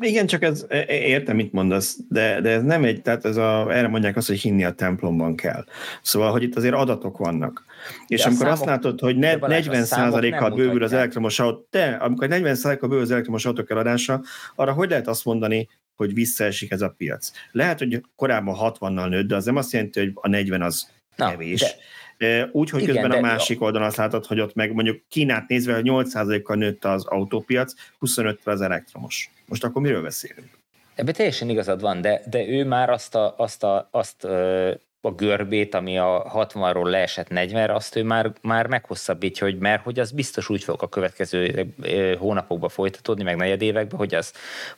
Igen, csak ez, értem, mit mondasz, de, de ez nem egy, tehát ez a, erre mondják azt, hogy hinni a templomban kell. Szóval, hogy itt azért adatok vannak. És de amikor számok, azt látod, hogy ne, 40%-kal bővül az elektromos autó, de amikor 40%-kal bővül az elektromos autók eladása, arra hogy lehet azt mondani, hogy visszaesik ez a piac? Lehet, hogy korábban 60-nal nőtt, de az nem azt jelenti, hogy a 40 az Na, kevés. De úgy, hogy Igen, közben a másik oldalon azt látod, hogy ott meg mondjuk Kínát nézve, hogy 8%-kal nőtt az autópiac, 25 az elektromos. Most akkor miről beszélünk? Ebben teljesen igazad van, de, de ő már azt a, azt a, azt a görbét, ami a 60-ról leesett 40-re, azt ő már, már meghosszabbítja, hogy mert hogy az biztos úgy fog a következő hónapokban folytatódni, meg negyedévekben, hogy az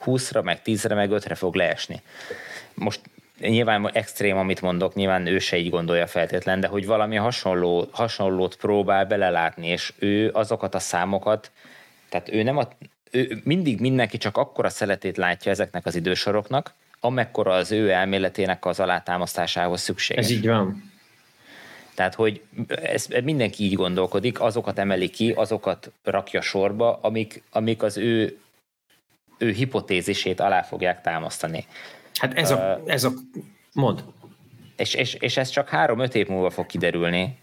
20-ra, meg 10-re, meg 5-re fog leesni. Most nyilván extrém, amit mondok, nyilván ő se így gondolja feltétlen, de hogy valami hasonló, hasonlót próbál belelátni, és ő azokat a számokat, tehát ő nem a, ő mindig mindenki csak akkora szeletét látja ezeknek az idősoroknak, amekkora az ő elméletének az alátámasztásához szükséges. Ez így van. Tehát, hogy ez, mindenki így gondolkodik, azokat emeli ki, azokat rakja sorba, amik, amik az ő, ő hipotézisét alá fogják támasztani. Hát ez a, ez a mond. És, és, és ez csak három-öt év múlva fog kiderülni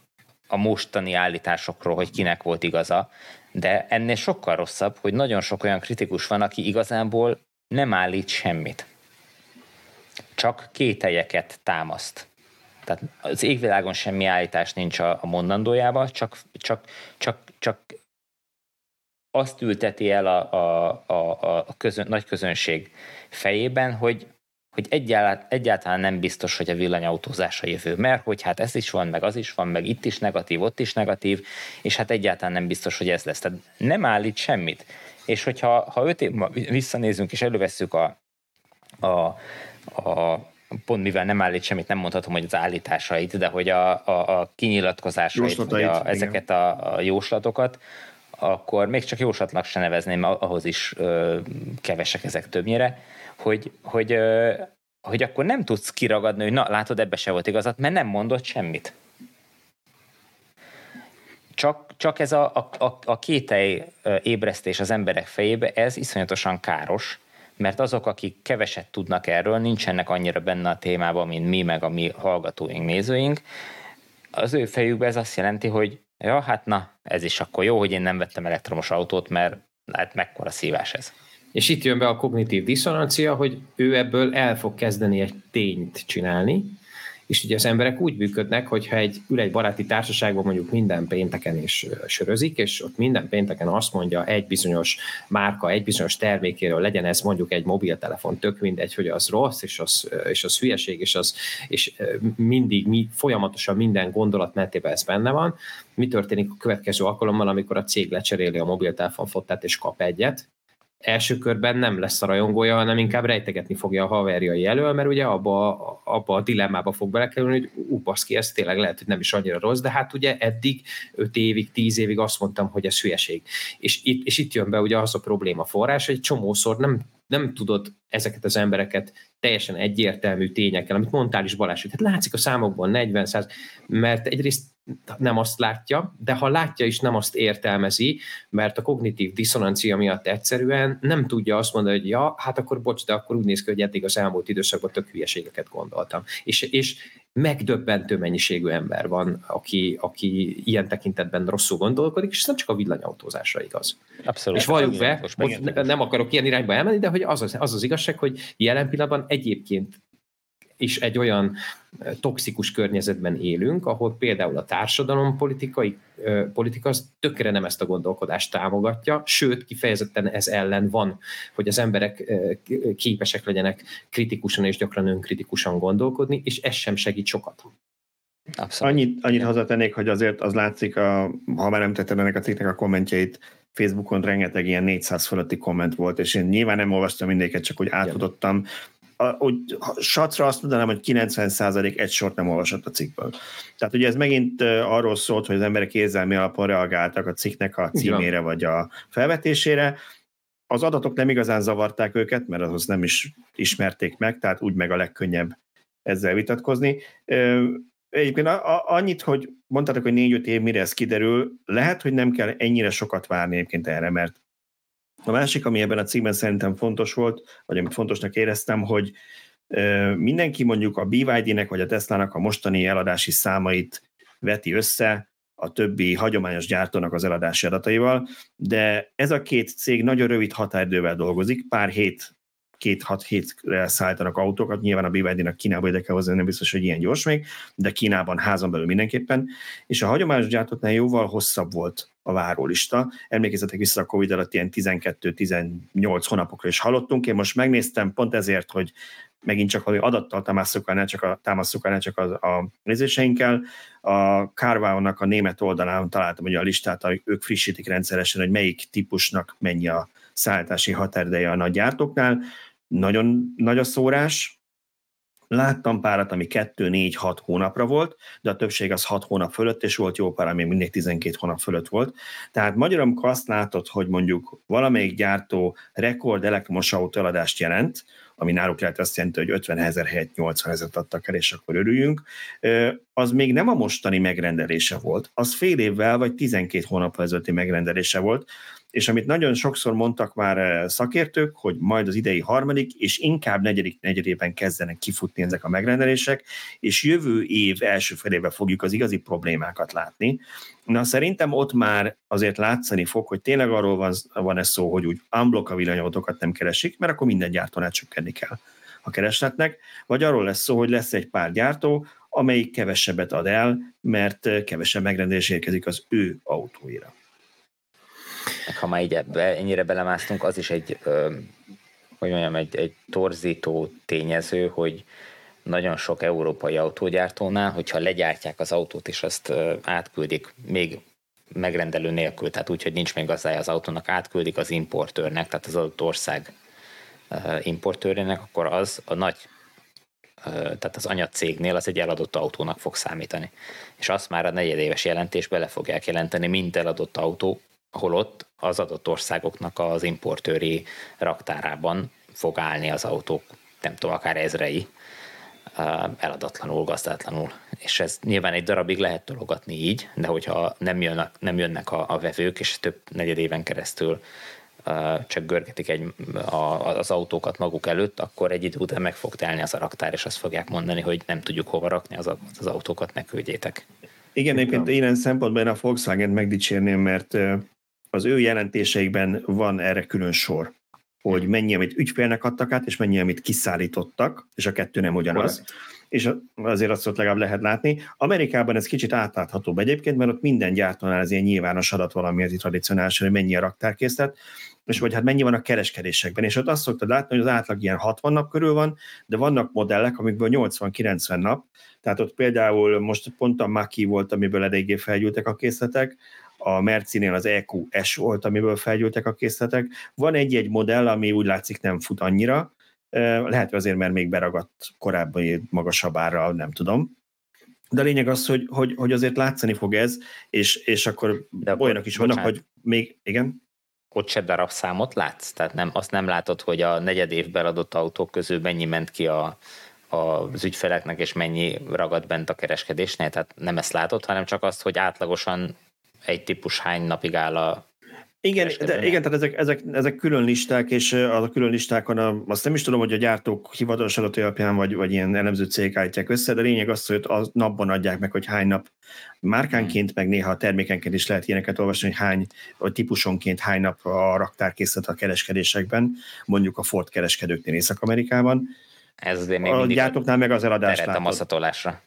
a mostani állításokról, hogy kinek volt igaza, de ennél sokkal rosszabb, hogy nagyon sok olyan kritikus van, aki igazából nem állít semmit. Csak kételyeket támaszt. Tehát az égvilágon semmi állítás nincs a, a csak, csak, csak, csak azt ülteti el a, a, a, a közön, nagy közönség fejében, hogy hogy egyáltalán, nem biztos, hogy a villanyautózás a jövő, mert hogy hát ez is van, meg az is van, meg itt is negatív, ott is negatív, és hát egyáltalán nem biztos, hogy ez lesz. Tehát nem állít semmit. És hogyha ha öt év visszanézünk és elővesszük a, a, a pont mivel nem állít semmit, nem mondhatom, hogy az állításait, de hogy a, a, a kinyilatkozásait, vagy a, ezeket a, a jóslatokat, akkor még csak jóslatnak se nevezném, ahhoz is ö, kevesek ezek többnyire, hogy, hogy, ö, hogy akkor nem tudsz kiragadni, hogy na, látod, ebbe se volt igazat, mert nem mondott semmit. Csak, csak ez a, a, a, a kételj ébresztés az emberek fejébe, ez iszonyatosan káros, mert azok, akik keveset tudnak erről, nincsenek annyira benne a témában, mint mi, meg a mi hallgatóink, nézőink, az ő fejükben ez azt jelenti, hogy ja, hát na, ez is akkor jó, hogy én nem vettem elektromos autót, mert hát mekkora szívás ez. És itt jön be a kognitív diszonancia, hogy ő ebből el fog kezdeni egy tényt csinálni, és ugye az emberek úgy működnek, hogyha egy, ül egy baráti társaságban mondjuk minden pénteken is sörözik, és ott minden pénteken azt mondja egy bizonyos márka, egy bizonyos termékéről, legyen ez mondjuk egy mobiltelefon, tök mindegy, hogy az rossz, és az, és az hülyeség, és, az, és mindig mi, folyamatosan minden gondolat mentében ez benne van. Mi történik a következő alkalommal, amikor a cég lecseréli a mobiltelefon fottát és kap egyet, első körben nem lesz a rajongója, hanem inkább rejtegetni fogja a haverjai elől, mert ugye abba, abba a dilemmába fog belekerülni, hogy ú, baszki, ez tényleg lehet, hogy nem is annyira rossz, de hát ugye eddig 5 évig, 10 évig azt mondtam, hogy ez hülyeség. És itt, és itt jön be ugye az a probléma forrás, hogy csomószor nem, nem tudod ezeket az embereket teljesen egyértelmű tényekkel, amit mondtál is Balázs, hát látszik a számokból 40 100, mert egyrészt nem azt látja, de ha látja is, nem azt értelmezi, mert a kognitív diszonancia miatt egyszerűen nem tudja azt mondani, hogy ja, hát akkor bocs, de akkor úgy néz ki, hogy eddig az elmúlt időszakban tök hülyeségeket gondoltam. És, és megdöbbentő mennyiségű ember van, aki, aki ilyen tekintetben rosszul gondolkodik, és ez nem csak a villanyautózásra igaz. Abszolút. És valljuk be, nem akarok ilyen irányba elmenni, de hogy az az, az az igazság, hogy jelen pillanatban egyébként is egy olyan toxikus környezetben élünk, ahol például a társadalom politikai, politika az tökre nem ezt a gondolkodást támogatja, sőt, kifejezetten ez ellen van, hogy az emberek képesek legyenek kritikusan és gyakran önkritikusan gondolkodni, és ez sem segít sokat. Abszolút. Annyit, annyit hozzátennék, hogy azért az látszik, a, ha már nem tetted ennek a cikknek a kommentjeit, Facebookon rengeteg ilyen 400 fölötti komment volt, és én nyilván nem olvastam mindéket, csak úgy átudottam, hogy satra azt mondanám, hogy 90% egy sort nem olvasott a cikkből. Tehát ugye ez megint arról szólt, hogy az emberek érzelmi alapon reagáltak a cikknek a címére vagy a felvetésére. Az adatok nem igazán zavarták őket, mert ahhoz nem is ismerték meg, tehát úgy meg a legkönnyebb ezzel vitatkozni. Egyébként annyit, hogy mondtátok, hogy négy-öt év mire ez kiderül, lehet, hogy nem kell ennyire sokat várni egyébként erre, mert a másik, ami ebben a cikkben szerintem fontos volt, vagy amit fontosnak éreztem, hogy mindenki mondjuk a BYD-nek vagy a Tesla-nak a mostani eladási számait veti össze a többi hagyományos gyártónak az eladási adataival, de ez a két cég nagyon rövid határidővel dolgozik, pár hét két-hat hétre szállítanak autókat, nyilván a BYD-nak Kínába ide kell hozni, nem biztos, hogy ilyen gyors még, de Kínában házon belül mindenképpen, és a hagyományos gyártóknál jóval hosszabb volt a várólista. Emlékezzetek vissza a Covid alatt ilyen 12-18 hónapokra is hallottunk. Én most megnéztem pont ezért, hogy megint csak valami adattal támasztjuk el, ne csak a, támasztjuk el, ne csak a, a nézéseinkkel. A carwow a német oldalán találtam ugye a listát, hogy ők frissítik rendszeresen, hogy melyik típusnak mennyi a szállítási határideje a nagy gyártóknál. Nagyon nagy a szórás, Láttam párat, ami 2-4-6 hónapra volt, de a többség az 6 hónap fölött, és volt jó pár, ami mindig 12 hónap fölött volt. Tehát magyarul, amikor azt látod, hogy mondjuk valamelyik gyártó rekord elektromos autó eladást jelent, ami náluk lehet azt jelenti, hogy 50 ezer helyett 80 ezeret adtak el, és akkor örüljünk, az még nem a mostani megrendelése volt, az fél évvel vagy 12 hónap ezelőtti megrendelése volt, és amit nagyon sokszor mondtak már eh, szakértők, hogy majd az idei harmadik, és inkább negyedik negyedében kezdenek kifutni ezek a megrendelések, és jövő év első felében fogjuk az igazi problémákat látni. Na szerintem ott már azért látszani fog, hogy tényleg arról van, van ez szó, hogy úgy unblock a villanyautókat nem keresik, mert akkor minden gyártónál csökkenni kell a keresletnek, vagy arról lesz szó, hogy lesz egy pár gyártó, amelyik kevesebbet ad el, mert eh, kevesebb megrendelés érkezik az ő autóira meg ha már így ebbe, ennyire belemásztunk, az is egy, hogy mondjam, egy, egy torzító tényező, hogy nagyon sok európai autógyártónál, hogyha legyártják az autót és azt átküldik még megrendelő nélkül, tehát úgy, hogy nincs még gazdája az autónak, átküldik az importőrnek, tehát az adott ország importőrének, akkor az a nagy tehát az anyacégnél az egy eladott autónak fog számítani. És azt már a negyedéves jelentésbe le fogják jelenteni, mint eladott autó, holott az adott országoknak az importőri raktárában fog állni az autók, nem tudom, akár ezrei, eladatlanul, gazdátlanul. És ez nyilván egy darabig lehet tologatni így, de hogyha nem jönnek, nem jönnek a, a vevők, és több negyed éven keresztül csak görgetik egy, a, az autókat maguk előtt, akkor egy idő után meg fog telni az a raktár, és azt fogják mondani, hogy nem tudjuk hova rakni az, az autókat, ne küldjétek. Igen, egyébként ilyen szempontból én a Volkswagen megdicsérném, mert az ő jelentéseikben van erre külön sor hogy mennyi, amit ügyfélnek adtak át, és mennyi, amit kiszállítottak, és a kettő nem ugyanaz. Correct. És azért azt ott legalább lehet látni. Amerikában ez kicsit átláthatóbb egyébként, mert ott minden gyártónál ez ilyen nyilvános adat valami, itt tradicionális, hogy mennyi a raktárkészlet, és vagy hát mennyi van a kereskedésekben. És ott azt szoktad látni, hogy az átlag ilyen 60 nap körül van, de vannak modellek, amikből 80-90 nap, tehát ott például most pont a Maki volt, amiből eléggé felgyűltek a készletek, a Mercinél az EQS volt, amiből felgyűltek a készletek. Van egy-egy modell, ami úgy látszik nem fut annyira, lehet azért, mert még beragadt korábban magasabb árral, nem tudom. De a lényeg az, hogy, hogy, hogy azért látszani fog ez, és, és akkor De olyanok is vannak, hogy még, igen? Ott se darabszámot látsz? Tehát nem, azt nem látod, hogy a negyed évben adott autók közül mennyi ment ki a, az ügyfeleknek, és mennyi ragad bent a kereskedésnél, tehát nem ezt látod, hanem csak azt, hogy átlagosan egy típus hány napig áll a igen, de, igen, tehát ezek, ezek, ezek külön listák, és az a külön listákon a, azt nem is tudom, hogy a gyártók hivatalos adatai alapján, vagy, vagy ilyen elemző cégek állítják össze, de lényeg az, hogy a napban adják meg, hogy hány nap márkánként, meg néha a termékenként is lehet ilyeneket olvasni, hogy hány, vagy típusonként hány nap a raktárkészlet a kereskedésekben, mondjuk a Ford kereskedőknél Észak-Amerikában. Ez azért még a gyártóknál meg az eladást a masszatolásra.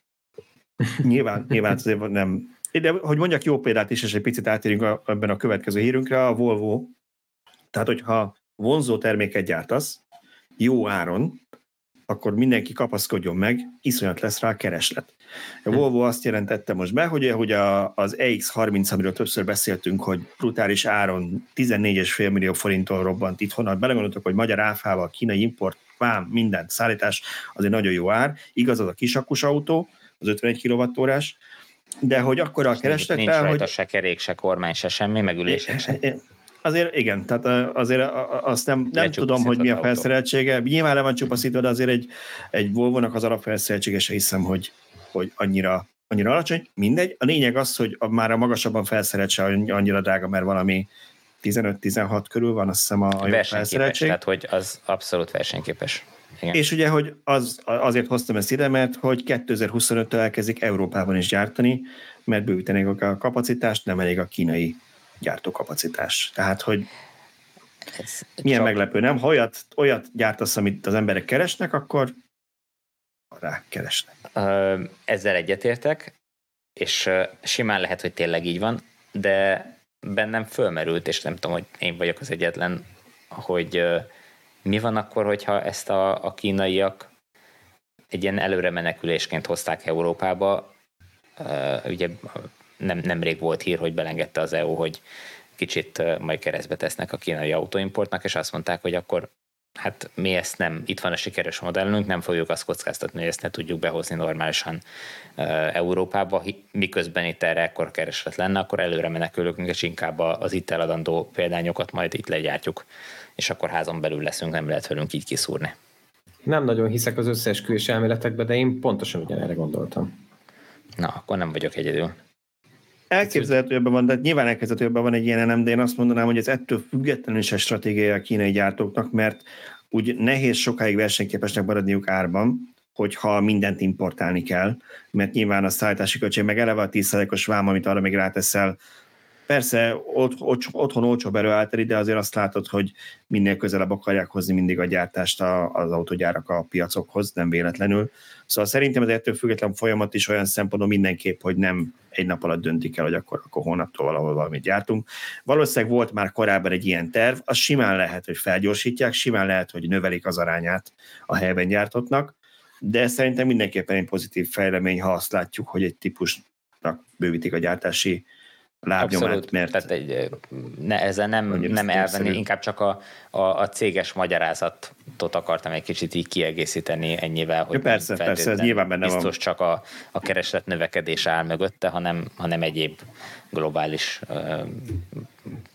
Nyilván, nyilván azért nem, de hogy mondjak jó példát is, és egy picit átérünk a, ebben a következő hírünkre, a Volvo. Tehát, hogyha vonzó terméket gyártasz, jó áron, akkor mindenki kapaszkodjon meg, iszonyat lesz rá a kereslet. A Volvo azt jelentette most be, hogy, hogy a, az EX30, amiről többször beszéltünk, hogy brutális áron 14,5 millió forinton robbant itthon, ha belegondoltok, hogy magyar áfával, kínai import, vám, minden szállítás, az egy nagyon jó ár. Igaz, az a kisakus autó, az 51 kWh, de hogy akkor a kereslet Nincs rajta hogy... se kerék, se kormány, se semmi, megülések se. Azért igen, tehát azért azt nem, nem tudom, hogy mi a felszereltsége. Nyilván le van csupaszítva, de azért egy, egy Volvo-nak az alapfelszereltsége se hiszem, hogy, hogy annyira, annyira alacsony. Mindegy. A lényeg az, hogy a, már a magasabban felszerelt se annyira drága, mert valami 15-16 körül van, azt hiszem a, a felszereltség. Tehát, hogy az abszolút versenyképes. Igen. És ugye, hogy az, azért hoztam ezt ide, mert hogy 2025-től elkezdik Európában is gyártani, mert bővítenék a kapacitást, nem elég a kínai gyártókapacitás. Tehát, hogy Ez milyen csak... meglepő, nem? Ha olyat, olyat gyártasz, amit az emberek keresnek, akkor rá keresnek. Ezzel egyetértek, és simán lehet, hogy tényleg így van, de bennem fölmerült, és nem tudom, hogy én vagyok az egyetlen, hogy mi van akkor, hogyha ezt a, a kínaiak egy ilyen előre menekülésként hozták Európába? Ugye nem, nemrég volt hír, hogy belengedte az EU, hogy kicsit majd keresztbe tesznek a kínai autóimportnak, és azt mondták, hogy akkor hát mi ezt nem, itt van a sikeres modellünk, nem fogjuk azt kockáztatni, hogy ezt ne tudjuk behozni normálisan Európába, miközben itt erre ekkor kereslet lenne, akkor előre menekülünk, és inkább az itt eladandó példányokat majd itt legyártjuk és akkor házon belül leszünk, nem lehet velünk így kiszúrni. Nem nagyon hiszek az összeesküvés elméletekbe, de én pontosan ugyanerre gondoltam. Na, akkor nem vagyok egyedül. Elképzelhetőben van, de nyilván elképzelhetőben van egy ilyen nem, de én azt mondanám, hogy ez ettől függetlenül is egy stratégia a kínai gyártóknak, mert úgy nehéz sokáig versenyképesnek maradniuk árban, hogyha mindent importálni kell, mert nyilván a szállítási költség, meg eleve a 10%-os vám, amit arra még ráteszel, Persze ott, ott, otthon olcsóbb erőállteri, de azért azt látod, hogy minél közelebb akarják hozni mindig a gyártást az autogyárak a piacokhoz, nem véletlenül. Szóval szerintem ez ettől független folyamat is olyan szempontból mindenképp, hogy nem egy nap alatt döntik el, hogy akkor, akkor hónaptól valahol valamit gyártunk. Valószínűleg volt már korábban egy ilyen terv, az simán lehet, hogy felgyorsítják, simán lehet, hogy növelik az arányát a helyben gyártottnak, de szerintem mindenképpen egy pozitív fejlemény, ha azt látjuk, hogy egy típusnak bővítik a gyártási lábnyomát, Abszolút, mert... Tehát egy, ne, ezzel nem, nem elvenni, inkább csak a, a, a céges magyarázatot akartam egy kicsit így kiegészíteni ennyivel, hogy ja, persze, persze, ez nyilván benne biztos van. csak a, a kereslet növekedés áll mögötte, hanem, hanem egyéb globális uh,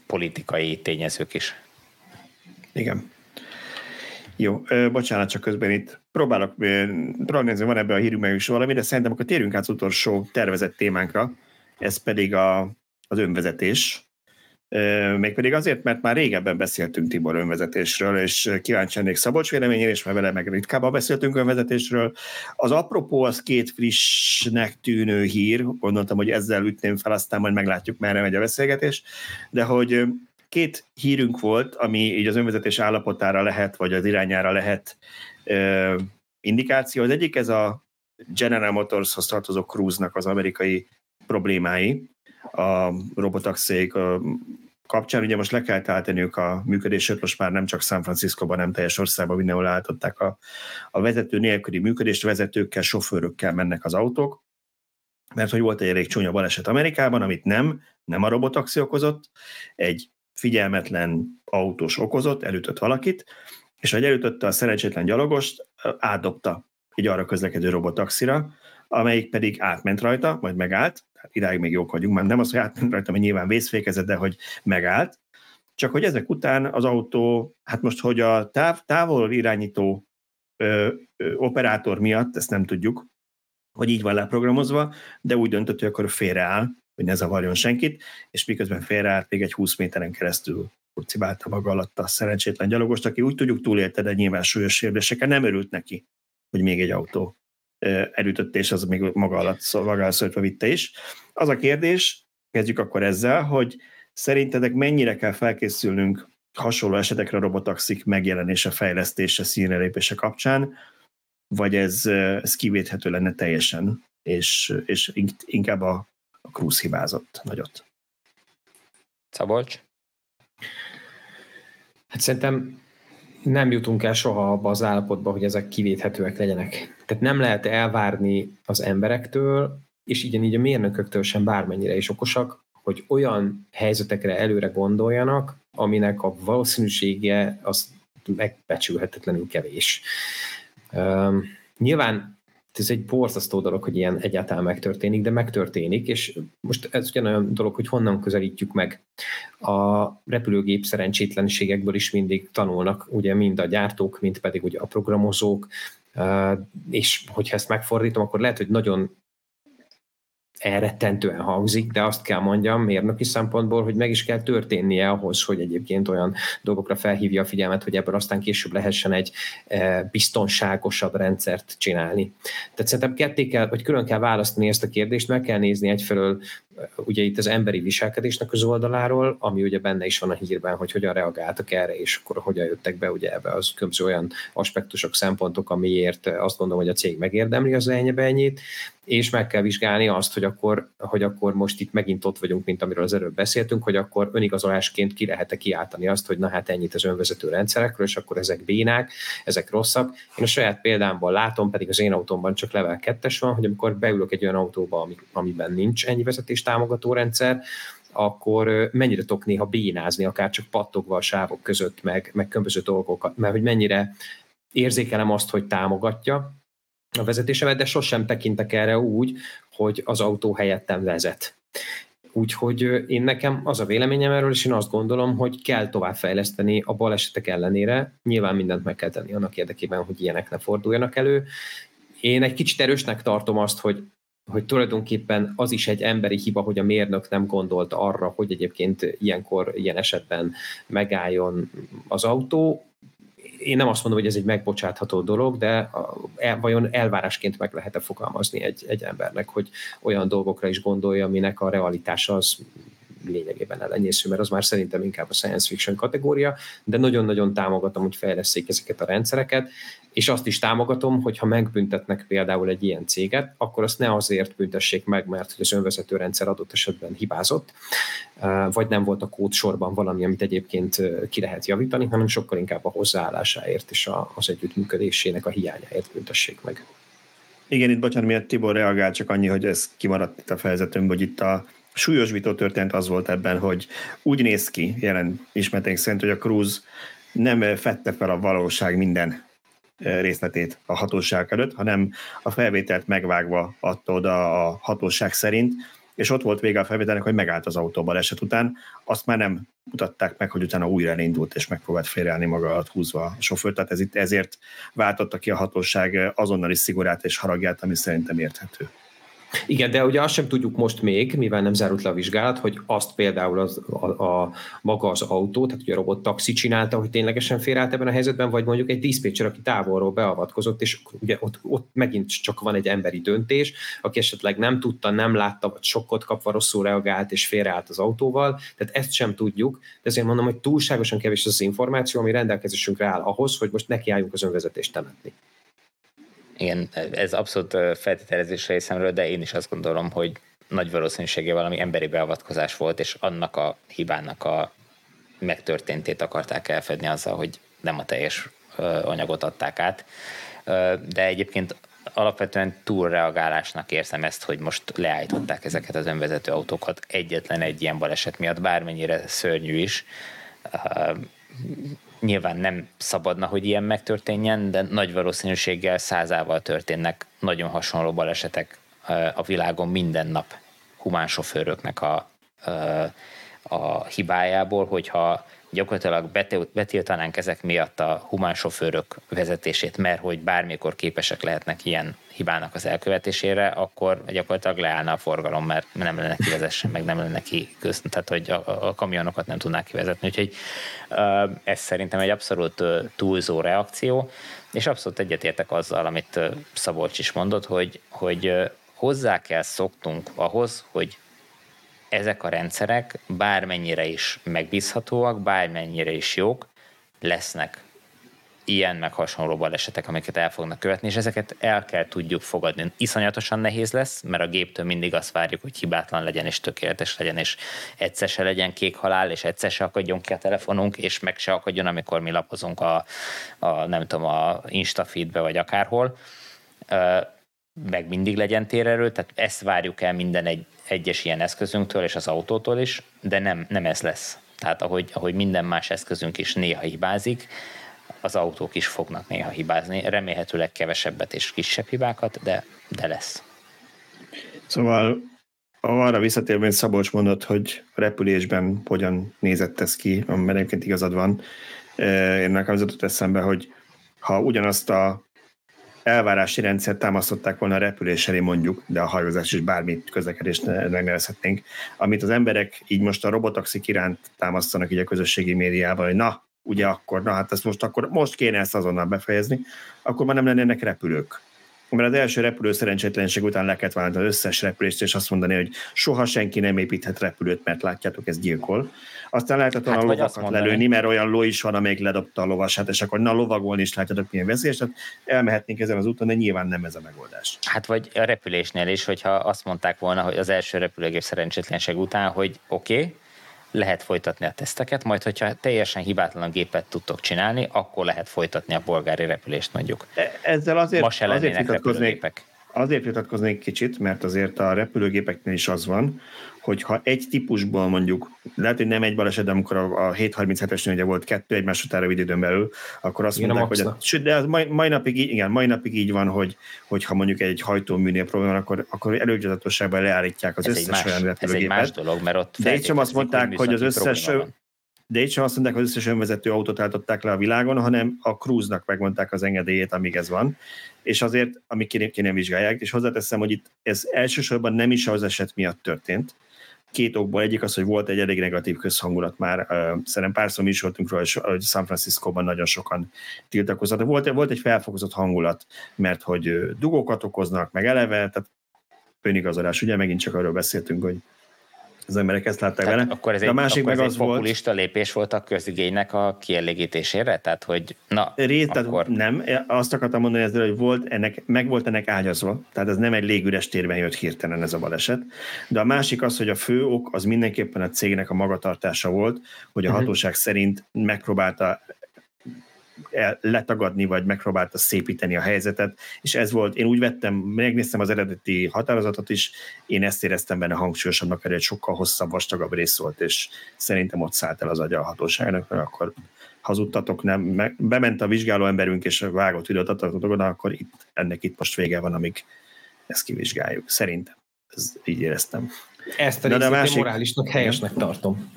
politikai tényezők is. Igen. Jó, bocsánat, csak közben itt próbálok, próbálok nézni, van ebben a hírünkben is valami, de szerintem akkor térjünk át az utolsó tervezett témánkra, ez pedig a, az önvezetés. Mégpedig azért, mert már régebben beszéltünk Tibor önvezetésről, és kíváncsi lennék Szabolcs véleményére, és már vele meg ritkábban beszéltünk önvezetésről. Az apropó az két frissnek tűnő hír, gondoltam, hogy ezzel ütném fel, aztán majd meglátjuk, merre megy a beszélgetés, de hogy két hírünk volt, ami így az önvezetés állapotára lehet, vagy az irányára lehet indikáció. Az egyik ez a General Motorshoz tartozó Cruise-nak az amerikai problémái, a robotaxék kapcsán. Ugye most le kell állítaniuk a működését, most már nem csak San Francisco-ban, nem teljes országban mindenhol állították a, a vezető nélküli működést, vezetőkkel, sofőrökkel mennek az autók, mert hogy volt egy elég csúnya baleset Amerikában, amit nem, nem a robotaxi okozott, egy figyelmetlen autós okozott, elütött valakit, és ahogy elütötte a szerencsétlen gyalogost, átdobta egy arra közlekedő robotaxira, amelyik pedig átment rajta, majd megállt, tehát idáig még jók vagyunk, már nem az, hogy átment rajta, mert nyilván vészfékezett, de hogy megállt, csak hogy ezek után az autó, hát most, hogy a táv, távol irányító ö, ö, operátor miatt, ezt nem tudjuk, hogy így van leprogramozva, de úgy döntött, hogy akkor félreáll, hogy ne zavarjon senkit, és miközben félreállt, még egy 20 méteren keresztül kurcibálta maga alatt a szerencsétlen gyalogost, aki úgy tudjuk túlélte, de nyilván súlyos sérülésekkel nem örült neki, hogy még egy autó elütött, és az még maga alatt maga vitte is. Az a kérdés, kezdjük akkor ezzel, hogy szerintetek mennyire kell felkészülnünk hasonló esetekre a robotaxik megjelenése, fejlesztése, színre lépése kapcsán, vagy ez, ez kivéthető lenne teljesen, és, és inkább a, a Cruise hibázott nagyot. Szabolcs? Hát szerintem nem jutunk el soha abba az állapotba, hogy ezek kivéthetőek legyenek. Tehát nem lehet elvárni az emberektől, és így a mérnököktől sem bármennyire is okosak, hogy olyan helyzetekre előre gondoljanak, aminek a valószínűsége az megbecsülhetetlenül kevés. Um, nyilván ez egy borzasztó dolog, hogy ilyen egyáltalán megtörténik, de megtörténik, és most ez ugyanolyan dolog, hogy honnan közelítjük meg. A repülőgép szerencsétlenségekből is mindig tanulnak, ugye mind a gyártók, mind pedig ugye a programozók, és hogyha ezt megfordítom, akkor lehet, hogy nagyon elrettentően hangzik, de azt kell mondjam mérnöki szempontból, hogy meg is kell történnie ahhoz, hogy egyébként olyan dolgokra felhívja a figyelmet, hogy ebből aztán később lehessen egy e, biztonságosabb rendszert csinálni. Tehát szerintem ketté kell, vagy külön kell választani ezt a kérdést, meg kell nézni egyfelől ugye itt az emberi viselkedésnek az oldaláról, ami ugye benne is van a hírben, hogy hogyan reagáltak erre, és akkor hogyan jöttek be ugye ebbe az különböző olyan aspektusok, szempontok, amiért azt gondolom, hogy a cég megérdemli az ennyi és meg kell vizsgálni azt, hogy akkor, hogy akkor most itt megint ott vagyunk, mint amiről az előbb beszéltünk, hogy akkor önigazolásként ki lehet-e kiáltani azt, hogy na hát ennyit az önvezető rendszerekről, és akkor ezek bénák, ezek rosszak. Én a saját példámból látom, pedig az én autómban csak level 2-es van, hogy amikor beülök egy olyan autóba, ami, amiben nincs ennyi vezetés támogató rendszer, akkor mennyire tudok néha bénázni, akár csak pattogva a sávok között, meg, meg különböző dolgokat, mert hogy mennyire érzékelem azt, hogy támogatja a vezetésemet, de sosem tekintek erre úgy, hogy az autó helyettem vezet. Úgyhogy én nekem az a véleményem erről, és én azt gondolom, hogy kell továbbfejleszteni a balesetek ellenére. Nyilván mindent meg kell tenni annak érdekében, hogy ilyenek ne forduljanak elő. Én egy kicsit erősnek tartom azt, hogy hogy tulajdonképpen az is egy emberi hiba, hogy a mérnök nem gondolt arra, hogy egyébként ilyenkor, ilyen esetben megálljon az autó. Én nem azt mondom, hogy ez egy megbocsátható dolog, de el, vajon elvárásként meg lehet-e fogalmazni egy, egy embernek, hogy olyan dolgokra is gondolja, aminek a realitása az lényegében elenyésző, mert az már szerintem inkább a science fiction kategória, de nagyon-nagyon támogatom, hogy fejleszék ezeket a rendszereket, és azt is támogatom, hogy ha megbüntetnek például egy ilyen céget, akkor azt ne azért büntessék meg, mert hogy az önvezető rendszer adott esetben hibázott, vagy nem volt a kód sorban valami, amit egyébként ki lehet javítani, hanem sokkal inkább a hozzáállásáért és az együttműködésének a hiányáért büntessék meg. Igen, itt bocsánat, miért Tibor reagál, csak annyi, hogy ez kimaradt itt a fejezetünkben, hogy itt a súlyos vitó történt az volt ebben, hogy úgy néz ki jelen ismereteink szerint, hogy a Cruz nem fette fel a valóság minden részletét a hatóság előtt, hanem a felvételt megvágva adta oda a hatóság szerint, és ott volt vége a felvételnek, hogy megállt az autó baleset után, azt már nem mutatták meg, hogy utána újra elindult, és megpróbált félreállni maga alatt húzva a sofőr, tehát ez itt ezért váltotta ki a hatóság azonnali szigorát és haragját, ami szerintem érthető. Igen, de ugye azt sem tudjuk most még, mivel nem zárult le a vizsgálat, hogy azt például az, a, a, maga az autó, tehát ugye a robot taxi csinálta, hogy ténylegesen félreállt ebben a helyzetben, vagy mondjuk egy diszpécser, aki távolról beavatkozott, és ugye ott, ott megint csak van egy emberi döntés, aki esetleg nem tudta, nem látta, vagy sokkot kapva rosszul reagált, és félreállt az autóval, tehát ezt sem tudjuk, de ezért mondom, hogy túlságosan kevés az információ, ami rendelkezésünkre áll ahhoz, hogy most nekiálljunk az önvezetést temetni. Igen, ez abszolút feltételezés részemről, de én is azt gondolom, hogy nagy valószínűséggel valami emberi beavatkozás volt, és annak a hibának a megtörténtét akarták elfedni azzal, hogy nem a teljes anyagot adták át. De egyébként alapvetően túlreagálásnak érzem ezt, hogy most leállították ezeket az önvezető autókat egyetlen egy ilyen baleset miatt, bármennyire szörnyű is Nyilván nem szabadna, hogy ilyen megtörténjen, de nagy valószínűséggel százával történnek nagyon hasonló balesetek a világon minden nap humán sofőröknek a, a hibájából, hogyha gyakorlatilag betiltanánk ezek miatt a humán sofőrök vezetését, mert hogy bármikor képesek lehetnek ilyen hibának az elkövetésére, akkor gyakorlatilag leállna a forgalom, mert nem lenne kivezessen, meg nem lenne ki köz, tehát hogy a, a kamionokat nem tudnák kivezetni. Úgyhogy ez szerintem egy abszolút túlzó reakció, és abszolút egyetértek azzal, amit Szabolcs is mondott, hogy, hogy hozzá kell szoktunk ahhoz, hogy ezek a rendszerek bármennyire is megbízhatóak, bármennyire is jók, lesznek ilyen meg hasonló balesetek, amiket el fognak követni, és ezeket el kell tudjuk fogadni. Iszonyatosan nehéz lesz, mert a géptől mindig azt várjuk, hogy hibátlan legyen, és tökéletes legyen, és egyszer se legyen kék halál, és egyszer se akadjon ki a telefonunk, és meg se akadjon, amikor mi lapozunk a, a nem tudom, a Instafeedbe, vagy akárhol. Meg mindig legyen térerő, tehát ezt várjuk el minden egy, egyes ilyen eszközünktől és az autótól is, de nem, nem ez lesz. Tehát ahogy, ahogy minden más eszközünk is néha hibázik, az autók is fognak néha hibázni, remélhetőleg kevesebbet és kisebb hibákat, de, de lesz. Szóval arra visszatérve, hogy Szabolcs mondott, hogy repülésben hogyan nézett ez ki, mert egyébként igazad van. Én nekem az eszembe, hogy ha ugyanazt a elvárási rendszert támasztották volna a repülés elé mondjuk, de a hajózás is bármit közlekedést megnevezhetnénk, amit az emberek így most a robotaxik iránt támasztanak így a közösségi médiában, hogy na, ugye akkor, na hát ezt most akkor, most kéne ezt azonnal befejezni, akkor már nem lennének repülők. Mert az első repülő szerencsétlenség után le kellett válni az összes repülést, és azt mondani, hogy soha senki nem építhet repülőt, mert látjátok, ez gyilkol. Aztán lehetett volna hát, a lovakat lelőni, mert olyan ló is van, amelyik ledobta a lovasát, és akkor na lovagolni is látjátok milyen veszélyes, tehát elmehetnénk ezen az úton, de nyilván nem ez a megoldás. Hát vagy a repülésnél is, hogyha azt mondták volna, hogy az első repülőgép szerencsétlenség után, hogy oké, okay, lehet folytatni a teszteket, majd hogyha teljesen hibátlan gépet tudtok csinálni, akkor lehet folytatni a bolgári repülést mondjuk. E, ezzel azért, Ma se azért vitatkoznék, azért vitatkoznék kicsit, mert azért a repülőgépeknél is az van, hogyha egy típusból mondjuk, lehet, hogy nem egy baleset, de amikor a, a 737-es ugye volt kettő egymás után rövid időn belül, akkor azt igen, mondták, hogy a, sőt, de az mai, mai, napig, igen, mai napig így van, hogy, hogyha mondjuk egy hajtóműnél probléma van, akkor, akkor előgyazatosságban leállítják az ez összes más, olyan repülőgépet. Ez egy más dolog, mert ott de itt sem azt mondták, hogy az összes, de itt sem azt mondták, hogy az összes önvezető autót állították le a világon, hanem a cruise-nak megmondták az engedélyét, amíg ez van. És azért, amik ki, ki nem vizsgálják, és hozzáteszem, hogy itt ez elsősorban nem is az eset miatt történt, két okból. Egyik az, hogy volt egy elég negatív közhangulat már. Szerintem párszor mi is voltunk róla, hogy San Francisco-ban nagyon sokan tiltakoztak. Volt, volt egy felfokozott hangulat, mert hogy dugókat okoznak, meg eleve, tehát önigazolás, ugye megint csak arról beszéltünk, hogy az emberek ezt látták tehát vele. Akkor ez egy, a másik meg az egy populista volt, lépés volt a közigénynek a kielégítésére? Tehát, hogy na, Rét, akkor... tehát nem, azt akartam mondani ezzel, hogy volt ennek, meg volt ennek ágyazva, tehát ez nem egy légüres térben jött hirtelen ez a baleset, de a másik az, hogy a fő ok az mindenképpen a cégnek a magatartása volt, hogy a uh-huh. hatóság szerint megpróbálta letagadni, vagy megpróbálta szépíteni a helyzetet, és ez volt, én úgy vettem, megnéztem az eredeti határozatot is, én ezt éreztem benne hangsúlyosabbnak, hogy egy sokkal hosszabb, vastagabb rész volt, és szerintem ott szállt el az agya a hatóságnak, mert akkor hazudtatok, nem, me, bement a vizsgáló emberünk, és vágott videót adtatok oda, akkor itt, ennek itt most vége van, amíg ezt kivizsgáljuk. Szerintem. Ez így éreztem. Ezt a, de a másik... morálisnak helyesnek tartom.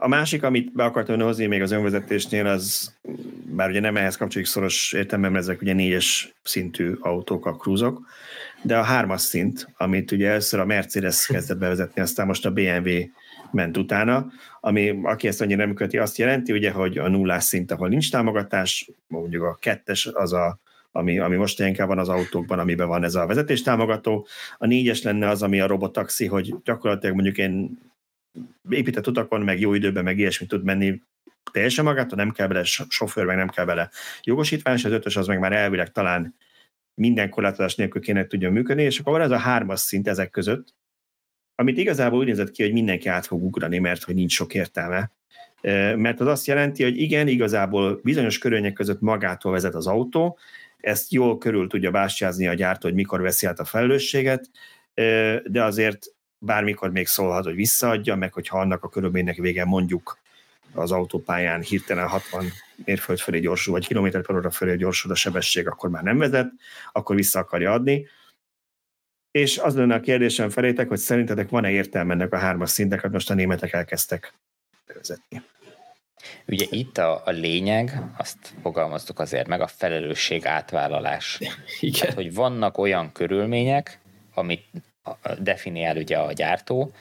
A másik, amit be akartam hozni még az önvezetésnél, az, bár ugye nem ehhez kapcsolódik szoros értelemben, ezek ugye négyes szintű autók, a krúzok, de a hármas szint, amit ugye először a Mercedes kezdett bevezetni, aztán most a BMW ment utána, ami, aki ezt annyira nem köti, azt jelenti, ugye, hogy a nullás szint, ahol nincs támogatás, mondjuk a kettes az a ami, ami most inkább van az autókban, amiben van ez a vezetéstámogató. A négyes lenne az, ami a robotaxi, hogy gyakorlatilag mondjuk én épített utakon, meg jó időben, meg ilyesmit tud menni teljesen magától, nem kell bele sofőr, meg nem kell bele jogosítvány, és az ötös az meg már elvileg talán minden korlátozás nélkül kéne tudjon működni, és akkor van ez a hármas szint ezek között, amit igazából úgy nézett ki, hogy mindenki át fog ugrani, mert hogy nincs sok értelme. Mert az azt jelenti, hogy igen, igazából bizonyos körülmények között magától vezet az autó, ezt jól körül tudja bástyázni a gyártó, hogy mikor veszi át a felelősséget, de azért bármikor még szólhat, hogy visszaadja, meg hogyha annak a körülménynek vége mondjuk az autópályán hirtelen 60 mérföld fölé gyorsul, vagy kilométer per óra fölé gyorsul a sebesség, akkor már nem vezet, akkor vissza akarja adni. És az lenne a kérdésem felétek, hogy szerintetek van-e értelme ennek a hármas szinteket, most a németek elkezdtek vezetni. Ugye itt a, a lényeg, azt fogalmaztuk azért meg, a felelősség átvállalás. Igen. Tehát, hogy vannak olyan körülmények, amit definiál ugye a gyártó,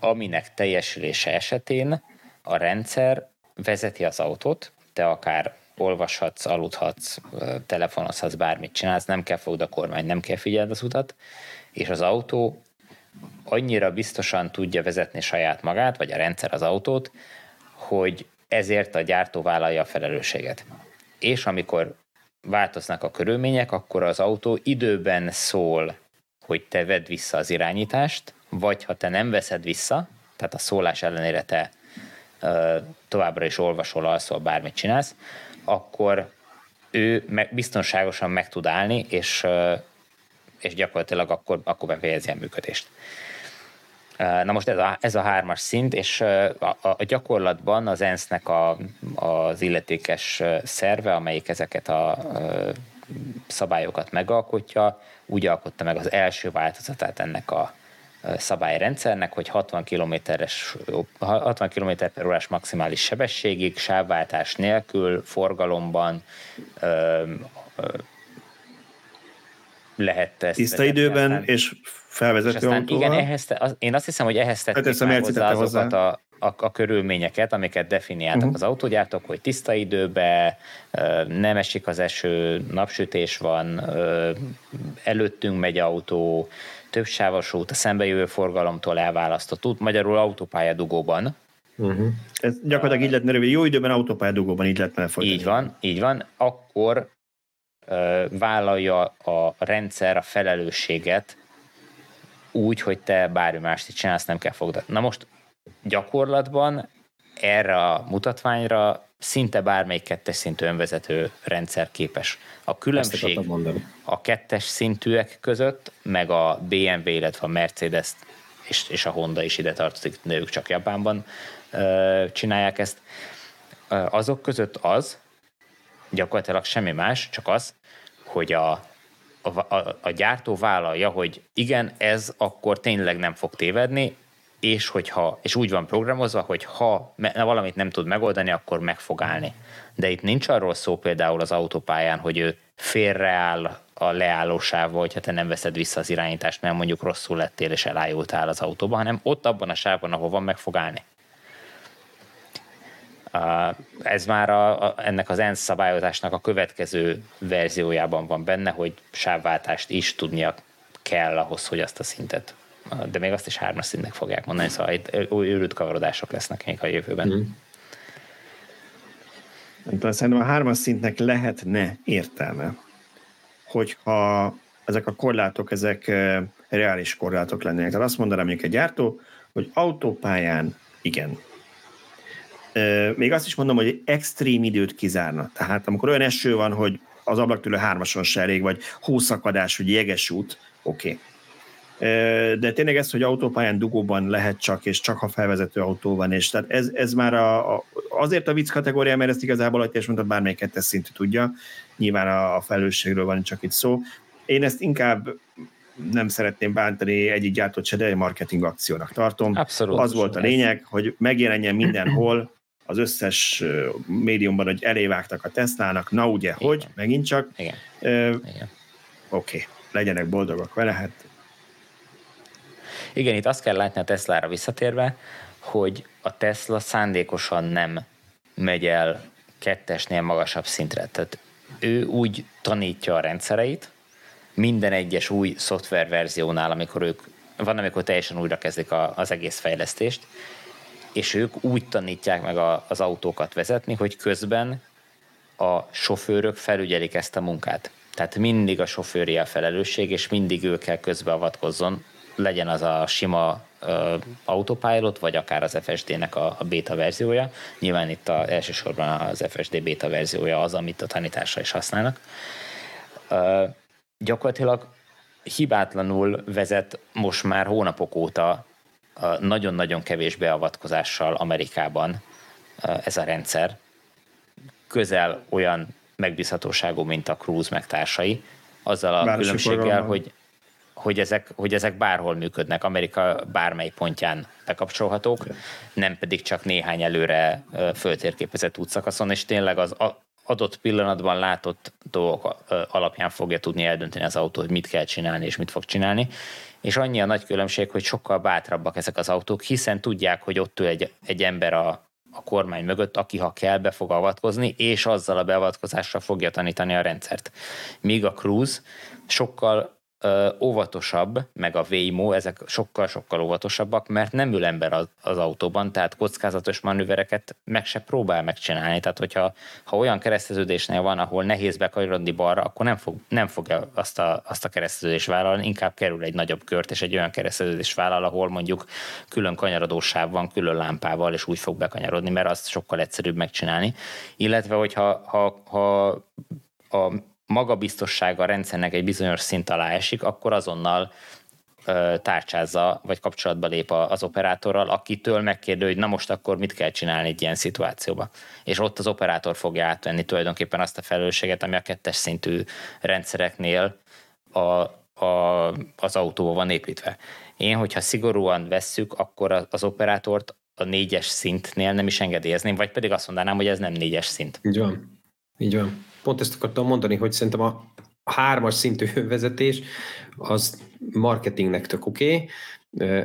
aminek teljesülése esetén a rendszer vezeti az autót, te akár olvashatsz, aludhatsz, telefonozhatsz, bármit csinálsz, nem kell fogd a kormány, nem kell figyeld az utat, és az autó annyira biztosan tudja vezetni saját magát, vagy a rendszer az autót, hogy ezért a gyártó vállalja a felelősséget. És amikor változnak a körülmények, akkor az autó időben szól, hogy te vedd vissza az irányítást, vagy ha te nem veszed vissza, tehát a szólás ellenére te ö, továbbra is olvasol, alszol, bármit csinálsz, akkor ő meg, biztonságosan meg tud állni, és, ö, és gyakorlatilag akkor, akkor befejezi a működést. Na most ez a, ez a hármas szint, és a, a gyakorlatban az ENSZ-nek a, az illetékes szerve, amelyik ezeket a szabályokat megalkotja, úgy alkotta meg az első változatát ennek a szabályrendszernek, hogy 60 km-es 60 km per órás maximális sebességig, sávváltás nélkül, forgalomban ö, ö, lehet ezt Tiszta időben aztán, és felvezető és aztán. Igen, ehhez, az, én azt hiszem, hogy ehhez tették hát hozzá azokat hozzá. a, a, a körülményeket, amiket definiáltak uh-huh. az autógyártók, hogy tiszta időbe, nem esik az eső, napsütés van, előttünk megy autó, több sávos út, a szembejövő forgalomtól elválasztott út, magyarul autópályadugóban. Uh-huh. Ez gyakorlatilag így lehetne rövid. Jó időben autópályadugóban így lehetne folytatni. Így van, így van. Akkor vállalja a rendszer a felelősséget úgy, hogy te bármi mást csinálsz, nem kell fogdad. Na most gyakorlatban erre a mutatványra szinte bármelyik kettes szintű önvezető rendszer képes. A különbség a kettes szintűek között, meg a BMW, illetve a Mercedes és, és a Honda is ide tartozik, de ők csak Japánban ö, csinálják ezt. Azok között az, gyakorlatilag semmi más, csak az, hogy a, a, a, a gyártó vállalja, hogy igen, ez akkor tényleg nem fog tévedni, és, hogyha, és úgy van programozva, hogy ha valamit nem tud megoldani, akkor meg fog állni. De itt nincs arról szó például az autópályán, hogy ő félreáll a leállósávba, hogyha te nem veszed vissza az irányítást, mert mondjuk rosszul lettél és elájultál az autóba, hanem ott abban a sávban, ahol van, meg fog állni. Ez már a, a, ennek az ENSZ szabályozásnak a következő verziójában van benne, hogy sávváltást is tudnia kell ahhoz, hogy azt a szintet de még azt is hármas szintnek fogják mondani, szóval itt őrült kavarodások lesznek még a jövőben. Mm. Nem tudom, szerintem a hármas szintnek lehetne értelme, hogyha ezek a korlátok, ezek reális korlátok lennének. Tehát azt mondanám mondjuk egy gyártó, hogy autópályán igen. Még azt is mondom, hogy extrém időt kizárna. Tehát amikor olyan eső van, hogy az ablaktőlő hármason se elég, vagy hószakadás, vagy jeges út, oké. Okay de tényleg ez, hogy autópályán dugóban lehet csak, és csak ha felvezető autó van, és tehát ez, ez már a, a, azért a vicc kategória, mert ezt igazából, ahogy és mondtad, bármelyik kettes szintű tudja, nyilván a, a felelősségről van csak itt szó. Én ezt inkább nem szeretném bántani egyik gyártót se, de egy marketing akciónak tartom. Abszolút. Az volt a lényeg, hogy megjelenjen mindenhol, az összes médiumban, hogy elévágtak a Teslának, na ugye, Igen. hogy, megint csak. Igen. Uh, Oké, okay, legyenek boldogok vele, hát. Igen, itt azt kell látni a Teslára visszatérve, hogy a Tesla szándékosan nem megy el kettesnél magasabb szintre. Tehát ő úgy tanítja a rendszereit, minden egyes új szoftververziónál, amikor ők, van, amikor teljesen újra kezdik a, az egész fejlesztést, és ők úgy tanítják meg a, az autókat vezetni, hogy közben a sofőrök felügyelik ezt a munkát. Tehát mindig a sofőri a felelősség, és mindig ő kell közbeavatkozzon, legyen az a sima uh, autopilot, vagy akár az FSD-nek a, a beta verziója. Nyilván itt a, elsősorban az FSD beta verziója az, amit a tanításra is használnak. Uh, gyakorlatilag hibátlanul vezet most már hónapok óta nagyon-nagyon kevés beavatkozással Amerikában ez a rendszer. Közel olyan megbízhatóságú, mint a Cruise meg társai, azzal a Bár különbséggel, hogy, hogy, ezek, hogy ezek bárhol működnek, Amerika bármely pontján bekapcsolhatók, nem pedig csak néhány előre föltérképezett útszakaszon, és tényleg az adott pillanatban látott dolgok alapján fogja tudni eldönteni az autó, hogy mit kell csinálni és mit fog csinálni. És annyi a nagy különbség, hogy sokkal bátrabbak ezek az autók, hiszen tudják, hogy ott ül egy, egy ember a, a kormány mögött, aki ha kell, be fog avatkozni, és azzal a beavatkozással fogja tanítani a rendszert. Míg a Cruise sokkal óvatosabb, meg a Waymo, ezek sokkal-sokkal óvatosabbak, mert nem ül ember az, az autóban, tehát kockázatos manővereket meg se próbál megcsinálni. Tehát, hogyha ha olyan kereszteződésnél van, ahol nehéz bekanyarodni balra, akkor nem, fog, nem fogja azt a, azt a kereszteződést vállalni, inkább kerül egy nagyobb kört, és egy olyan kereszteződést vállal, ahol mondjuk külön kanyarodósáv van, külön lámpával, és úgy fog bekanyarodni, mert azt sokkal egyszerűbb megcsinálni. Illetve, hogyha ha, ha a magabiztossága a rendszernek egy bizonyos szint alá esik, akkor azonnal ö, tárcsázza, vagy kapcsolatba lép az operátorral, akitől megkérdő, hogy na most akkor mit kell csinálni egy ilyen szituációba. És ott az operátor fogja átvenni tulajdonképpen azt a felelősséget, ami a kettes szintű rendszereknél a, a, az autóba van építve. Én, hogyha szigorúan vesszük, akkor az operátort a négyes szintnél nem is engedélyezném, vagy pedig azt mondanám, hogy ez nem négyes szint. Így van. Így van pont ezt akartam mondani, hogy szerintem a hármas szintű vezetés az marketingnek tök oké, okay,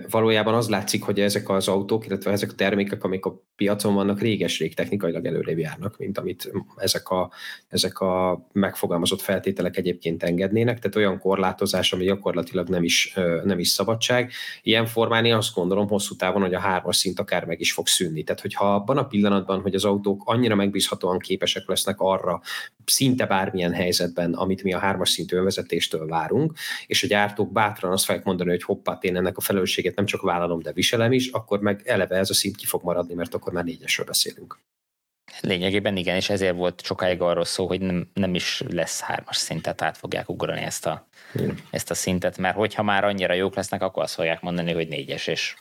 valójában az látszik, hogy ezek az autók, illetve ezek a termékek, amik a piacon vannak, réges-rég technikailag előrébb járnak, mint amit ezek a, ezek a megfogalmazott feltételek egyébként engednének, tehát olyan korlátozás, ami gyakorlatilag nem is, nem is szabadság. Ilyen formán én azt gondolom hosszú távon, hogy a hármas szint akár meg is fog szűnni. Tehát, hogyha abban a pillanatban, hogy az autók annyira megbízhatóan képesek lesznek arra, szinte bármilyen helyzetben, amit mi a hármas szintű önvezetéstől várunk, és a gyártók bátran azt fogják mondani, hogy hoppá, én ennek a felelősséget nem csak vállalom, de viselem is, akkor meg eleve ez a szint ki fog maradni, mert akkor már négyesről beszélünk. Lényegében igen, és ezért volt sokáig arról szó, hogy nem, nem is lesz hármas szintet, át fogják ugrani ezt a, hmm. ezt a szintet, mert hogyha már annyira jók lesznek, akkor azt fogják mondani, hogy négyes, és,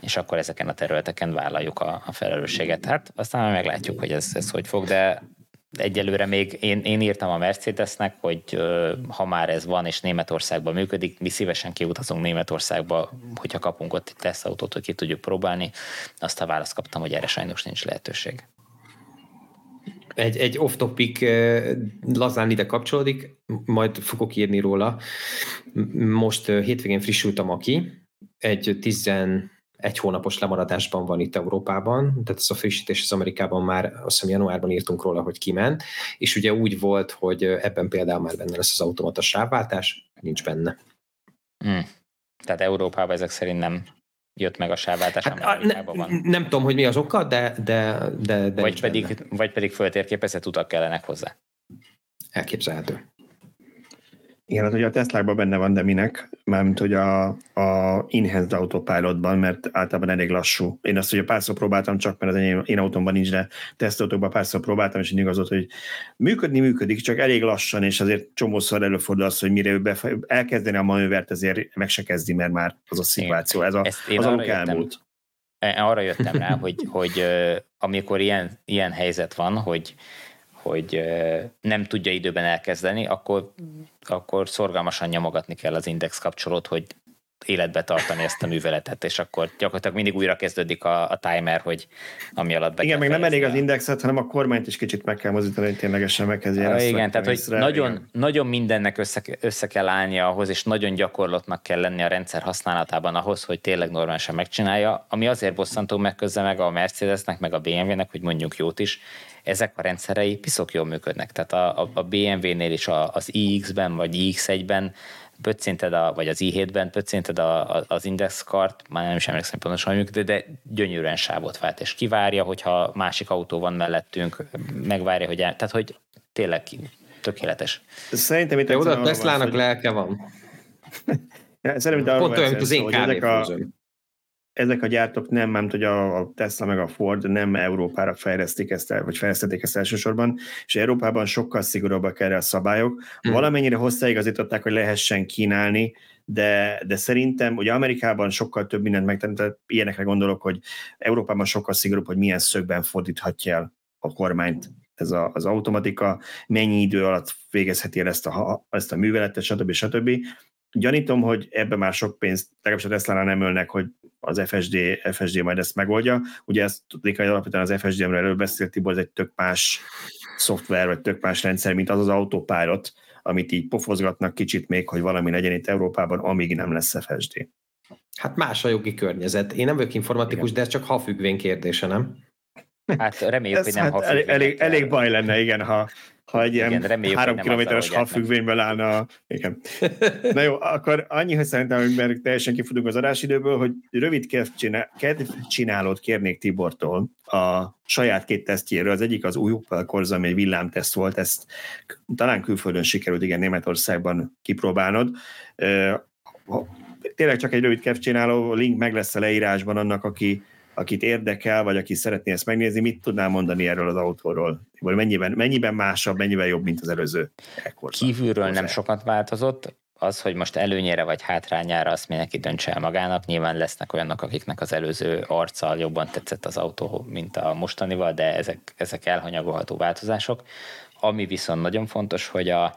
és akkor ezeken a területeken vállaljuk a, a felelősséget. Hát aztán meglátjuk, hogy ez, ez hogy fog, de egyelőre még én, én írtam a Mercedesnek, hogy ha már ez van és Németországban működik, mi szívesen kiutazunk Németországba, hogyha kapunk ott egy tesztautót, hogy ki tudjuk próbálni. Azt a választ kaptam, hogy erre sajnos nincs lehetőség. Egy, egy off-topic lazán ide kapcsolódik, majd fogok írni róla. Most hétvégén frissült a Maki, egy 10 egy hónapos lemaradásban van itt Európában, tehát ez a frissítés az Amerikában már azt hiszem januárban írtunk róla, hogy kiment, és ugye úgy volt, hogy ebben például már benne lesz az automata sávváltás, nincs benne. Hmm. Tehát Európában ezek szerint nem jött meg a sávváltás, hát, ne, van. Nem tudom, hogy mi az oka, de, de, de, de vagy, pedig, benne. vagy pedig föltérképezett utak kellenek hozzá. Elképzelhető. Igen, hát ugye a Tesla-ban benne van, de minek? Mármint, hogy a, a Enhanced Autopilotban, mert általában elég lassú. Én azt ugye párszor próbáltam csak, mert az én, én autómban nincs, de tesztautókban párszor próbáltam, és így az hogy működni működik, csak elég lassan, és azért csomószor előfordul az, hogy mire ő befe- elkezdeni a manővert, azért meg se kezdi, mert már az a szituáció, ez a, az a elmúlt. Arra jöttem rá, hogy, hogy amikor ilyen, ilyen helyzet van, hogy hogy nem tudja időben elkezdeni, akkor, akkor szorgalmasan nyomogatni kell az index kapcsolót, hogy életbe tartani ezt a műveletet, és akkor gyakorlatilag mindig újra kezdődik a, a timer, hogy ami alatt be Igen, meg nem elég az indexet, hanem a kormányt is kicsit meg kell mozdítani, hogy ténylegesen megkezdjen. Ah, igen, tehát hogy nagyon, igen. nagyon mindennek össze, össze kell állni ahhoz, és nagyon gyakorlatnak kell lenni a rendszer használatában ahhoz, hogy tényleg normálisan megcsinálja, ami azért bosszantó meg közben meg a Mercedesnek, meg a BMW-nek, hogy mondjuk jót is, ezek a rendszerei piszok jól működnek. Tehát a, a, a BMW-nél is a, az iX-ben vagy iX1-ben pöccinted, a, vagy az i7-ben pöccinted a, a, az indexkart, már nem is emlékszem pontosan, hogy működik, de gyönyörűen sávot vált, és kivárja, hogyha másik autó van mellettünk, megvárja, hogy el, tehát hogy tényleg tökéletes. Szerintem itt oda a Teslának lelke van. Szerintem Pont olyan, mint az én kávéfőzőm ezek a gyártók nem, nem hogy a Tesla meg a Ford nem Európára fejlesztik ezt, el, vagy fejlesztették ezt elsősorban, és Európában sokkal szigorúbbak erre a szabályok. Hmm. Valamennyire hozzáigazították, hogy lehessen kínálni, de, de szerintem, ugye Amerikában sokkal több mindent megteremtett, ilyenekre gondolok, hogy Európában sokkal szigorúbb, hogy milyen szögben fordíthatja el a kormányt ez a, az automatika, mennyi idő alatt végezheti el ezt a, ezt a műveletet, stb. stb. Gyanítom, hogy ebbe már sok pénzt, legalábbis a tesla nem ölnek, hogy az FSD, FSD majd ezt megoldja. Ugye ezt tudnék, hogy alapvetően az FSD-ről előbb beszélt Tibor, ez egy tök más szoftver, vagy tök más rendszer, mint az az autopilot, amit így pofozgatnak kicsit még, hogy valami legyen itt Európában, amíg nem lesz FSD. Hát más a jogi környezet. Én nem vagyok informatikus, igen. de ez csak ha függvény kérdése, nem? Hát reméljük, ez hogy nem hát elég, elég, elég baj lenne, igen, ha, ha egy ilyen igen, reméljük, három kilométeres halfüggvényből állna. Igen. Na jó, akkor annyi, hogy szerintem, hogy mert teljesen kifutunk az adásidőből, hogy rövid kedvcsinálót kérnék Tibortól a saját két tesztjéről. Az egyik az új Opel Corsa, ami egy villámteszt volt, ezt talán külföldön sikerült, igen, Németországban kipróbálnod. Tényleg csak egy rövid kedvcsináló, link meg lesz a leírásban annak, aki akit érdekel, vagy aki szeretné ezt megnézni, mit tudnál mondani erről az autóról? Vagy mennyiben, mennyiben másabb, mennyiben jobb, mint az előző ekkorban? Kívülről nem sokat változott, az, hogy most előnyére vagy hátrányára, azt mindenki döntse el magának. Nyilván lesznek olyanok, akiknek az előző arccal jobban tetszett az autó, mint a mostanival, de ezek, ezek elhanyagolható változások. Ami viszont nagyon fontos, hogy a,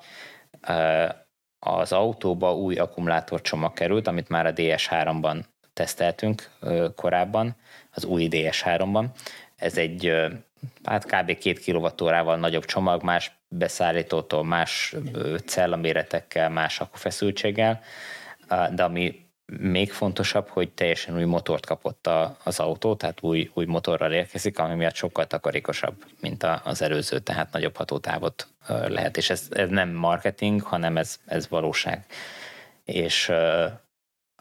az autóba új akkumulátorcsomag került, amit már a DS3-ban teszteltünk korábban, az új DS3-ban. Ez egy hát kb. két kilovattórával nagyobb csomag, más beszállítótól, más cellaméretekkel, más akkufeszültséggel, de ami még fontosabb, hogy teljesen új motort kapott a, az autó, tehát új, új motorral érkezik, ami miatt sokkal takarékosabb, mint a, az előző, tehát nagyobb hatótávot lehet, és ez, ez nem marketing, hanem ez, ez valóság. És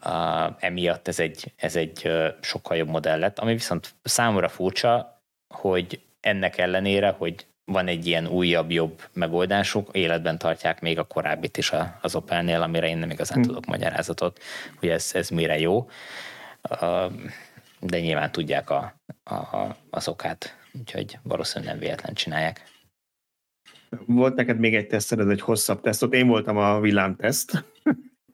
Uh, emiatt ez egy, ez egy uh, sokkal jobb modell lett, ami viszont számomra furcsa, hogy ennek ellenére, hogy van egy ilyen újabb, jobb megoldásuk, életben tartják még a korábbit is az Opelnél, amire én nem igazán hmm. tudok magyarázatot, hogy ez, ez mire jó. Uh, de nyilván tudják a, a, az okát, úgyhogy valószínűleg nem véletlen csinálják. Volt neked még egy teszted, ez egy hosszabb teszt, ott én voltam a villámteszt,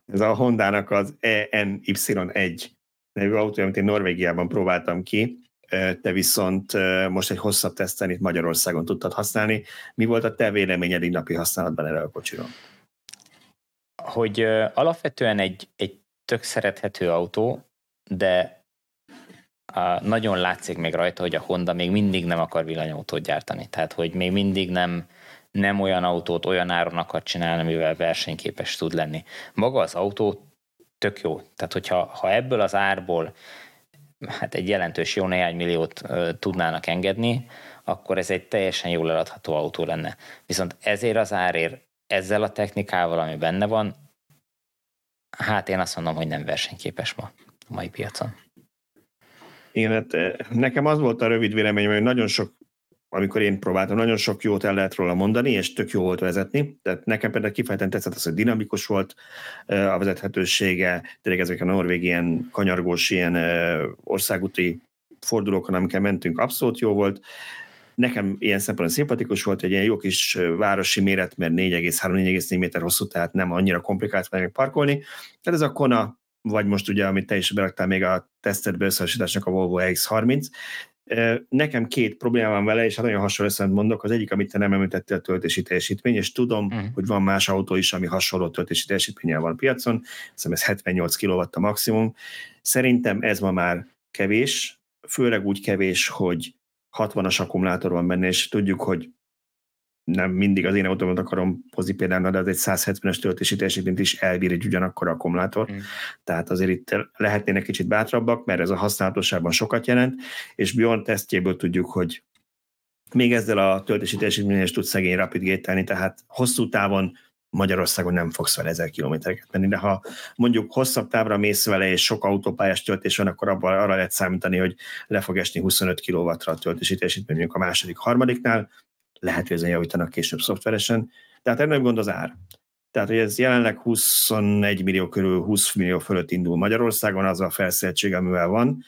ez a Hondának az ENY1 nevű autó, amit én Norvégiában próbáltam ki, te viszont most egy hosszabb teszten itt Magyarországon tudtad használni. Mi volt a te véleményed napi használatban erre a kocsiról? Hogy alapvetően egy, egy tök szerethető autó, de nagyon látszik még rajta, hogy a Honda még mindig nem akar villanyautót gyártani. Tehát, hogy még mindig nem, nem olyan autót olyan áron akar csinálni, amivel versenyképes tud lenni. Maga az autó tök jó. Tehát, hogyha ha ebből az árból hát egy jelentős jó néhány milliót ö, tudnának engedni, akkor ez egy teljesen jól eladható autó lenne. Viszont ezért az árért, ezzel a technikával, ami benne van, hát én azt mondom, hogy nem versenyképes ma a mai piacon. Igen, hát nekem az volt a rövid véleményem, hogy nagyon sok amikor én próbáltam, nagyon sok jót el lehet róla mondani, és tök jó volt vezetni. Tehát nekem például kifejezetten tetszett az, hogy dinamikus volt a vezethetősége, tényleg ezek a norvég ilyen kanyargós, ilyen országúti fordulókon, amikkel mentünk, abszolút jó volt. Nekem ilyen szempontból szimpatikus volt, egy ilyen jó kis városi méret, mert 4,3-4,4 méter hosszú, tehát nem annyira komplikált meg parkolni. Tehát ez a Kona, vagy most ugye, amit te is beraktál még a tesztedbe összehasonlításnak a Volvo X30, Nekem két probléma van vele, és hát nagyon hasonló eszement mondok. Az egyik, amit te nem említettél, a töltési teljesítmény, és tudom, mm. hogy van más autó is, ami hasonló töltési teljesítménnyel van a piacon. Szerintem ez 78 kW a maximum. Szerintem ez ma már kevés, főleg úgy kevés, hogy 60-as akkumulátor van benne, és tudjuk, hogy nem mindig az én autómat akarom hozni például, de az egy 170-es töltési teljesítményt is elbír egy ugyanakkor akkumulátor. Mm. Tehát azért itt lehetnének kicsit bátrabbak, mert ez a használatosságban sokat jelent, és Bjorn tesztjéből tudjuk, hogy még ezzel a töltési teljesítménnyel is tud szegény rapid gételni, tehát hosszú távon Magyarországon nem fogsz vele ezer kilométereket menni, de ha mondjuk hosszabb távra mész vele, és sok autópályás töltés van, akkor abban arra lehet számítani, hogy le fog esni 25 kW-ra a töltési teljesítmény, a második, harmadiknál, lehet, hogy ezen javítanak később szoftveresen, tehát ennek gond az ár. Tehát, hogy ez jelenleg 21 millió körül 20 millió fölött indul Magyarországon, az a felszereltség, amivel van,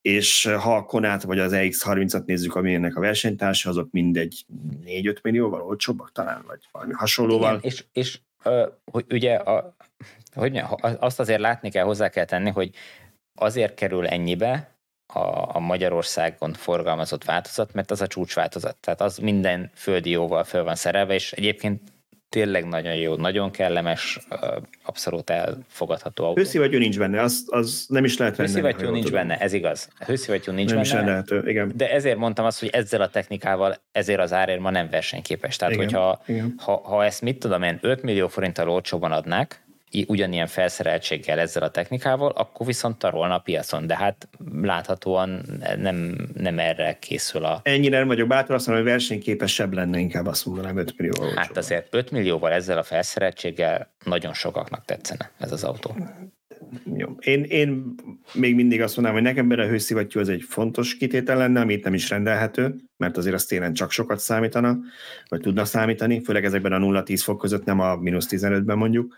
és ha a Konát vagy az EX30-at nézzük, ami ennek a versenytársa, azok mindegy 4-5 millióval olcsóbbak talán, vagy valami hasonlóval. Igen, és, és hogy ugye a, hogy azt azért látni kell, hozzá kell tenni, hogy azért kerül ennyibe, a, a Magyarországon forgalmazott változat, mert az a csúcsváltozat. Tehát az minden földi jóval föl van szerelve, és egyébként tényleg nagyon jó, nagyon kellemes, abszolút elfogadható autó. Hőszivattyú nincs benne, az, az nem is lehet venni. Hőszivattyú nincs tudom. benne, ez igaz. Hőszivattyú nincs nem benne. Nem is rendelhető, igen. De ezért mondtam azt, hogy ezzel a technikával ezért az árért ma nem versenyképes. Tehát, igen, hogyha igen. Ha, ha ezt mit tudom én 5 millió forinttal olcsóban adnák, ugyanilyen felszereltséggel ezzel a technikával, akkor viszont tarolna a piacon, de hát láthatóan nem, nem erre készül a... Ennyire nem vagyok bátor, azt mondom, hogy versenyképesebb lenne, inkább azt mondanám 5 millióval. Hát azért 5 millióval ezzel a felszereltséggel nagyon sokaknak tetszene ez az autó. Jó. Én, én még mindig azt mondanám, hogy nekem a hőszivattyú az egy fontos kitétel lenne, amit nem is rendelhető, mert azért az télen csak sokat számítana, vagy tudna számítani, főleg ezekben a 0-10 fok között, nem a mínusz 15-ben mondjuk.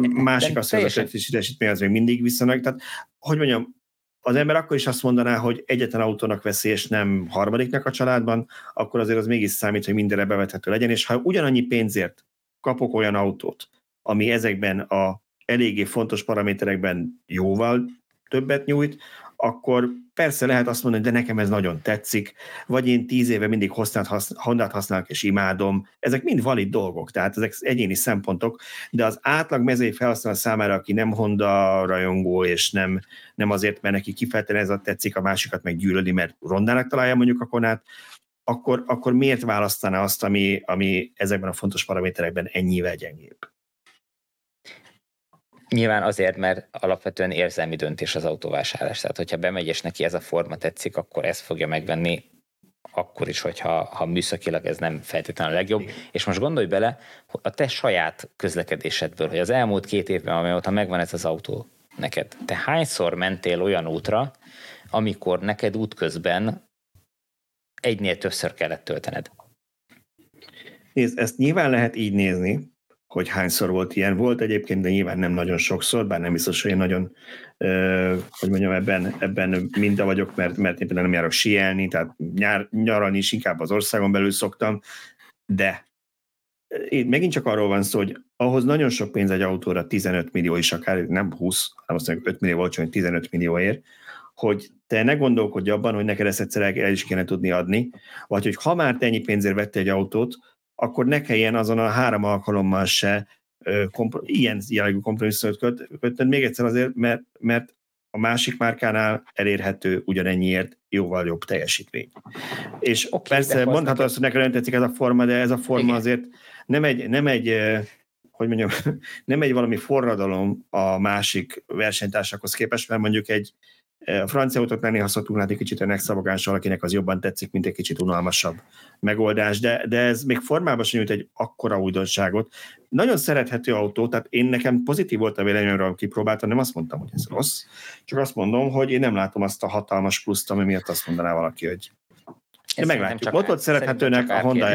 Másik az, hogy az teljesítmény az még mindig viszonylag. Tehát, hogy mondjam, az ember akkor is azt mondaná, hogy egyetlen autónak veszi, és nem harmadiknak a családban, akkor azért az mégis számít, hogy mindenre bevethető legyen, és ha ugyanannyi pénzért kapok olyan autót, ami ezekben a eléggé fontos paraméterekben jóval többet nyújt, akkor persze lehet azt mondani, de nekem ez nagyon tetszik, vagy én tíz éve mindig Hondát használok és imádom. Ezek mind valid dolgok, tehát ezek egyéni szempontok, de az átlag mezői felhasználó számára, aki nem Honda rajongó, és nem, nem azért, mert neki kifejezetten ez a tetszik, a másikat meg gyűlöli, mert rondának találja mondjuk a konát, akkor, akkor miért választaná azt, ami, ami ezekben a fontos paraméterekben ennyivel gyengébb? Nyilván azért, mert alapvetően érzelmi döntés az autóvásárlás. Tehát, hogyha bemegy és neki ez a forma tetszik, akkor ezt fogja megvenni, akkor is, hogyha ha műszakilag ez nem feltétlenül a legjobb. És most gondolj bele, a te saját közlekedésedből, hogy az elmúlt két évben, amióta megvan ez az autó neked, te hányszor mentél olyan útra, amikor neked útközben egynél többször kellett töltened? Nézd, ezt nyilván lehet így nézni, hogy hányszor volt ilyen. Volt egyébként, de nyilván nem nagyon sokszor, bár nem biztos, hogy én nagyon, hogy mondjam, ebben, ebben minta vagyok, mert, mert én például nem járok sielni, tehát nyár, nyaralni is inkább az országon belül szoktam, de én megint csak arról van szó, hogy ahhoz nagyon sok pénz egy autóra, 15 millió is akár, nem 20, hanem azt mondjuk 5 millió volt, hogy 15 millióért, hogy te ne gondolkodj abban, hogy neked ezt egyszer el is kéne tudni adni, vagy hogy ha már te ennyi pénzért vettél egy autót, akkor ne kelljen azon a három alkalommal se kompro- ilyen jellegű kompromisszumot köt, kötnöd, még egyszer azért, mert, mert a másik márkánál elérhető ugyanennyiért jóval jobb teljesítmény. És okay, persze mondhatod azt, hogy nekem nem tetszik ez a forma, de ez a forma Igen. azért nem egy, nem egy hogy mondjam, nem egy valami forradalom a másik versenytársakhoz képest, mert mondjuk egy a francia utaknál néha szoktunk látni kicsit a szabagással, akinek az jobban tetszik, mint egy kicsit unalmasabb megoldás, de, de ez még formában sem nyújt egy akkora újdonságot. Nagyon szerethető autó, tehát én nekem pozitív volt a véleményemről, kipróbáltam, nem azt mondtam, hogy ez rossz, csak azt mondom, hogy én nem látom azt a hatalmas pluszt, ami miatt azt mondaná valaki, hogy ez meglátjuk. Ott volt szerethetőnek a honda.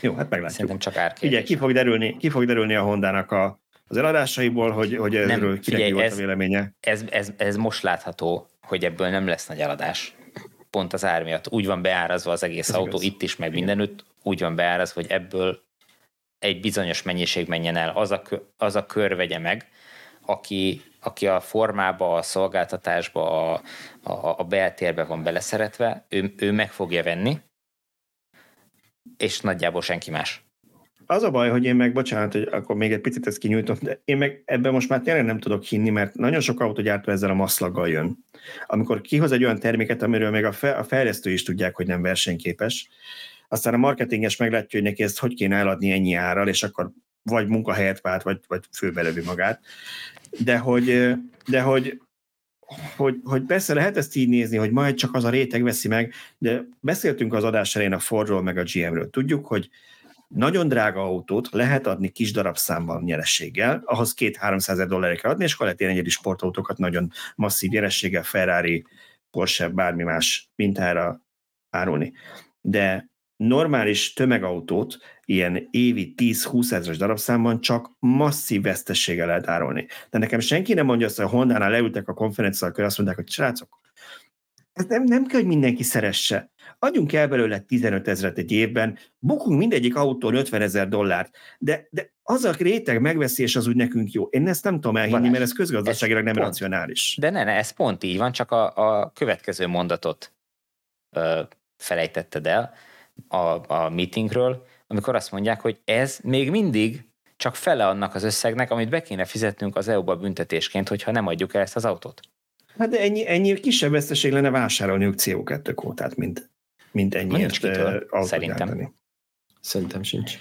Jó, hát meglátjuk. Szerintem csak árkérdés. Ugye, ki fog derülni, ki fog derülni a Hondának a az eladásaiból, hogy, hogy erről nem, kinek volt ez, a véleménye? Ez, ez, ez most látható, hogy ebből nem lesz nagy eladás. Pont az ár miatt. Úgy van beárazva az egész ez autó, igaz. itt is, meg mindenütt, úgy van beárazva, hogy ebből egy bizonyos mennyiség menjen el, az a, az a kör vegye meg, aki, aki a formába, a szolgáltatásba, a, a, a beltérbe van beleszeretve, ő, ő meg fogja venni, és nagyjából senki más. Az a baj, hogy én meg, bocsánat, hogy akkor még egy picit ezt kinyújtom, de én meg ebben most már tényleg nem tudok hinni, mert nagyon sok autógyártó ezzel a maszlaggal jön. Amikor kihoz egy olyan terméket, amiről még a, fe, a fejlesztő is tudják, hogy nem versenyképes, aztán a marketinges meglátja, hogy neki ezt hogy kéne eladni ennyi árral, és akkor vagy munkahelyet vált, vagy, vagy főbelövi magát. De hogy, de hogy hogy, hogy persze lehet ezt így nézni, hogy majd csak az a réteg veszi meg, de beszéltünk az adás elején a Fordról meg a GM-ről. Tudjuk, hogy nagyon drága autót lehet adni kis darabszámban nyerességgel, ahhoz két-háromszáz dollárra kell adni, és akkor lehet egyedi sportautókat nagyon masszív nyerességgel, Ferrari, Porsche, bármi más mintára árulni. De normális tömegautót ilyen évi 10-20 ezeres darabszámban csak masszív vesztességgel lehet árulni. De nekem senki nem mondja azt, hogy Honda-nál leültek a konferenciára, akkor azt mondják, hogy srácok, ez nem, nem kell, hogy mindenki szeresse. Adjunk el belőle 15 ezeret egy évben, bukunk mindegyik autón 50 ezer dollárt, de, de az a réteg megveszi, és az úgy nekünk jó. Én ezt nem tudom elhinni, Balázs, mert ez közgazdaságilag nem pont, racionális. De ne, ne, ez pont így van, csak a, a következő mondatot ö, felejtetted el a, a meetingről, amikor azt mondják, hogy ez még mindig csak fele annak az összegnek, amit be kéne fizetnünk az EU-ba büntetésként, hogyha nem adjuk el ezt az autót. Hát de ennyi, ennyi kisebb veszteség lenne vásárolniuk CO2 kvótát, mint, mint ennyiért autót Szerintem. Gyártani. Szerintem sincs.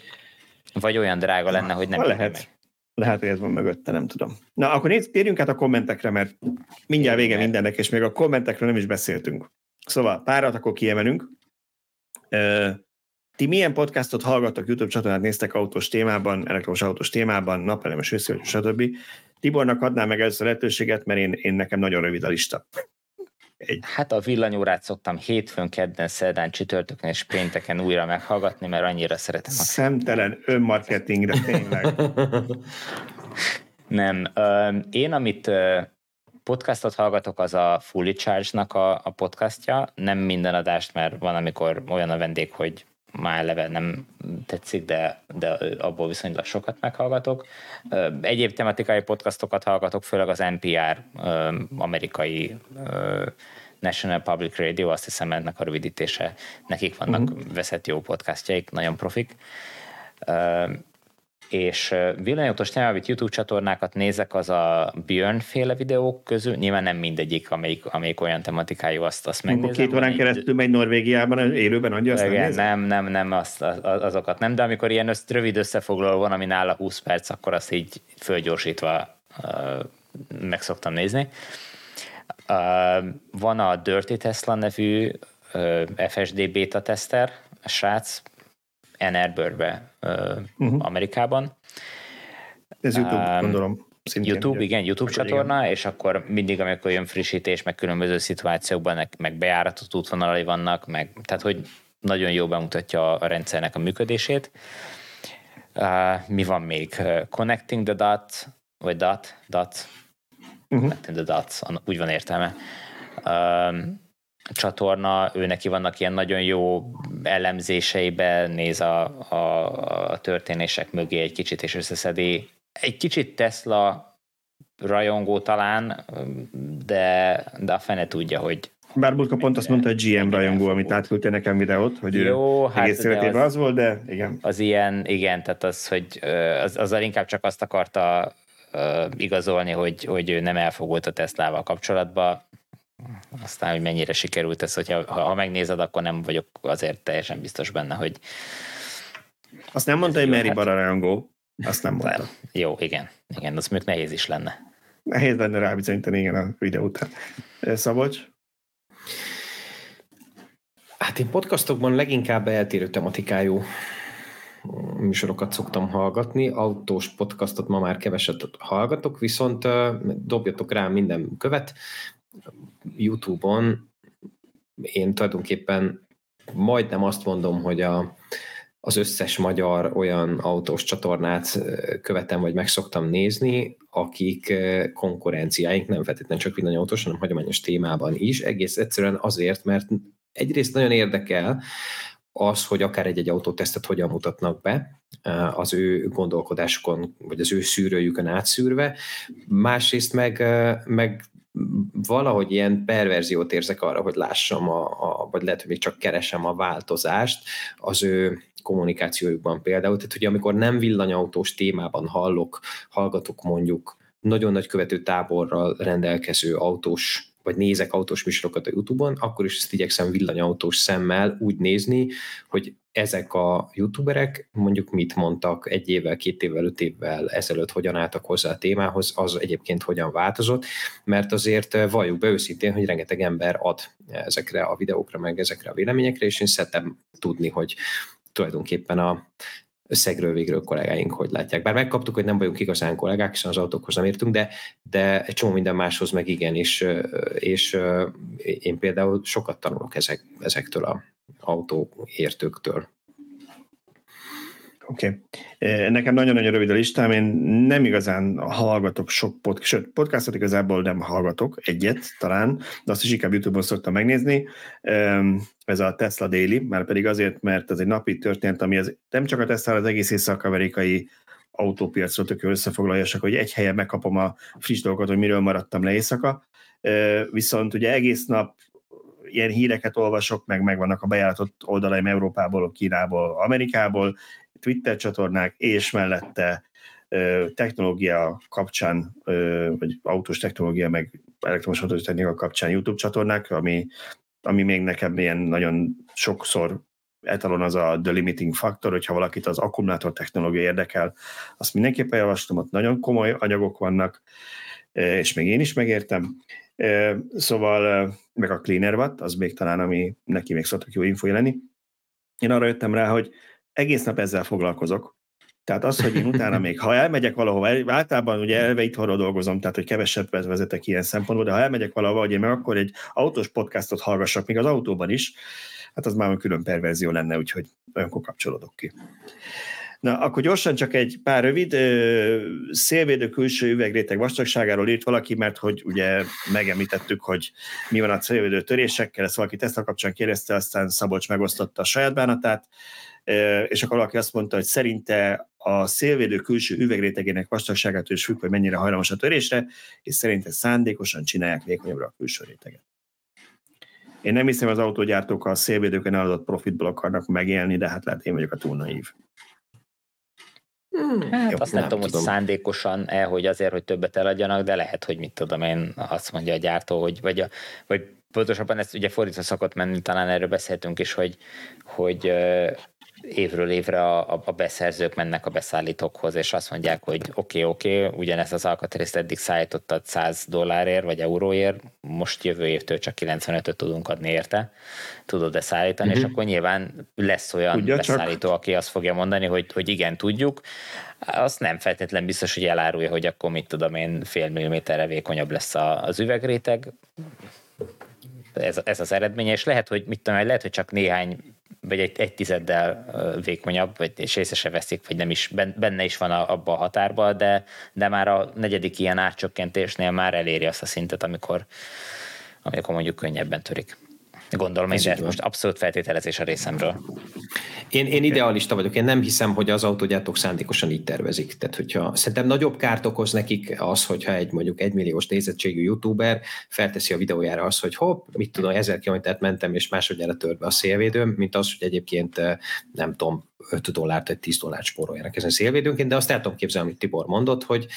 Vagy olyan drága lenne, hogy nem lehet. Meg. Lehet, hogy ez van mögötte, nem tudom. Na, akkor nézd, térjünk át a kommentekre, mert mindjárt vége mindennek, és még a kommentekről nem is beszéltünk. Szóval párat akkor kiemelünk. Ti milyen podcastot hallgattok, YouTube csatornát néztek autós témában, elektromos autós témában, napelemes őszül, stb. Tibornak adnám meg először lehetőséget, mert én, én nekem nagyon rövid a lista. Egy... Hát a villanyórát szoktam hétfőn, kedden, szerdán, csütörtökön és pénteken újra meghallgatni, mert annyira szeretem. A... Szemtelen önmarketing, de tényleg. Nem. Én, amit podcastot hallgatok, az a Fully Charge-nak a, a podcastja. Nem minden adást, mert van, amikor olyan a vendég, hogy már eleve nem tetszik, de, de abból viszonylag sokat meghallgatok. Egyéb tematikai podcastokat hallgatok, főleg az NPR amerikai National Public Radio, azt hiszem ennek a rövidítése, nekik vannak uh-huh. veszett jó podcastjaik, nagyon profik és villanyautós nyelvű YouTube csatornákat nézek, az a Björn féle videók közül, nyilván nem mindegyik, amelyik, amelyik olyan tematikájú, azt, azt megnézem. Két órán keresztül megy Norvégiában, élőben adja, azt Igen, nem, nem, nem, azt, azokat nem, de amikor ilyen össz, rövid összefoglaló van, ami nála 20 perc, akkor azt így fölgyorsítva uh, meg szoktam nézni. Uh, van a Dirty Tesla nevű uh, FSD beta tester, a srác, Ann Arborbe, uh-huh. Amerikában. Ez YouTube, um, gondolom. Szintén YouTube, igen, YouTube csatorna, igen. és akkor mindig, amikor jön frissítés, meg különböző szituációkban, meg bejáratott útvonalai vannak, meg, tehát hogy nagyon jó bemutatja a rendszernek a működését. Uh, mi van még? Connecting the dots, vagy dot, dot, uh-huh. connecting the dots, úgy van értelme. Um, csatorna, ő neki vannak ilyen nagyon jó elemzéseibe, néz a, a, a történések mögé egy kicsit, és összeszedi. Egy kicsit Tesla rajongó talán, de, de a fene tudja, hogy bár Bulka pont azt mondta, hogy GM rajongó, amit átküldte nekem videót, hogy Jó, hát egész az, az volt, de igen. Az ilyen, igen, tehát az, hogy az, azzal inkább csak azt akarta uh, igazolni, hogy, hogy ő nem elfogult a Teslával kapcsolatban. Aztán, hogy mennyire sikerült ez, hogyha ha, ha megnézed, akkor nem vagyok azért teljesen biztos benne, hogy... Azt nem mondta, hogy Mary hát... Bararangó. Azt nem mondta. Jó, igen. Igen, az még nehéz is lenne. Nehéz lenne rábizonyítani, igen, a videó után. Szabocs? Hát én podcastokban leginkább eltérő tematikájú műsorokat szoktam hallgatni. Autós podcastot ma már keveset hallgatok, viszont dobjatok rá minden követ. YouTube-on én tulajdonképpen majdnem azt mondom, hogy a, az összes magyar olyan autós csatornát követem, vagy meg szoktam nézni, akik konkurenciáink nem feltétlenül csak villanyautós, hanem hagyományos témában is, egész egyszerűen azért, mert egyrészt nagyon érdekel az, hogy akár egy-egy autótesztet hogyan mutatnak be, az ő gondolkodásukon, vagy az ő szűrőjükön átszűrve, másrészt meg, meg valahogy ilyen perverziót érzek arra, hogy lássam, a, a, vagy lehet, hogy még csak keresem a változást az ő kommunikációjukban például. Tehát, hogy amikor nem villanyautós témában hallok, hallgatok mondjuk nagyon nagy követő táborral rendelkező autós vagy nézek autós műsorokat a Youtube-on, akkor is ezt igyekszem villanyautós szemmel úgy nézni, hogy ezek a youtuberek mondjuk mit mondtak egy évvel, két évvel, öt évvel ezelőtt, hogyan álltak hozzá a témához, az egyébként hogyan változott, mert azért eh, valljuk be őszintén, hogy rengeteg ember ad ezekre a videókra, meg ezekre a véleményekre, és én szeretem tudni, hogy tulajdonképpen a összegről végről kollégáink hogy látják. Bár megkaptuk, hogy nem vagyunk igazán kollégák, hiszen az autókhoz nem értünk, de, de egy csomó minden máshoz meg igen, és, és én például sokat tanulok ezek, ezektől a autóértőktől. Oké. Okay. Nekem nagyon-nagyon rövid a listám, én nem igazán hallgatok sok podcast, sőt, podcastot igazából nem hallgatok, egyet talán, de azt is inkább YouTube-on szoktam megnézni. Ez a Tesla Daily, már pedig azért, mert ez egy napi történet, ami az, nem csak a Tesla, az egész észak-amerikai autópiacról tök összefoglalja, csak hogy egy helyen megkapom a friss dolgokat, hogy miről maradtam le éjszaka. Viszont ugye egész nap ilyen híreket olvasok, meg megvannak a bejáratott oldalaim Európából, Kínából, Amerikából, Twitter csatornák, és mellette technológia kapcsán, vagy autós technológia, meg elektromos autós technológia kapcsán YouTube csatornák, ami, ami még nekem ilyen nagyon sokszor etalon az a the limiting factor, hogyha valakit az akkumulátor technológia érdekel, azt mindenképpen javaslom, ott nagyon komoly anyagok vannak, és még én is megértem. Szóval, meg a Cleaner Watt, az még talán, ami neki még szoktak jó info lenni. Én arra jöttem rá, hogy egész nap ezzel foglalkozok. Tehát az, hogy én utána még, ha elmegyek valahova, általában ugye elve itthonról dolgozom, tehát hogy kevesebb vezetek ilyen szempontból, de ha elmegyek valahova, hogy én meg akkor egy autós podcastot hallgassak, még az autóban is, hát az már külön perverzió lenne, úgyhogy olyankor kapcsolódok ki. Na, akkor gyorsan csak egy pár rövid. Szélvédő külső üvegréteg vastagságáról írt valaki, mert hogy ugye megemlítettük, hogy mi van a szélvédő törésekkel, ezt valaki Tesla kapcsán kérdezte, aztán Szabolcs megosztotta a saját bánatát és akkor valaki azt mondta, hogy szerinte a szélvédő külső üvegrétegének vastagságától is függ, hogy mennyire hajlamos a törésre, és szerinte szándékosan csinálják vékonyabbra a külső réteget. Én nem hiszem, az autógyártók a szélvédőkön eladott profitból akarnak megélni, de hát lehet én vagyok a túl naív. Hmm, hát Jó, azt nem, nem tudom, tudom, hogy szándékosan-e, hogy azért, hogy többet eladjanak, de lehet, hogy mit tudom én, azt mondja a gyártó, hogy vagy, a, vagy pontosabban ezt ugye fordítva szokott menni, talán erről beszéltünk is, hogy, hogy évről évre a, a beszerzők mennek a beszállítókhoz, és azt mondják, hogy oké, okay, oké, okay, ugyanezt az alkatrészt eddig szállítottad 100 dollárért vagy euróért, most jövő évtől csak 95-öt tudunk adni érte, tudod-e szállítani, uh-huh. és akkor nyilván lesz olyan Tudja beszállító, csak. aki azt fogja mondani, hogy, hogy igen, tudjuk, azt nem feltétlen biztos, hogy elárulja, hogy akkor mit tudom én, fél milliméterre vékonyabb lesz az üvegréteg, ez, ez az eredménye, és lehet, hogy mit tudom, lehet, hogy csak néhány vagy egy, egy tizeddel vékonyabb, vagy, és észre se veszik, vagy nem is, benne is van a, abba a határba, de, de már a negyedik ilyen átcsökkentésnél már eléri azt a szintet, amikor, amikor mondjuk könnyebben törik. Gondolom, ez most abszolút feltételezés a részemről. Én, én idealista vagyok, én nem hiszem, hogy az autógyártók szándékosan így tervezik. Tehát, hogyha szerintem nagyobb kárt okoz nekik az, hogyha egy mondjuk egymilliós nézettségű youtuber felteszi a videójára azt, hogy hopp, mit tudom, ezer kilométert mentem, és másodjára tört be a szélvédőm, mint az, hogy egyébként nem tudom, 5 dollárt vagy 10 dollárt spóroljanak ezen szélvédőnként, de azt el tudom képzelni, amit Tibor mondott, hogy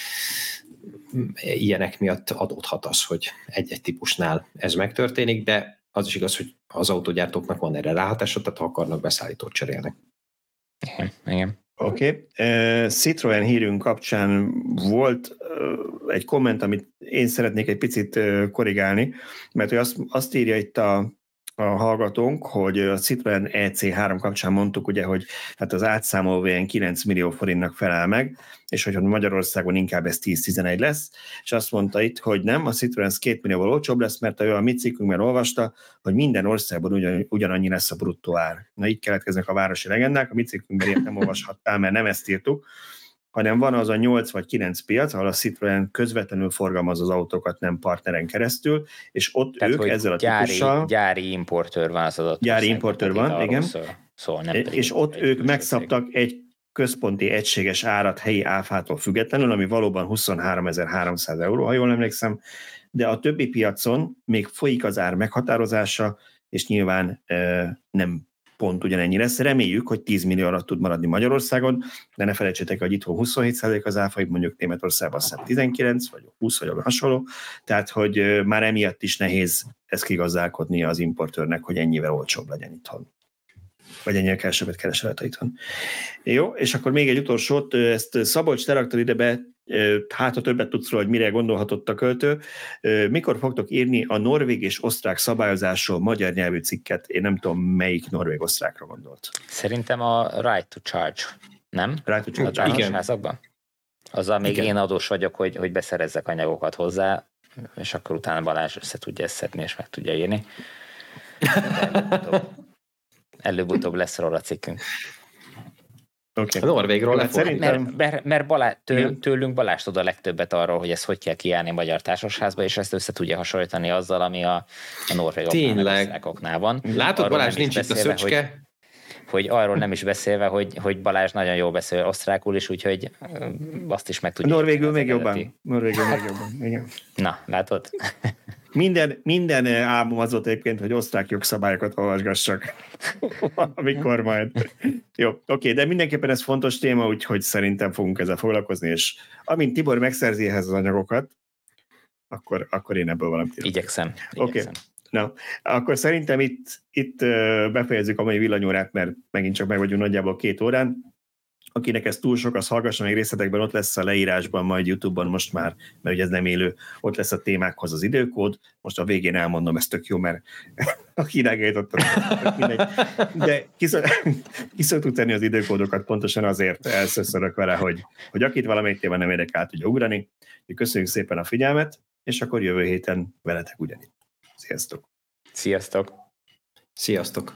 ilyenek miatt adódhat az, hogy egy-egy típusnál ez megtörténik, de az is igaz, hogy az autógyártóknak van erre ráhatása, tehát ha akarnak beszállítót cserélnek. Igen, igen. Oké. Okay. Uh, Citroen hírünk kapcsán volt uh, egy komment, amit én szeretnék egy picit uh, korrigálni, mert hogy azt, azt írja itt a a hallgatónk, hogy a Citroen EC3 kapcsán mondtuk ugye, hogy hát az átszámolva ilyen 9 millió forintnak felel meg, és hogy Magyarországon inkább ez 10-11 lesz, és azt mondta itt, hogy nem, a Citroen 2 millióval olcsóbb lesz, mert a, mi cikkünkben olvasta, hogy minden országban ugyan, ugyanannyi lesz a bruttó ár. Na így keletkeznek a városi legendák, a mi cikkünkben nem olvashattál, mert nem ezt írtuk, hanem van az a 8 vagy 9 piac, ahol a Citroen közvetlenül forgalmaz az autókat nem partneren keresztül, és ott Tehát, ők ezzel a gyári, típussal... Gyári importőr van az adott Gyári importőr van, igen. Szól, szól nem és ott ők megszabtak egy központi egységes árat helyi áfától függetlenül, ami valóban 23.300 euró, ha jól emlékszem, de a többi piacon még folyik az ár meghatározása, és nyilván nem pont ugyanennyi lesz. Reméljük, hogy 10 millió alatt tud maradni Magyarországon, de ne felejtsétek, hogy itthon 27% az áfa, mondjuk Németországban azt 19 vagy 20 vagy hasonló, tehát hogy már emiatt is nehéz ezt kigazdálkodni az importőrnek, hogy ennyivel olcsóbb legyen itthon vagy ennyire kevesebbet keresel itthon. Jó, és akkor még egy utolsót, ezt Szabolcs Teraktor ide be hát ha többet tudsz róla, hogy mire gondolhatott a költő. Mikor fogtok írni a norvég és osztrák szabályozásról magyar nyelvű cikket? Én nem tudom, melyik norvég-osztrákra gondolt. Szerintem a right to charge, nem? Right to charge. A Igen. házakban? Azzal még Igen. én adós vagyok, hogy, hogy beszerezzek anyagokat hozzá, és akkor utána Balázs össze tudja ezt szedni, és meg tudja írni. Előbb-utóbb, előbb-utóbb lesz róla cikkünk. Okay. A Norvégról hát szerintem... Mert, mert, mert Balá, től, tőlünk Balázs tud a legtöbbet arról, hogy ezt hogy kell kiállni a magyar társasházba, és ezt össze tudja hasonlítani azzal, ami a, a norvégoknál van. Látod, arról Balázs nincs itt a szöcske? Hogy, hogy arról nem is beszélve, hogy, hogy Balázs nagyon jól beszél osztrákul is, úgyhogy azt is meg tudja. Norvégül még jobban. Norvégül még jobban, igen. Na, látod? Minden, minden álmom az volt egyébként, hogy osztrák jogszabályokat olvasgassak, amikor majd. Jó, oké, de mindenképpen ez fontos téma, úgyhogy szerintem fogunk ezzel foglalkozni, és amint Tibor megszerzi ehhez az anyagokat, akkor, akkor én ebből valamit Igyekszem. Oké. Okay. Na, akkor szerintem itt, itt befejezzük a mai villanyórát, mert megint csak meg vagyunk nagyjából két órán. Akinek ez túl sok, az hallgassa meg részletekben, ott lesz a leírásban, majd YouTube-on most már, mert ugye ez nem élő, ott lesz a témákhoz az időkód. Most a végén elmondom, ez tök jó, mert aki irányítottam, de ki szoktuk tenni az időkódokat pontosan azért elszöszörök vele, hogy, hogy akit valamelyik téma nem érdekel, tudja ugrani. Köszönjük szépen a figyelmet, és akkor jövő héten veletek ugyanígy. Sziasztok! Sziasztok! Sziasztok!